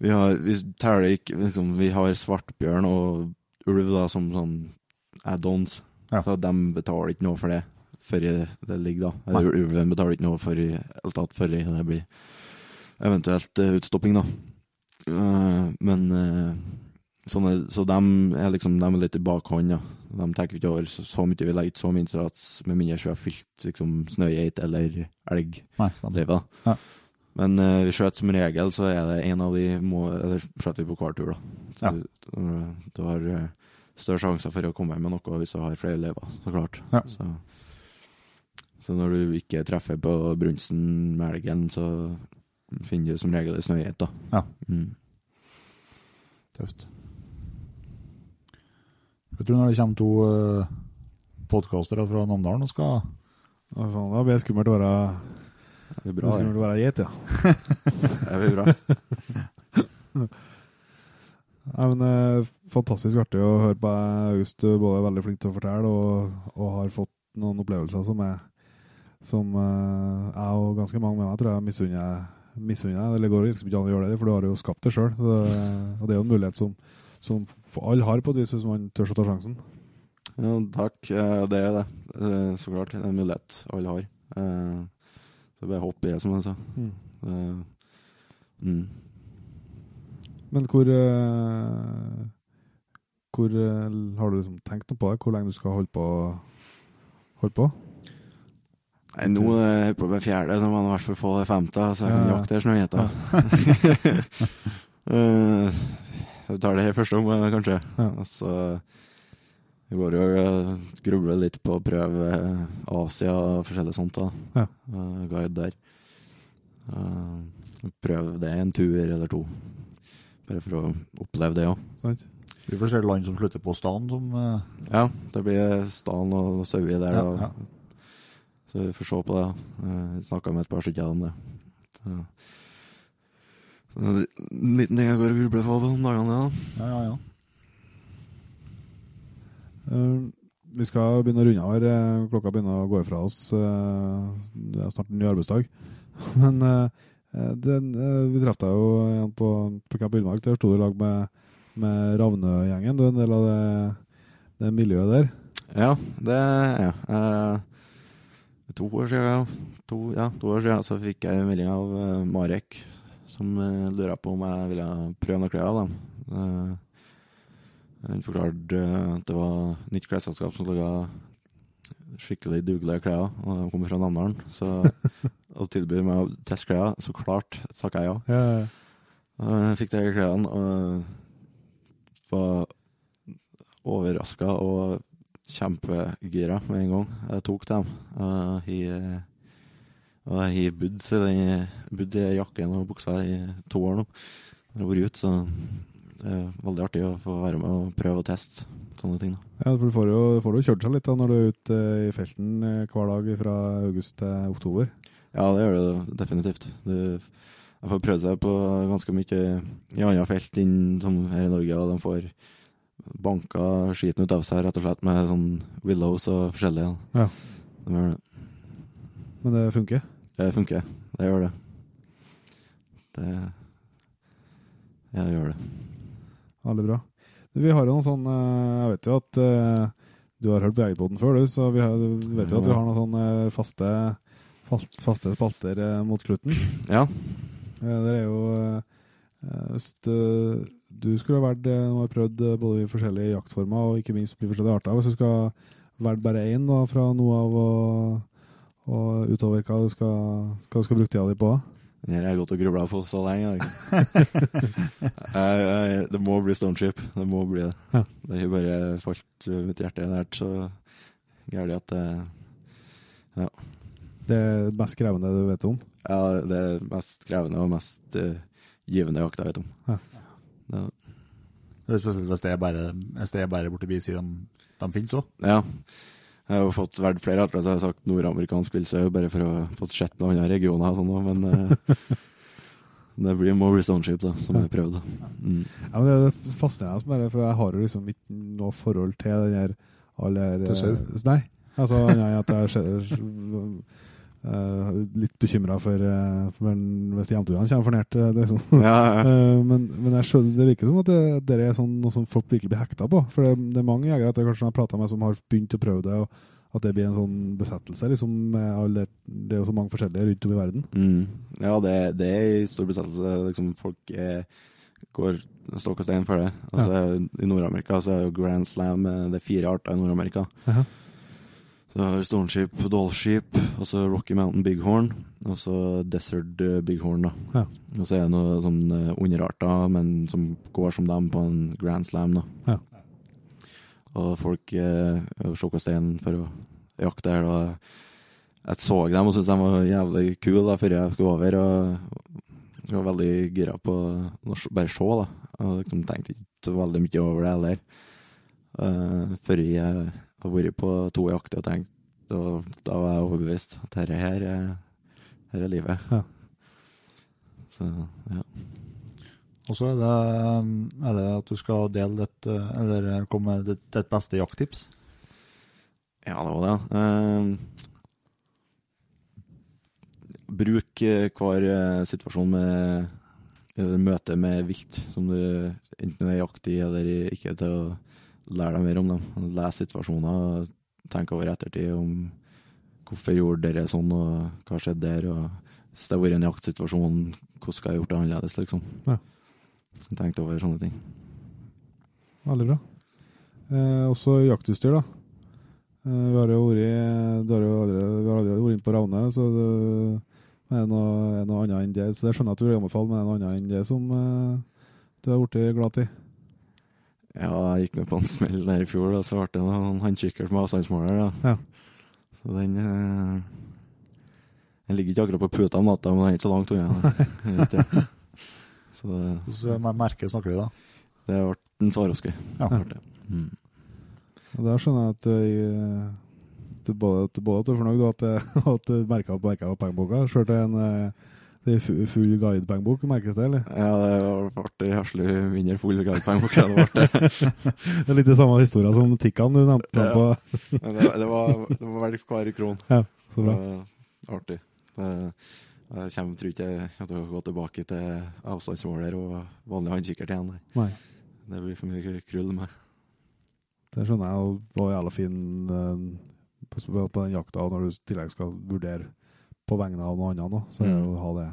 Vi har, vi teller ikke liksom, Vi har svartbjørn og ulv da som sånn add-ons. Ja. Så de betaler ikke noe for det før det ligger, da. Ulven betaler ikke noe for i hele tatt før det blir eventuelt eh, utstopping, da. Eh, Men eh, sånne, Så de er liksom de er litt i bakhånd, da. De tenker ikke over så, så mye. Vi legger ikke så mye innsats med mindre vi har fylt liksom, snøgeit eller elg. Livet, da. Ja. Men uh, vi skjøt som regel, så er det en av de må, Eller skjøter vi på hver tur, da. Så Ja. du, du har større sjanser for å komme hjem med noe hvis du har flere elever, så klart. Ja. Så, så når du ikke treffer på brunsten med elgen, så finner du som regel ei snøgeit, da. Ja. Mm. Tøft. Jeg tror når det kommer to uh, podkastere fra Namdalen og skal Ja, faen, Da blir det skummelt å være, Det blir bra, det. skummelt å være geit, [laughs] ja. Det blir bra. [laughs] Nei, men eh, Fantastisk artig å høre på deg, August. Du er både veldig flink til å fortelle og, og har fått noen opplevelser som, er, som uh, jeg og ganske mange med meg tror jeg misunner. Eller går liksom ikke an å gjøre det, for du har jo skapt det sjøl. Og det er jo en mulighet som, som alle har, på et vis, hvis man tør å ta sjansen. Ja, takk. Eh, Det er det. Eh, Så klart. Det er en mulighet alle har. Eh, Så bare hopp i det, som jeg sa. Mm. Mm. Men hvor eh, Hvor eh, har du liksom tenkt noe på det? Hvor lenge du skal holde på? Holde på? Nei, nå er jeg på med fjerde, så må man i hvert fall få det femte, så jeg kan Ja. jakte snøgjeter. uh, [laughs] Så vi tar det i første omgang, kanskje. Ja. Og så vi går jo og grubler litt på å prøve Asia og forskjellig sånt. da. Ja. Uh, guide der. Uh, prøve det en tur eller to. Bare for å oppleve det òg. Sant? Vi får se land som slutter på stan, som uh... Ja, det blir stan og sauer der. Ja, og, ja. Så vi får se på det. Uh, Snakka med et par stykker om det. Så. En liten ting jeg går og grubler på om dagene. da. Ja, ja, ja. Uh, vi skal begynne å runde av her. Eh, Klokka begynner å gå ifra oss. Eh, Det er snart en ny arbeidsdag. [laughs] Men eh, eh, den, eh, vi traff deg jo igjen på, på Camp Villmark. Der sto du i lag med, med Ravnø-gjengen. Du er en del av det, det miljøet der. Ja, det er jeg. Eh, to år siden. To, ja, to år siden så fikk jeg en melding av uh, Marek, som uh, lurer på om jeg ville prøve noe klær av dem. Han uh, forklarte eh, at det var nytt klesselskap som laga skikkelig dugelige klær, og de kommer fra Namdalen. Så [laughs] og tilbyr meg å teste klær, så klart takka jeg ja. Ja, ja. Jeg fikk de klærne og var overraska og kjempegira med en gang. Jeg tok dem. Og jeg, og jeg har bodd i den bodd i jakken og buksa i to år nå. Jeg har vært ute, så det er veldig artig å få være med og prøve å teste sånne ting. da. Ja, for du får jo, får jo kjørt seg litt da, når du er ute i felten eh, hver dag fra august til oktober. Ja, det gjør det definitivt. Du, jeg får prøvd seg på ganske mye i andre felt enn som her i Norge, og de får banka skiten ut av seg rett og slett med sånn willows og forskjellige. Ja. De gjør det. Men det funker. Det funker. Det gjør det. Det Ja, det gjør det. Veldig bra. Vi har jo noen sånn eh, Jeg vet jo at eh, du har hørt på Jegerpoden før, du, så vi har, du vet jo at vi har noen sånne faste, fast, faste spalter eh, mot slutten. Ja. Det er jo Hvis eh, du skulle ha vært eh, Nå har jeg prøvd eh, både i forskjellige jaktformer og ikke minst i forskjellige arter. Hvis du skal velge bare én fra noe av og, og utover hva du skal, hva du skal bruke tida di på? Den her har jeg gått og grubla på så lenge. [laughs] det må bli Stoneship. Det må bli det. Ja. Det har bare falt mitt hjerte nært så gærent at det Det er det mest krevende du vet om? Ja, det er mest krevende og mest uh, givende jakt jeg vet om. Ja. Det, er spesielt hvis det er bare, hvis det er bare borti siden de, de finnes òg. ja. Jeg har jo fått valgt flere arter, så jeg har sagt nordamerikansk villsau bare for å få sett noen andre regioner og sånn men eh, [laughs] det blir, more Stoneship, da, som jeg prøvde. Mm. Ja, men Det er fascinerende, bare, for jeg har jo liksom ikke noe forhold til den her alle Til sau? eh, Nei. Altså, nei, at jeg er eh, litt bekymra for, uh, for hvis jevntuene kommer for nært. liksom. det er sånn. Ja, ja. uh, [laughs] men, men skjønner, det virker som at det, det er sånn, noe som folk virkelig blir hekta på. For det, det er mange jegere at jeg kanskje har prata med som har begynt å prøve det, og at det blir en sånn besettelse. liksom alle, Det er jo så mange forskjellige rundt om i verden. Mm. Ja, det, det er en stor besettelse. Liksom, folk er, går stokk og stein for det. Altså, I Nord-Amerika så er jo Grand Slam eh, Det er fire arter i Nord-Amerika. Jaha. Så har vi Stoneship, Dollship, og så Rocky Mountain Bighorn, og så Desert eh, Bighorn. da. Ja. Og så er det noen sånne underarter, men som går som dem på en Grand Slam. da. Ja. Og folk eh, stokk steinen for å jakte her. da. Jeg så dem og syntes de var jævlig kule da, før jeg skulle over. og Jeg var veldig gira på å bare se. da. Og liksom tenkte ikke veldig mye over det heller. Uh, før jeg har vært på to jakter og tenkt og Da var jeg overbevist at dette her, er- her er livet. Ja. Så ja. Og så er det, er det at du skal dele ditt eh, Eller komme med ditt, ditt beste jakttips. Ja, det var det. Eh, bruk eh, hver eh, situasjon med eller møte med vilt som du enten er jakt i eller ikke, til å lære deg mer om dem. Lese situasjoner, tenke over ettertid om hvorfor gjorde dere sånn, og hva skjedde der, og hvis det har vært en jaktsituasjon, hvordan skal jeg gjort det annerledes, liksom. Ja. Så tenkte over sånne ting. Veldig bra. Eh, også jaktutstyr, da. Eh, vi har jo vært, har jo aldri, vi har aldri vært inne på Ravne, så det er noe, er noe annet enn det. Så det skjønner jeg at du vil anbefale, men er noe annet enn det som eh, du har blitt glad til? Ja, jeg gikk med på en smell der i fjor, og så ble det noen håndkikkert med avstandsmåler. Da. Ja. Så den eh, Den ligger ikke akkurat på puta men den er ikke så langt unna. [laughs] Så det, Så merke snakker vi da. det ble en Swarovski. Ja. Det. Mm. Og der skjønner jeg at jeg, du både, både at du er fornøyd og at, [laughs] at du opp merka på pengeboka. Sjøl til en eh, det er full guidepengebok, merkes det, eller? Ja, det ble heslig mindre full guidepengebok det ble. [laughs] Det er litt det samme historien som Tikkan du nevnte Ja. på. [laughs] Men det, det var, det var verdt hver kron. Så bra. Det var artig. Det, jeg kommer, tror ikke jeg kommer til å gå tilbake til avstandsmåler og vanlig håndkikkert igjen. nei. Det blir for mye krull med. Det skjønner jeg, og var jævla fin eh, på, på den jakta, og når du i tillegg skal vurdere på vegne av noe annet, nå, så er Mm. å ha, det,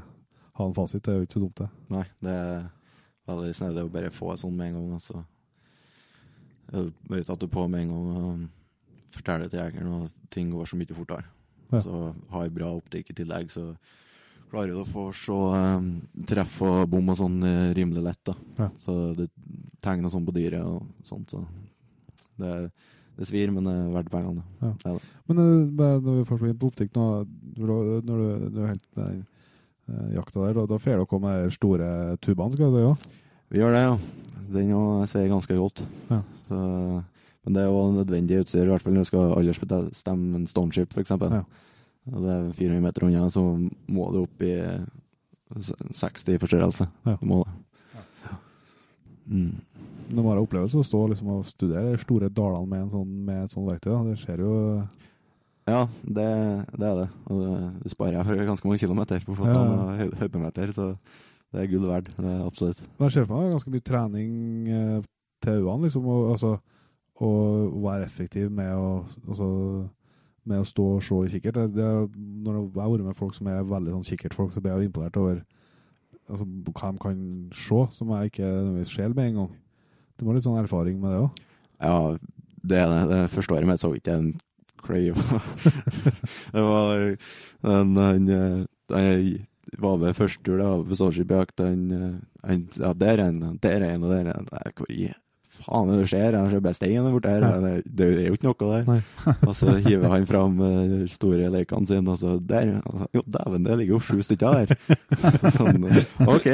ha en fasit, det er jo ikke så dumt, det. Nei, det er veldig snedig å bare få sånn med en gang. Altså. Jeg vet at du er på med en gang og forteller til jegeren at ting går så mye fortere. Ja. Så har bra optikk i tillegg, så klarer du å få se um, treff og bom og sånn eh, rimelig lett. da. Ja. Så det tegner sånn på dyret og sånt. så det, det svir, men det er verdt pengene. Ja. Ja. Men uh, når vi først på optikk nå, når du, når du, er helt med den eh, jakta der, da, da får dere med de store tubene, skal du si? Vi gjør det, ja. Den òg sveier ganske godt. Ja. Så, men det er jo nødvendig utstyr, i hvert fall når du skal aldersbestemme en stoneship, f.eks. Ja. Det er 400 meter unna, så må du opp i 60 i forstørrelse. Ja. Du må det. Mm. Det må være opplevelse å stå liksom, og studere de store dalene med, sånn, med et sånt verktøy. Det skjer jo Ja, det, det er det. Og det, sparer jeg for ganske mange kilometer på Ja, ja. og høydemeter, så det er gull verdt. Det er absolutt. Men jeg ser for meg ganske mye trening eh, til øynene, liksom, og, altså, å være effektiv med å, altså, med å stå og se i kikkert. Det, det, når jeg har vært med folk som er veldig sånn kikkertfolk, så blir jeg imponert over altså, hva de kan se, som jeg ikke nødvendigvis ser med en gang. Du må ha litt sånn erfaring med det òg. Ja, det er det. Det første året mitt så ikke en kløyve. [laughs] det var en, han, eh, jeg var ved første tur da, på Stålskipjakt. Han, eh, ja, der er en, der er en, og der er en. Hvor i faen er det skjer? Jeg ser bare stein borti her. Det, det er jo ikke noe der. [laughs] Og så hiver han fram eh, de store lekene sine, og så der. Altså, jo, dæven, det ligger jo sju stykker der. sånn, OK.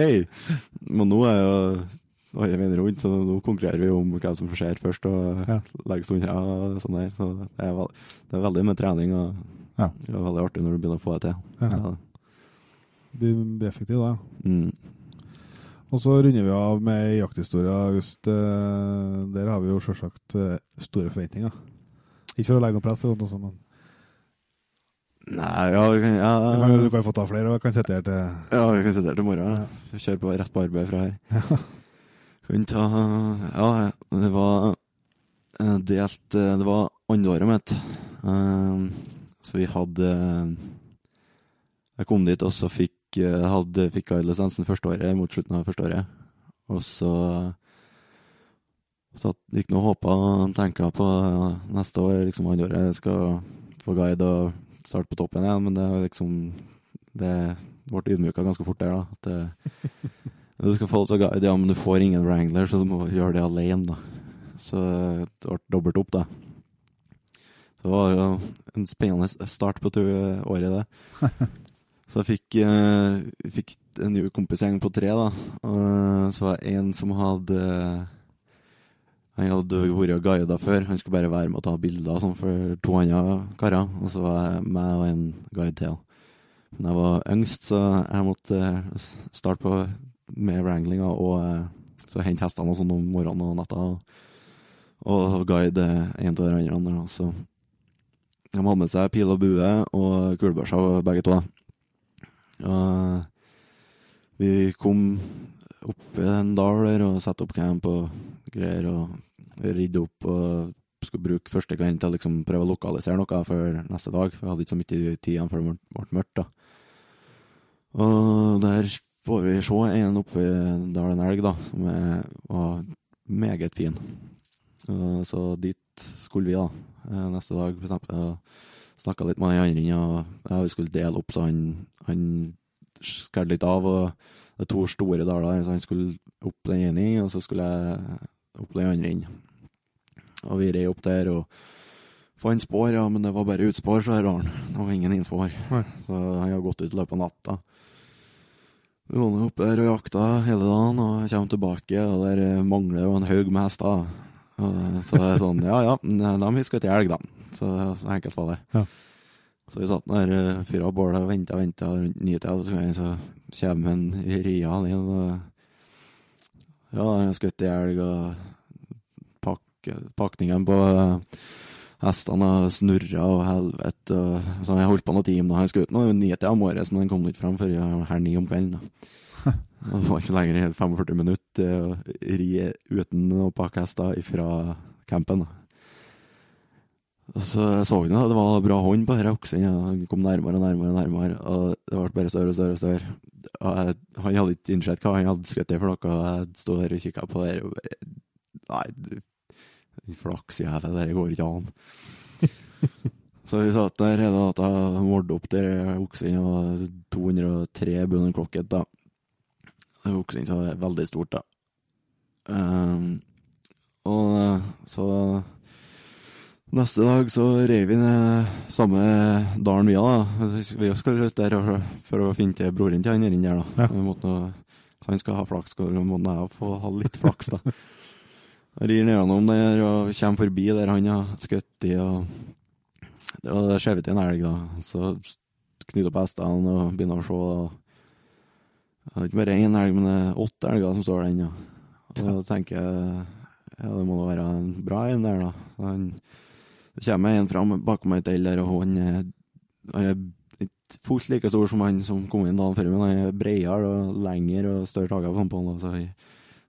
Men nå er jo alle veien rundt, så nå konkurrerer vi om hvem som får se først og Ja. legge stunder og sånn der. Så det er, vel- det er veldig med trening, og Ja. det er veldig artig når du begynner å få det til. Ja. Ja. Blir blir effektiv da. Mm. Og så runder vi av med jakthistorie, August. Eh, Der har vi jo selvsagt eh, store forventninger. Ikke for å legge noe press, noe sånt, men Nei, ja, vi kan, ja, du kan, du kan få ta flere, og jeg kan sitte her til ja, vi kan sitte her til morgen. Ja. Ja. Kjøre på rett på arbeid fra her. [laughs] Kan ta Ja, det var eh, delt eh, Det var andreåret mitt. Eh, Så vi hadde Jeg kom dit, og så fikk eh, hadde, fikk jeg lisensen første året, mot slutten av første året. Og så så gikk nå og håpa og tenka på neste år, liksom andre året, jeg skal få guide og starte på toppen igjen, men det liksom Det ble ydmyka ganske fort der, da. At det, du skal få lov til å guide, ja, men du får ingen wrangler, så du må gjøre det alene, da. Så det ble dobbelt opp, da. Så det var jo en spennende start på tu- året, det. [laughs] Så jeg fikk, eh, fikk en ny kompisgjeng på tre, da. Og så var det en som hadde Han hadde vært og guida før. Han skulle bare være med og ta bilder og sånn for to andre karer. Og så var jeg meg og en guide til. Men jeg var yngst, så jeg måtte eh, starte på med wranglinga og eh, så hente hestene og sånn om morgenen og natta. Og, og guide en av de andre. Så de hadde med seg pil og bue og kulebørser begge to. Og vi kom opp i en dal der og satte opp camp og greier og ridde opp og skulle bruke første kvelden til å liksom prøve å lokalisere noe før neste dag. For jeg hadde ikke så mye tid igjen før det ble mørkt. da. Og der får vi se en oppe i dalen elg, da, som var meget fin. Så dit skulle vi da, eh, neste dag. Snakka litt med den andre, og vi skulle dele opp, så han, han skar litt av. og Det er to store daler, så han skulle opp den ene, og så skulle jeg opp den andre inn. Og vi rei opp der og fant spor, ja, men det var bare utspor, så her dalen. Det var ingen innspor. Så han har gått ut i løpet av natta. Vi var oppe der og jakta hele dagen, og kommer tilbake, og der eh, mangler jo en haug med hester. Så det er sånn, [laughs] ja ja, de skal ikke elg, da. Så, så enkelt var det. Ja. Så vi satt der, eh, fyra opp bålet og venta og venta rundt nitida, og så, så kommer en i ria ned, og ja, han har skutt ei elg, og pak, pakningen på eh, hestene har snurra og helvete. Og, så jeg holdt på noen timer. da. Han ut nå ni-tida morges, men den kom ikke fram før halv ni om kvelden. da. [laughs] Det var ikke lenger enn 45 minutter å ri uten å pakke hester ifra campen. da. Og så så vi da, det var bra hånd på denne oksen. Ja. Han kom nærmere og nærmere, og nærmere, og det ble bare større og større. og større. Og jeg, han hadde ikke innsett hva han hadde skutt for noe, og jeg sto der og kikka på det og bare Nei, flaksjævel, det går ikke an. [laughs] Så vi satt der hele natta og målte opp der oksen var 203 bønder klokket, da. Det Oksen så er veldig stort, da. Um, og eh, så Neste dag så reiv vi ned samme dalen vi da. Vi skal ut der for å finne til broren til han der, da. Ja. Måtte så han skal ha flaks, så må jeg få ha litt flaks, da. [laughs] Rir nedom der og kommer forbi der han har skutt i, og det var skjevet til en elg, da. Så knytter opp hestene og begynner å se. Og det er ikke bare én elg, men det er åtte elger som står der ennå. Og da tenker jeg ja, det må da være en bra en der, da. Så han, det kommer en fram bakom et el der, og han er, han er ikke fullt like stor som han som kom inn dagen før, men han er bredere og lengre og større tager på han. da, Så, jeg-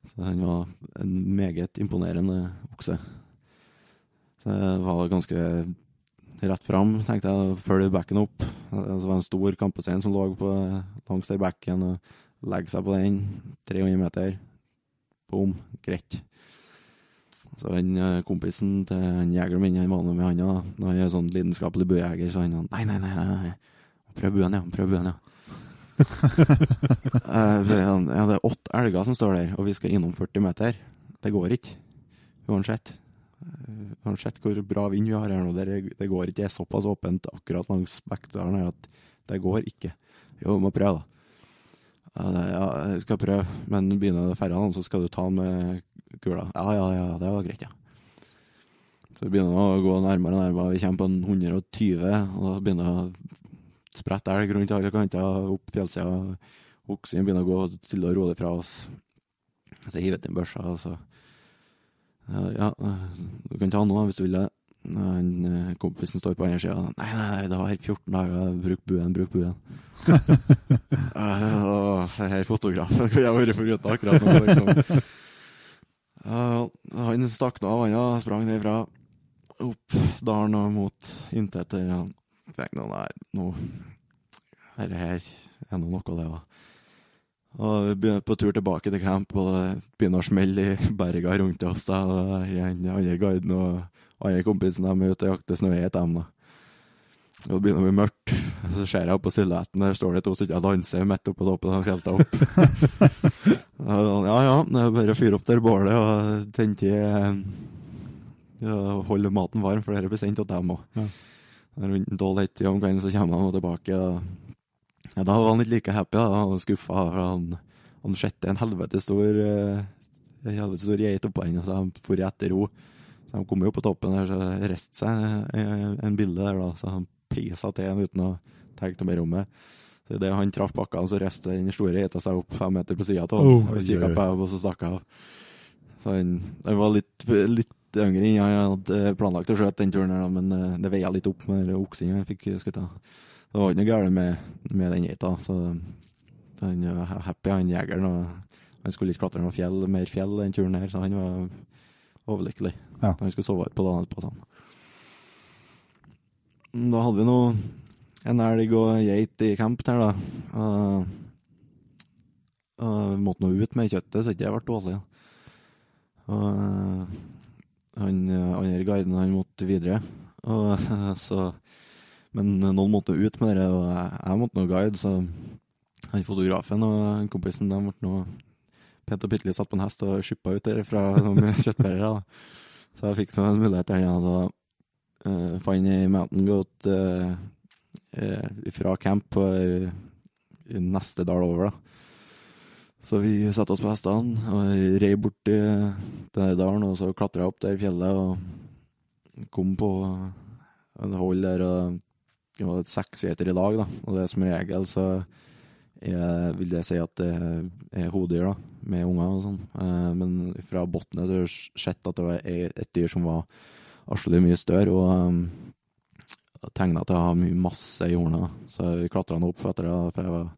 så han var en meget imponerende okse. Så jeg var ganske rett fram, tenkte jeg. Følge bekken opp. Det var en stor kampestein som lå på, langs der bekken, og legge seg på den. 300 meter. Bom. Greit. Så den eh, kompisen til han jegeren min, han var med han òg. Han er sånn lidenskapelig buejeger, så han Nei, nei, nei. nei, nei. Prøv buen, ja. Prøv buen, ja. [laughs] Eh, ja, det er åtte elger som står der, og vi skal innom 40 meter. Det går ikke. Uansett. Eh, Uansett hvor bra vind vi har her nå, det, går ikke. Det er såpass åpent akkurat langs Bekkdalen her at det går ikke. Jo, vi må prøve, da. Ja, jeg skal prøve, men begynner det færre, så skal du ta den med kula. Ja, ja, ja, det var greit, ja. Så vi begynner å gå nærmere og nærmere. Vi kommer på 120, og da begynner sprette elg rundt alle kanter, opp fjellsida. Oksen begynner å gå stille og rolig fra oss. Så jeg hiver ut den børsa, og så ja, ja, du kan ta den nå hvis du vil det. Han, eh, kompisen står på andre sida. Nei, nei, nei, det var 14 dager. Bruk buen, bruk buen. [laughs] og det fotografen kunne jeg vært foruten akkurat nå. Liksom. Uh, han stakk nå av vannet, sprang nedfra opp dalen og mot intet. Ja. Tenkte nei, nå Dette her er nå noe, det, da. Og vi begynner på tur tilbake til camp, og det begynner å smelle i berga rundt oss. da, Den andre guiden og andre kompisen de er ute og jakter i dem. da. Og det begynner å bli mørkt. Så ser jeg opp på silhuetten, der står det to stykker og danser midt oppå toppen av fjelltopp. [laughs] ja, ja, det er bare å fyre opp der bålet og eh, ja, Holde maten varm, for det er bestemt til dem òg. Rundt tolv ett om kvelden så kommer han tilbake. Ja, da var han ikke like happy. da, Han var skuffa. Han, han sette en helvete stor eh, en helvete stor geit oppå henne, så han for etter ro. Så han kom jo på toppen der, så reiste seg eh, en bilde der, da. Så han pisa til en uten å tenke noe mer om det. Så idet han traff bakken, så reiste den store geita seg opp fem meter på sida av ham. Oh, og kikka på henne, og så stakk han. av. Så han, han var litt, litt yngre enn jeg hadde planlagt å skjøte den turen, her, men eh, det veia litt opp med den oksen jeg fikk skutt. Det var ikke noe galt med, med den geita. Så han var happy, han jegeren. og Han skulle ikke klatre noe fjell, mer fjell den turen her, så han var overlykkelig. Ja. Han skulle sove på dagen etterpå. Sånn. Da hadde vi nå en elg og geit i camp her, da. Og vi måtte nå ut med kjøttet, så ikke det ble dårlig. Og eh, han eh, andre guiden han måtte videre. Og, så, men noen måtte ut med det, og jeg, måtte nå guide, så han fotografen og kompisen de ble nå pent og pyttelig satt på en hest og skippa ut der fra noen [laughs] kjøttbærere. Så jeg fikk sånn en mulighet der igjen. Så uh, fant jeg Mountain Goat uh, fra camp på eh, i neste dal over, da. Så vi satte oss på hestene og rei bort til denne dalen, og så klatra opp der fjellet og kom på en hold der og det var et seter i lag, da. Og det er som regel så jeg vil det si at det er hodedyr, da, med unger og sånn. Eh, men fra bunnen har jeg sett at det var et dyr som var asjelig mye større, og um, tegna til å ha mye masse i hornet. Så vi klatra opp etter det, for jeg var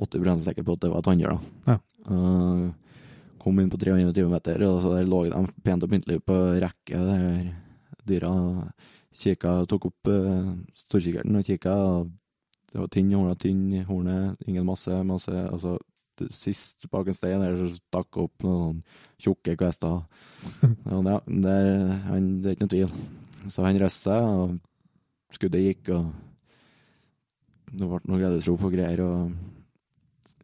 80 sikker på at det var da. Ja. Uh, kom inn på 320 meter, og så der lå de pent og pyntelig på rekke, der dyra. Kikka, tok opp uh, storkikkerten og kikka. Det var tynn i hornet, tynn hornet, ingen masse, masse. altså Sist bak en stein der så stakk opp noen tjukke kvester. [laughs] Ja, det, det, er- han, det er ikke noe tvil. Så han reiste seg og skuddet gikk, og det ble noe gledesrop og greier, og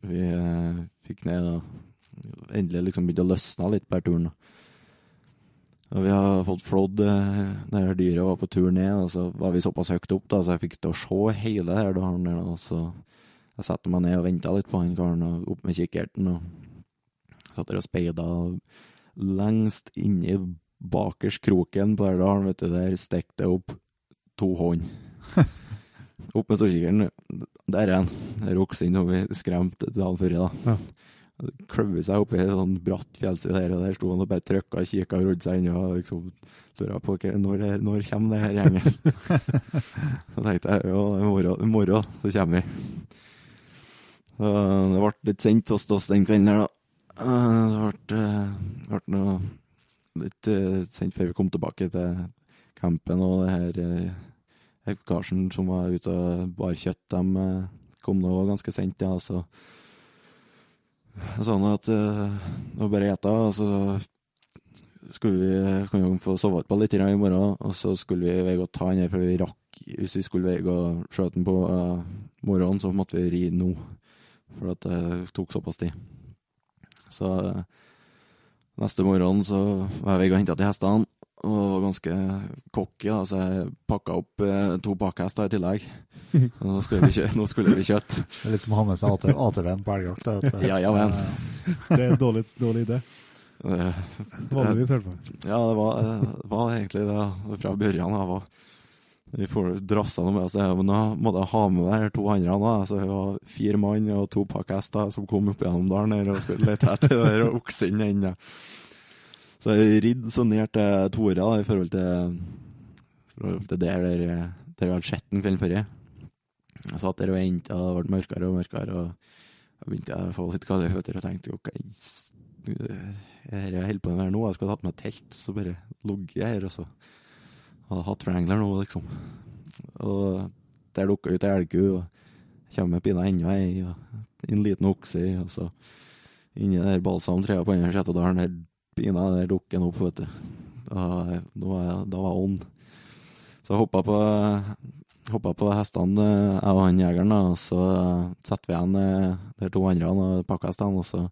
vi eh, fikk ned og endelig liksom begynte å løsne litt på turen. Og vi har fått flådd eh, her dyret var på tur ned, og så var vi såpass høyt opp da, så jeg fikk til å se hele her dalen der, og så jeg satte meg ned og venta litt på han karen, og opp med kikkerten, og satt der og speida, lengst inni bakerst kroken på den dalen, vet du, der stikk det opp to hånd. [laughs] opp med storkikkeren. Der er han. Er som vi skremte dagen før, da. Ja. Kløver seg oppi en sånn bratt fjellside der, og der sto han og bare trykka og kikka og rodde seg inn, og liksom lura på når, når kommer det her gjengen. [laughs] så tenkte jeg ja, i morgen, i morgen så kommer vi. Så det ble litt sent hos oss den kvelden her, da. Eh, Det ble, eh, ble noe litt eh, sent før vi kom tilbake til campen, og det her eh, Karsen som var ute og bar kjøtt, de eh, kom nå ganske sent, ja, så sa at eh, det var bare ete, og så skulle vi kan jo få sove på litt i morgen, og så skulle vi veie å ta den her, for vi rakk, hvis vi skulle veie å skjøte den på uh, morgenen, så måtte vi ri nå, for at det tok såpass tid. Så uh, neste morgen så var jeg og henta til hestene, og var ganske cocky, da, så jeg pakka opp eh, to pakkehester i tillegg. [laughs] Nå skulle vi, kjø nå skulle vi kjøtt. Det er litt som å ha med seg AT- ATV-en på elgjakt. at- Ja, ja, men. [laughs] Det er en dårlig, dårlig idé. Eh, Vanligvis, i hvert fall. Ja, det var, det var egentlig det fra børjan av. og Vi får drassa noe med oss, det, men da måtte jeg ha med meg de to andre. Da. Så det var fire mann og to pakkhester som kom opp gjennom dalen og skulle lete etter det oksen. Så jeg ridde så ned til Tora da, i forhold til, forhold til der, der, der jeg hadde sett den kvelden før. Jeg satt der og venta, det ble mørkere og mørkere. og Jeg begynte å få litt kalde føtter og tenkte s- jeg holder på med her nå, jeg skulle hatt med telt, så bare ligger jeg her, og så hadde jeg hatt Wrangler nå, liksom. Og der dukka ut ei elgku, og kommer med enda ei, og en liten okse og så inni der balsamtreet på andre sida av dalen, der pina der dukker den opp, vet du. Da, da, var jeg- da jeg on. Så jeg hoppa på, hoppa på hestene, jeg og han jegeren, da, og så setter vi igjen eh, de to andre og pakkhestene, og så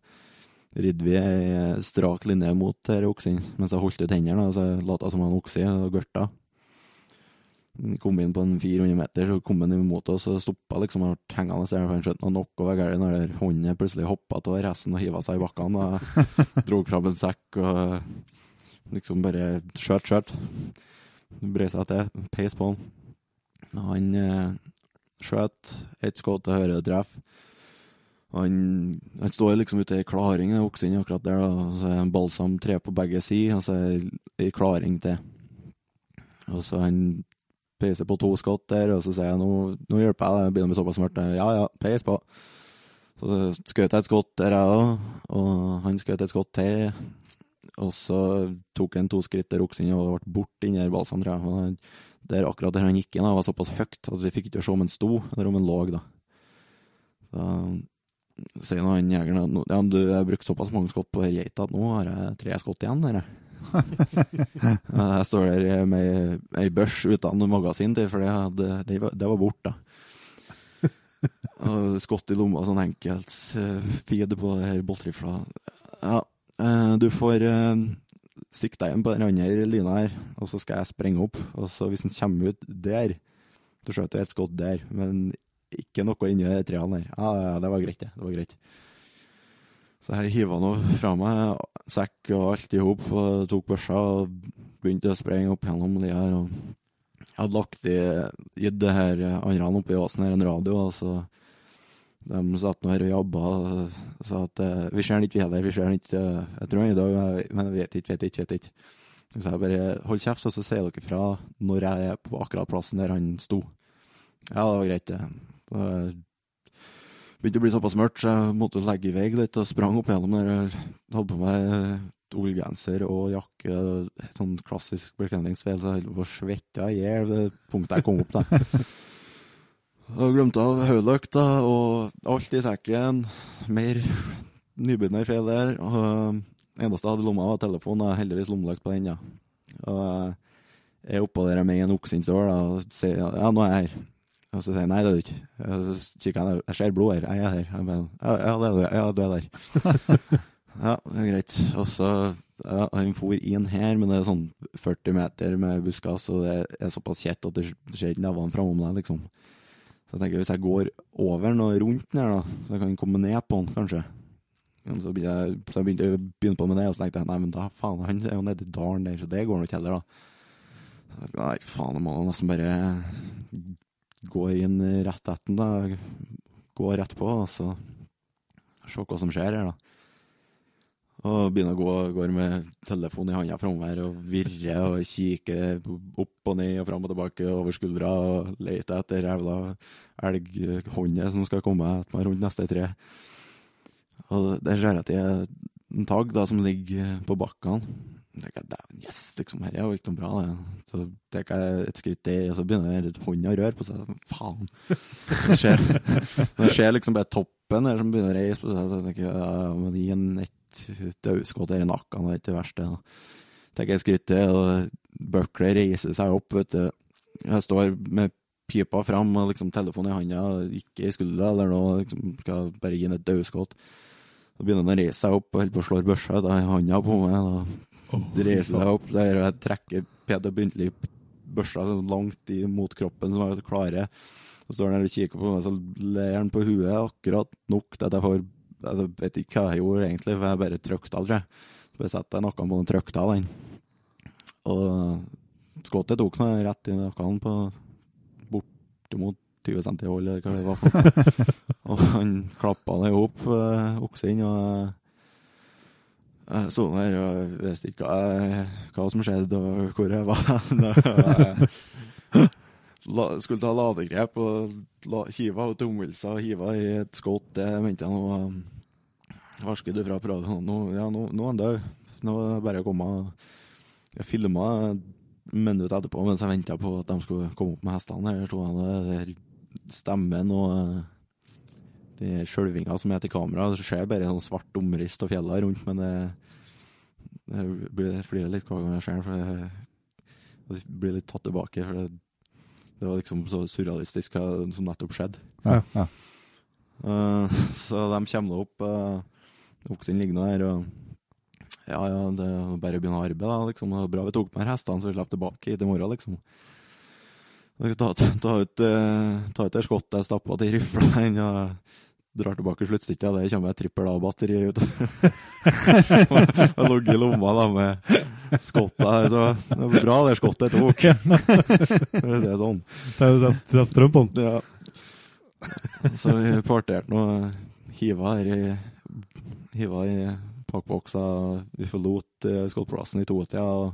ridde vi ei strak linje mot oksen, mens jeg holdt ut hendene, og så jeg som en okse og gørta. Kom inn på en 400 meter, så kom han imot oss og stoppa liksom og ble hengende der, han skjønte noe nok var galt når der hånden plutselig hoppa av resten og hiva seg i bakkene og [laughs] dro fram en sekk og liksom bare skjøt, skjøt. Brei seg til, peis på han. Han eh, skjøt, ett skudd til høyre treff. Han, han står liksom ute i klaring, den inn akkurat der, da. og så er det en balsam tre på begge sider, og så er det ei klaring til. Og så han peiser på to skott der, og så sier jeg nå, nå hjelper jeg deg, begynner bli såpass mørkt. Ja ja, peis på. Så skjøt jeg et skott der, jeg òg, og han skjøt et skott til. Og så tok han to skritt der oksen og ble borte inni der balsamtreet. Der akkurat der han gikk inn, var såpass høyt at vi fikk ikke se om han sto, eller om han lå, da. Så sier nå han jegeren at ja, du, har brukt såpass mange skott på geita at nå har jeg tre skott igjen. Her, [laughs] jeg. står der med ei børs uten magasin til, for det, det, var, det var borte. Og skott i lomma, sånn enkelt feed på det her boltrifla. Ja, eh, du får eh, sikte deg inn på den andre lina her, og så skal jeg sprenge opp. Og så hvis den kommer ut der, så skjøt jeg et skott der, men ikke noe inni de trærne der. Ja, det var greit, det. Det var greit. Så jeg hiva nå fra meg sekk og alt i hop, tok børsa og begynte å sprenge opp gjennom de her. Og jeg hadde lagt i, gitt det her andre oppi åsen her en radio, og så de satt nå her og jobba og sa at eh, vi ser den ikke, vi heller. Vi ser den ikke. Jeg tror han i dag, men jeg vet ikke, vet ikke, vet ikke. Så jeg bare hold kjeft, og så sier dere fra når jeg er på akkurat plassen der han sto. Ja, det var greit, det. Begynte å bli såpass mørkt, så jeg måtte legge i vei litt og sprang opp gjennom der. Jeg hadde på meg ullgenser og jakke, sånn klassisk bekledningsfeil, så jeg holdt på å svette i hjel ved punktet jeg kom opp da. [laughs] Og glemte av hodelykta og alt i sekken. Mer nybegynnerfeil der. Og eneste jeg hadde i lomma, var telefonen. Jeg har heldigvis lommelykt på den, ja. Og er oppå der med en oksen da, og sier ja, nå er jeg her. Og så sier jeg nei, det er du ikke. Og så kikker jeg jeg ser blod her, jeg er her. Jeg mener, ja, det er du, ja, du er der. [laughs] ja, det er greit. Og så, ja, han for inn her, men det er sånn 40 meter med buskas, og det er såpass kjett at det ser ikke nevene framom deg, liksom. Så jeg tenker, hvis jeg går over den og rundt den her, da, så jeg kan komme ned på den, kanskje. Men så begynte jeg, så jeg begynte å begynne på med det, og så tenkte jeg nei, men da faen, han er jo nede i dalen der, så det går nok heller, da. Så Nei, faen, jeg må nesten bare gå inn rett etter den, da. Gå rett på, og så se hva som skjer her, da. Og begynner å gå går med telefonen i handa framover og virre og kikke opp og ned og fram og tilbake over skuldra og lete etter jævla elghåndet som skal komme etter meg rundt neste tre. Og der ser jeg at det er en tagg som ligger på bakkene. Jeg tenker, "Dæven, Yes, liksom, her er jo ikke noe bra. Det. Så tar jeg et skritt der, og så begynner jeg hånda å røre på seg. Faen. Det skjer, [laughs] det skjer liksom bare toppen her som begynner å reise på seg. Så jeg tenker ja, men gi en ett daudskudd Her i nakken, det er ikke det verste. Tar jeg et skritt til, og Buckley reiser seg opp, vet du. Jeg står med pipa fram og liksom telefonen i handa, ikke i skuldra eller noe, liksom skal bare gi en et daudskudd. Så begynner han å reise seg opp og holder på å slå børsa ut i handa på meg. Da. Reiser deg opp, der jeg trekker Peder Byntli børsa sånn langt mot kroppen, som er klare. Så står han der og kikker på meg, så ler han på huet akkurat nok til at jeg får Jeg vet ikke hva jeg gjorde egentlig, for jeg bare trykte av, tror jeg. Så bare setter jeg nakken på den trykte av den. Og skuddet tok meg rett i nakken på bortimot 20 cm hold, eller hva det var. [laughs] og han klappa det opp, øh, oksen, og jeg sto der og visste ikke hva, hva som skjedde, og hvor jeg var. [laughs] Jeg skulle ta ladegrep og la, hive ut omgivelsene og hive i et skudd. Det mente jeg nå um, varsket fra radioen. Nå, ja, nå, nå er han død. Så nå er det bare å komme. Jeg filma minutt etterpå mens jeg venta på at de skulle komme opp med hestene. Her sto han der stemmen og uh, de skjelvinga som er til kamera. Det ser bare sånn svart omrist av fjellene rundt, men det, det blir flirer litt hver gang jeg ser den, for det, det blir litt tatt tilbake. For det, det var liksom så surrealistisk hva som nettopp skjedde. Ja, ja. Uh, så de kommer nå opp. Uh, oksen ligger nå her, og ja, ja, det er bare å begynne å arbeide, da, liksom. Det var bra vi tok med her hestene, så vi slapp tilbake hit i morgen, liksom. Jeg skal ta, ta ut, uh, ta ut det skottet jeg stappa til rifla den, [laughs] og drar tilbake sluttstikket. Det kommer et trippel A-batteri ut. Jeg [laughs] lå i lomma da med skotta. Så det var bra det skottet tok. For å si det sånn. Det er jo sett strøm på den. Ja. Så vi parterte nå, hiva her i Hiva i pakkboksa. Vi forlot eh, skottplassen i totida og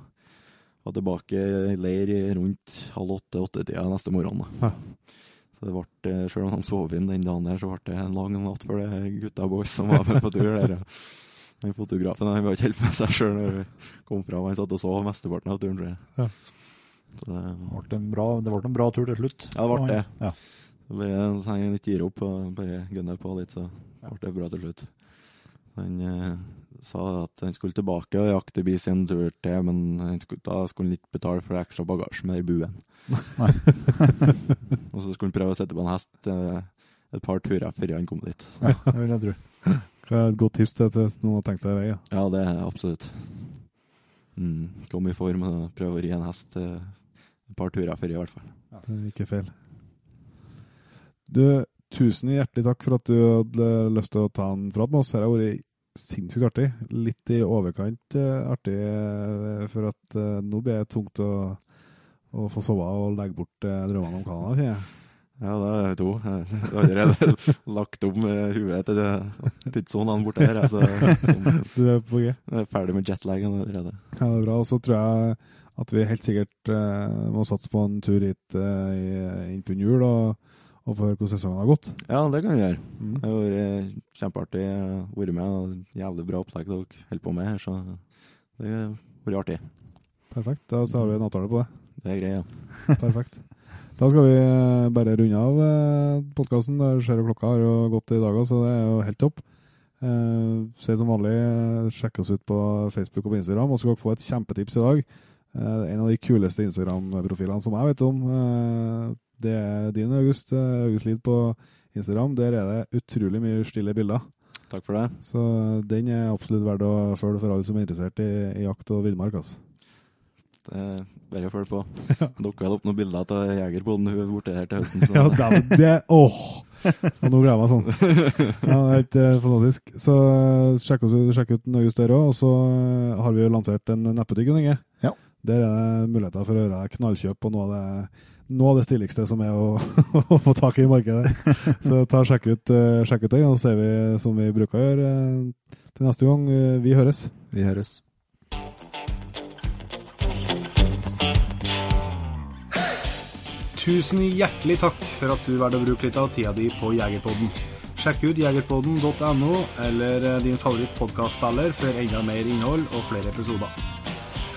var tilbake i leir rundt halv åtte-åttetida neste morgen. da. Ja. Så det ble, eh, selv om de sov inn den dagen der, så ble det en lang natt for det gutta boys som var med på tur der. Den fotografen han var ikke helt med seg sjøl når vi kom fram. Han satt og sov mesteparten av turen, tror jeg. Ja. Så det, Det ble en bra, det ble en bra tur til slutt. Ja, det ble det. Ja. Så bare henger han ikke gir opp og bare gunner på litt, så ble det bra til slutt. Han eh, sa at han skulle tilbake og jakte bis en tur til, men skulle, da skulle han ikke betale for ekstra bagasje med i buen. [laughs] og så skulle han prøve å sette på en hest eh, et par turer før han kom dit. ja, det vil jeg tro. Hva er et godt tips til hvis noen har tenkt seg vei? Ja. Ja, det er absolutt. Mm, kom i form og prøve å ri en hest eh, et par turer før, i hvert fall. Ja. Det er ikke feil. Du, tusen hjertelig takk for at du hadde lyst til å ta en prat med oss. Her har vært sinnssykt artig. Litt i overkant eh, artig, eh, for at eh, nå blir det tungt å, å få sove og legge bort drømmene om Canada, kjenner jeg. Ja, det er to. [laughs] Jeg har allerede lagt om huet til tidssonene borte her. Altså, [laughs] Du er på G. jeg er ferdig med jetlagen allerede. Ja, det er bra. Og så tror jeg at vi helt sikkert må satse på en tur hit uh, innpå inn på jul, og, og for hvordan sesongen har gått. Ja, det kan vi gjøre. Mm. Det har vært kjempeartig å være med. og Jævlig bra opplegg dere holder på med her, så det har vært artig. Perfekt. Da så har vi en avtale på det. Det er greit, ja. [laughs] [laughs] Perfekt. Da skal vi eh, bare runde av podkasten. Der ser du klokka har jo gått i dag òg, så det er jo helt topp. Eh, Se som vanlig, eh, sjekk oss ut på Facebook og på Instagram. Og så skal dere få et kjempetips i dag. Eh, en av de kuleste Instagram-profilene som jeg vet om. Eh, det er din, August. August Lid på Instagram. Der er det utrolig mye stille bilder. Takk for det. Så den er absolutt verdt å følge for alle som er interessert i, i jakt og villmark. Altså. Det er bare å følge på. [laughs] Dere har opp noen bilder av jegerbonden hun er borte her til høsten. Så Ja, det, det Åh! Og nå gleder jeg meg sånn. [laughs] Ja, det er helt eh, fantastisk. Så eh, sjekk, oss, sjekk ut August der òg. Og så eh, har vi jo lansert en nettbutikk, Inge. Ja. Der er det muligheter for å gjøre knallkjøp på noe av det, noe av det stiligste som er å, [laughs] å få tak i i markedet. Så ta og sjekk ut, eh, sjekk ut det, og så ser vi som vi bruker å gjøre eh, til neste gang. Eh, Vi høres. Vi høres. Tusen hjertelig takk for at du valgte å bruke litt av tida di på Jegerpodden. Sjekk ut jegerpodden.no eller din favoritt favorittpodkastspiller for enda mer innhold og flere episoder.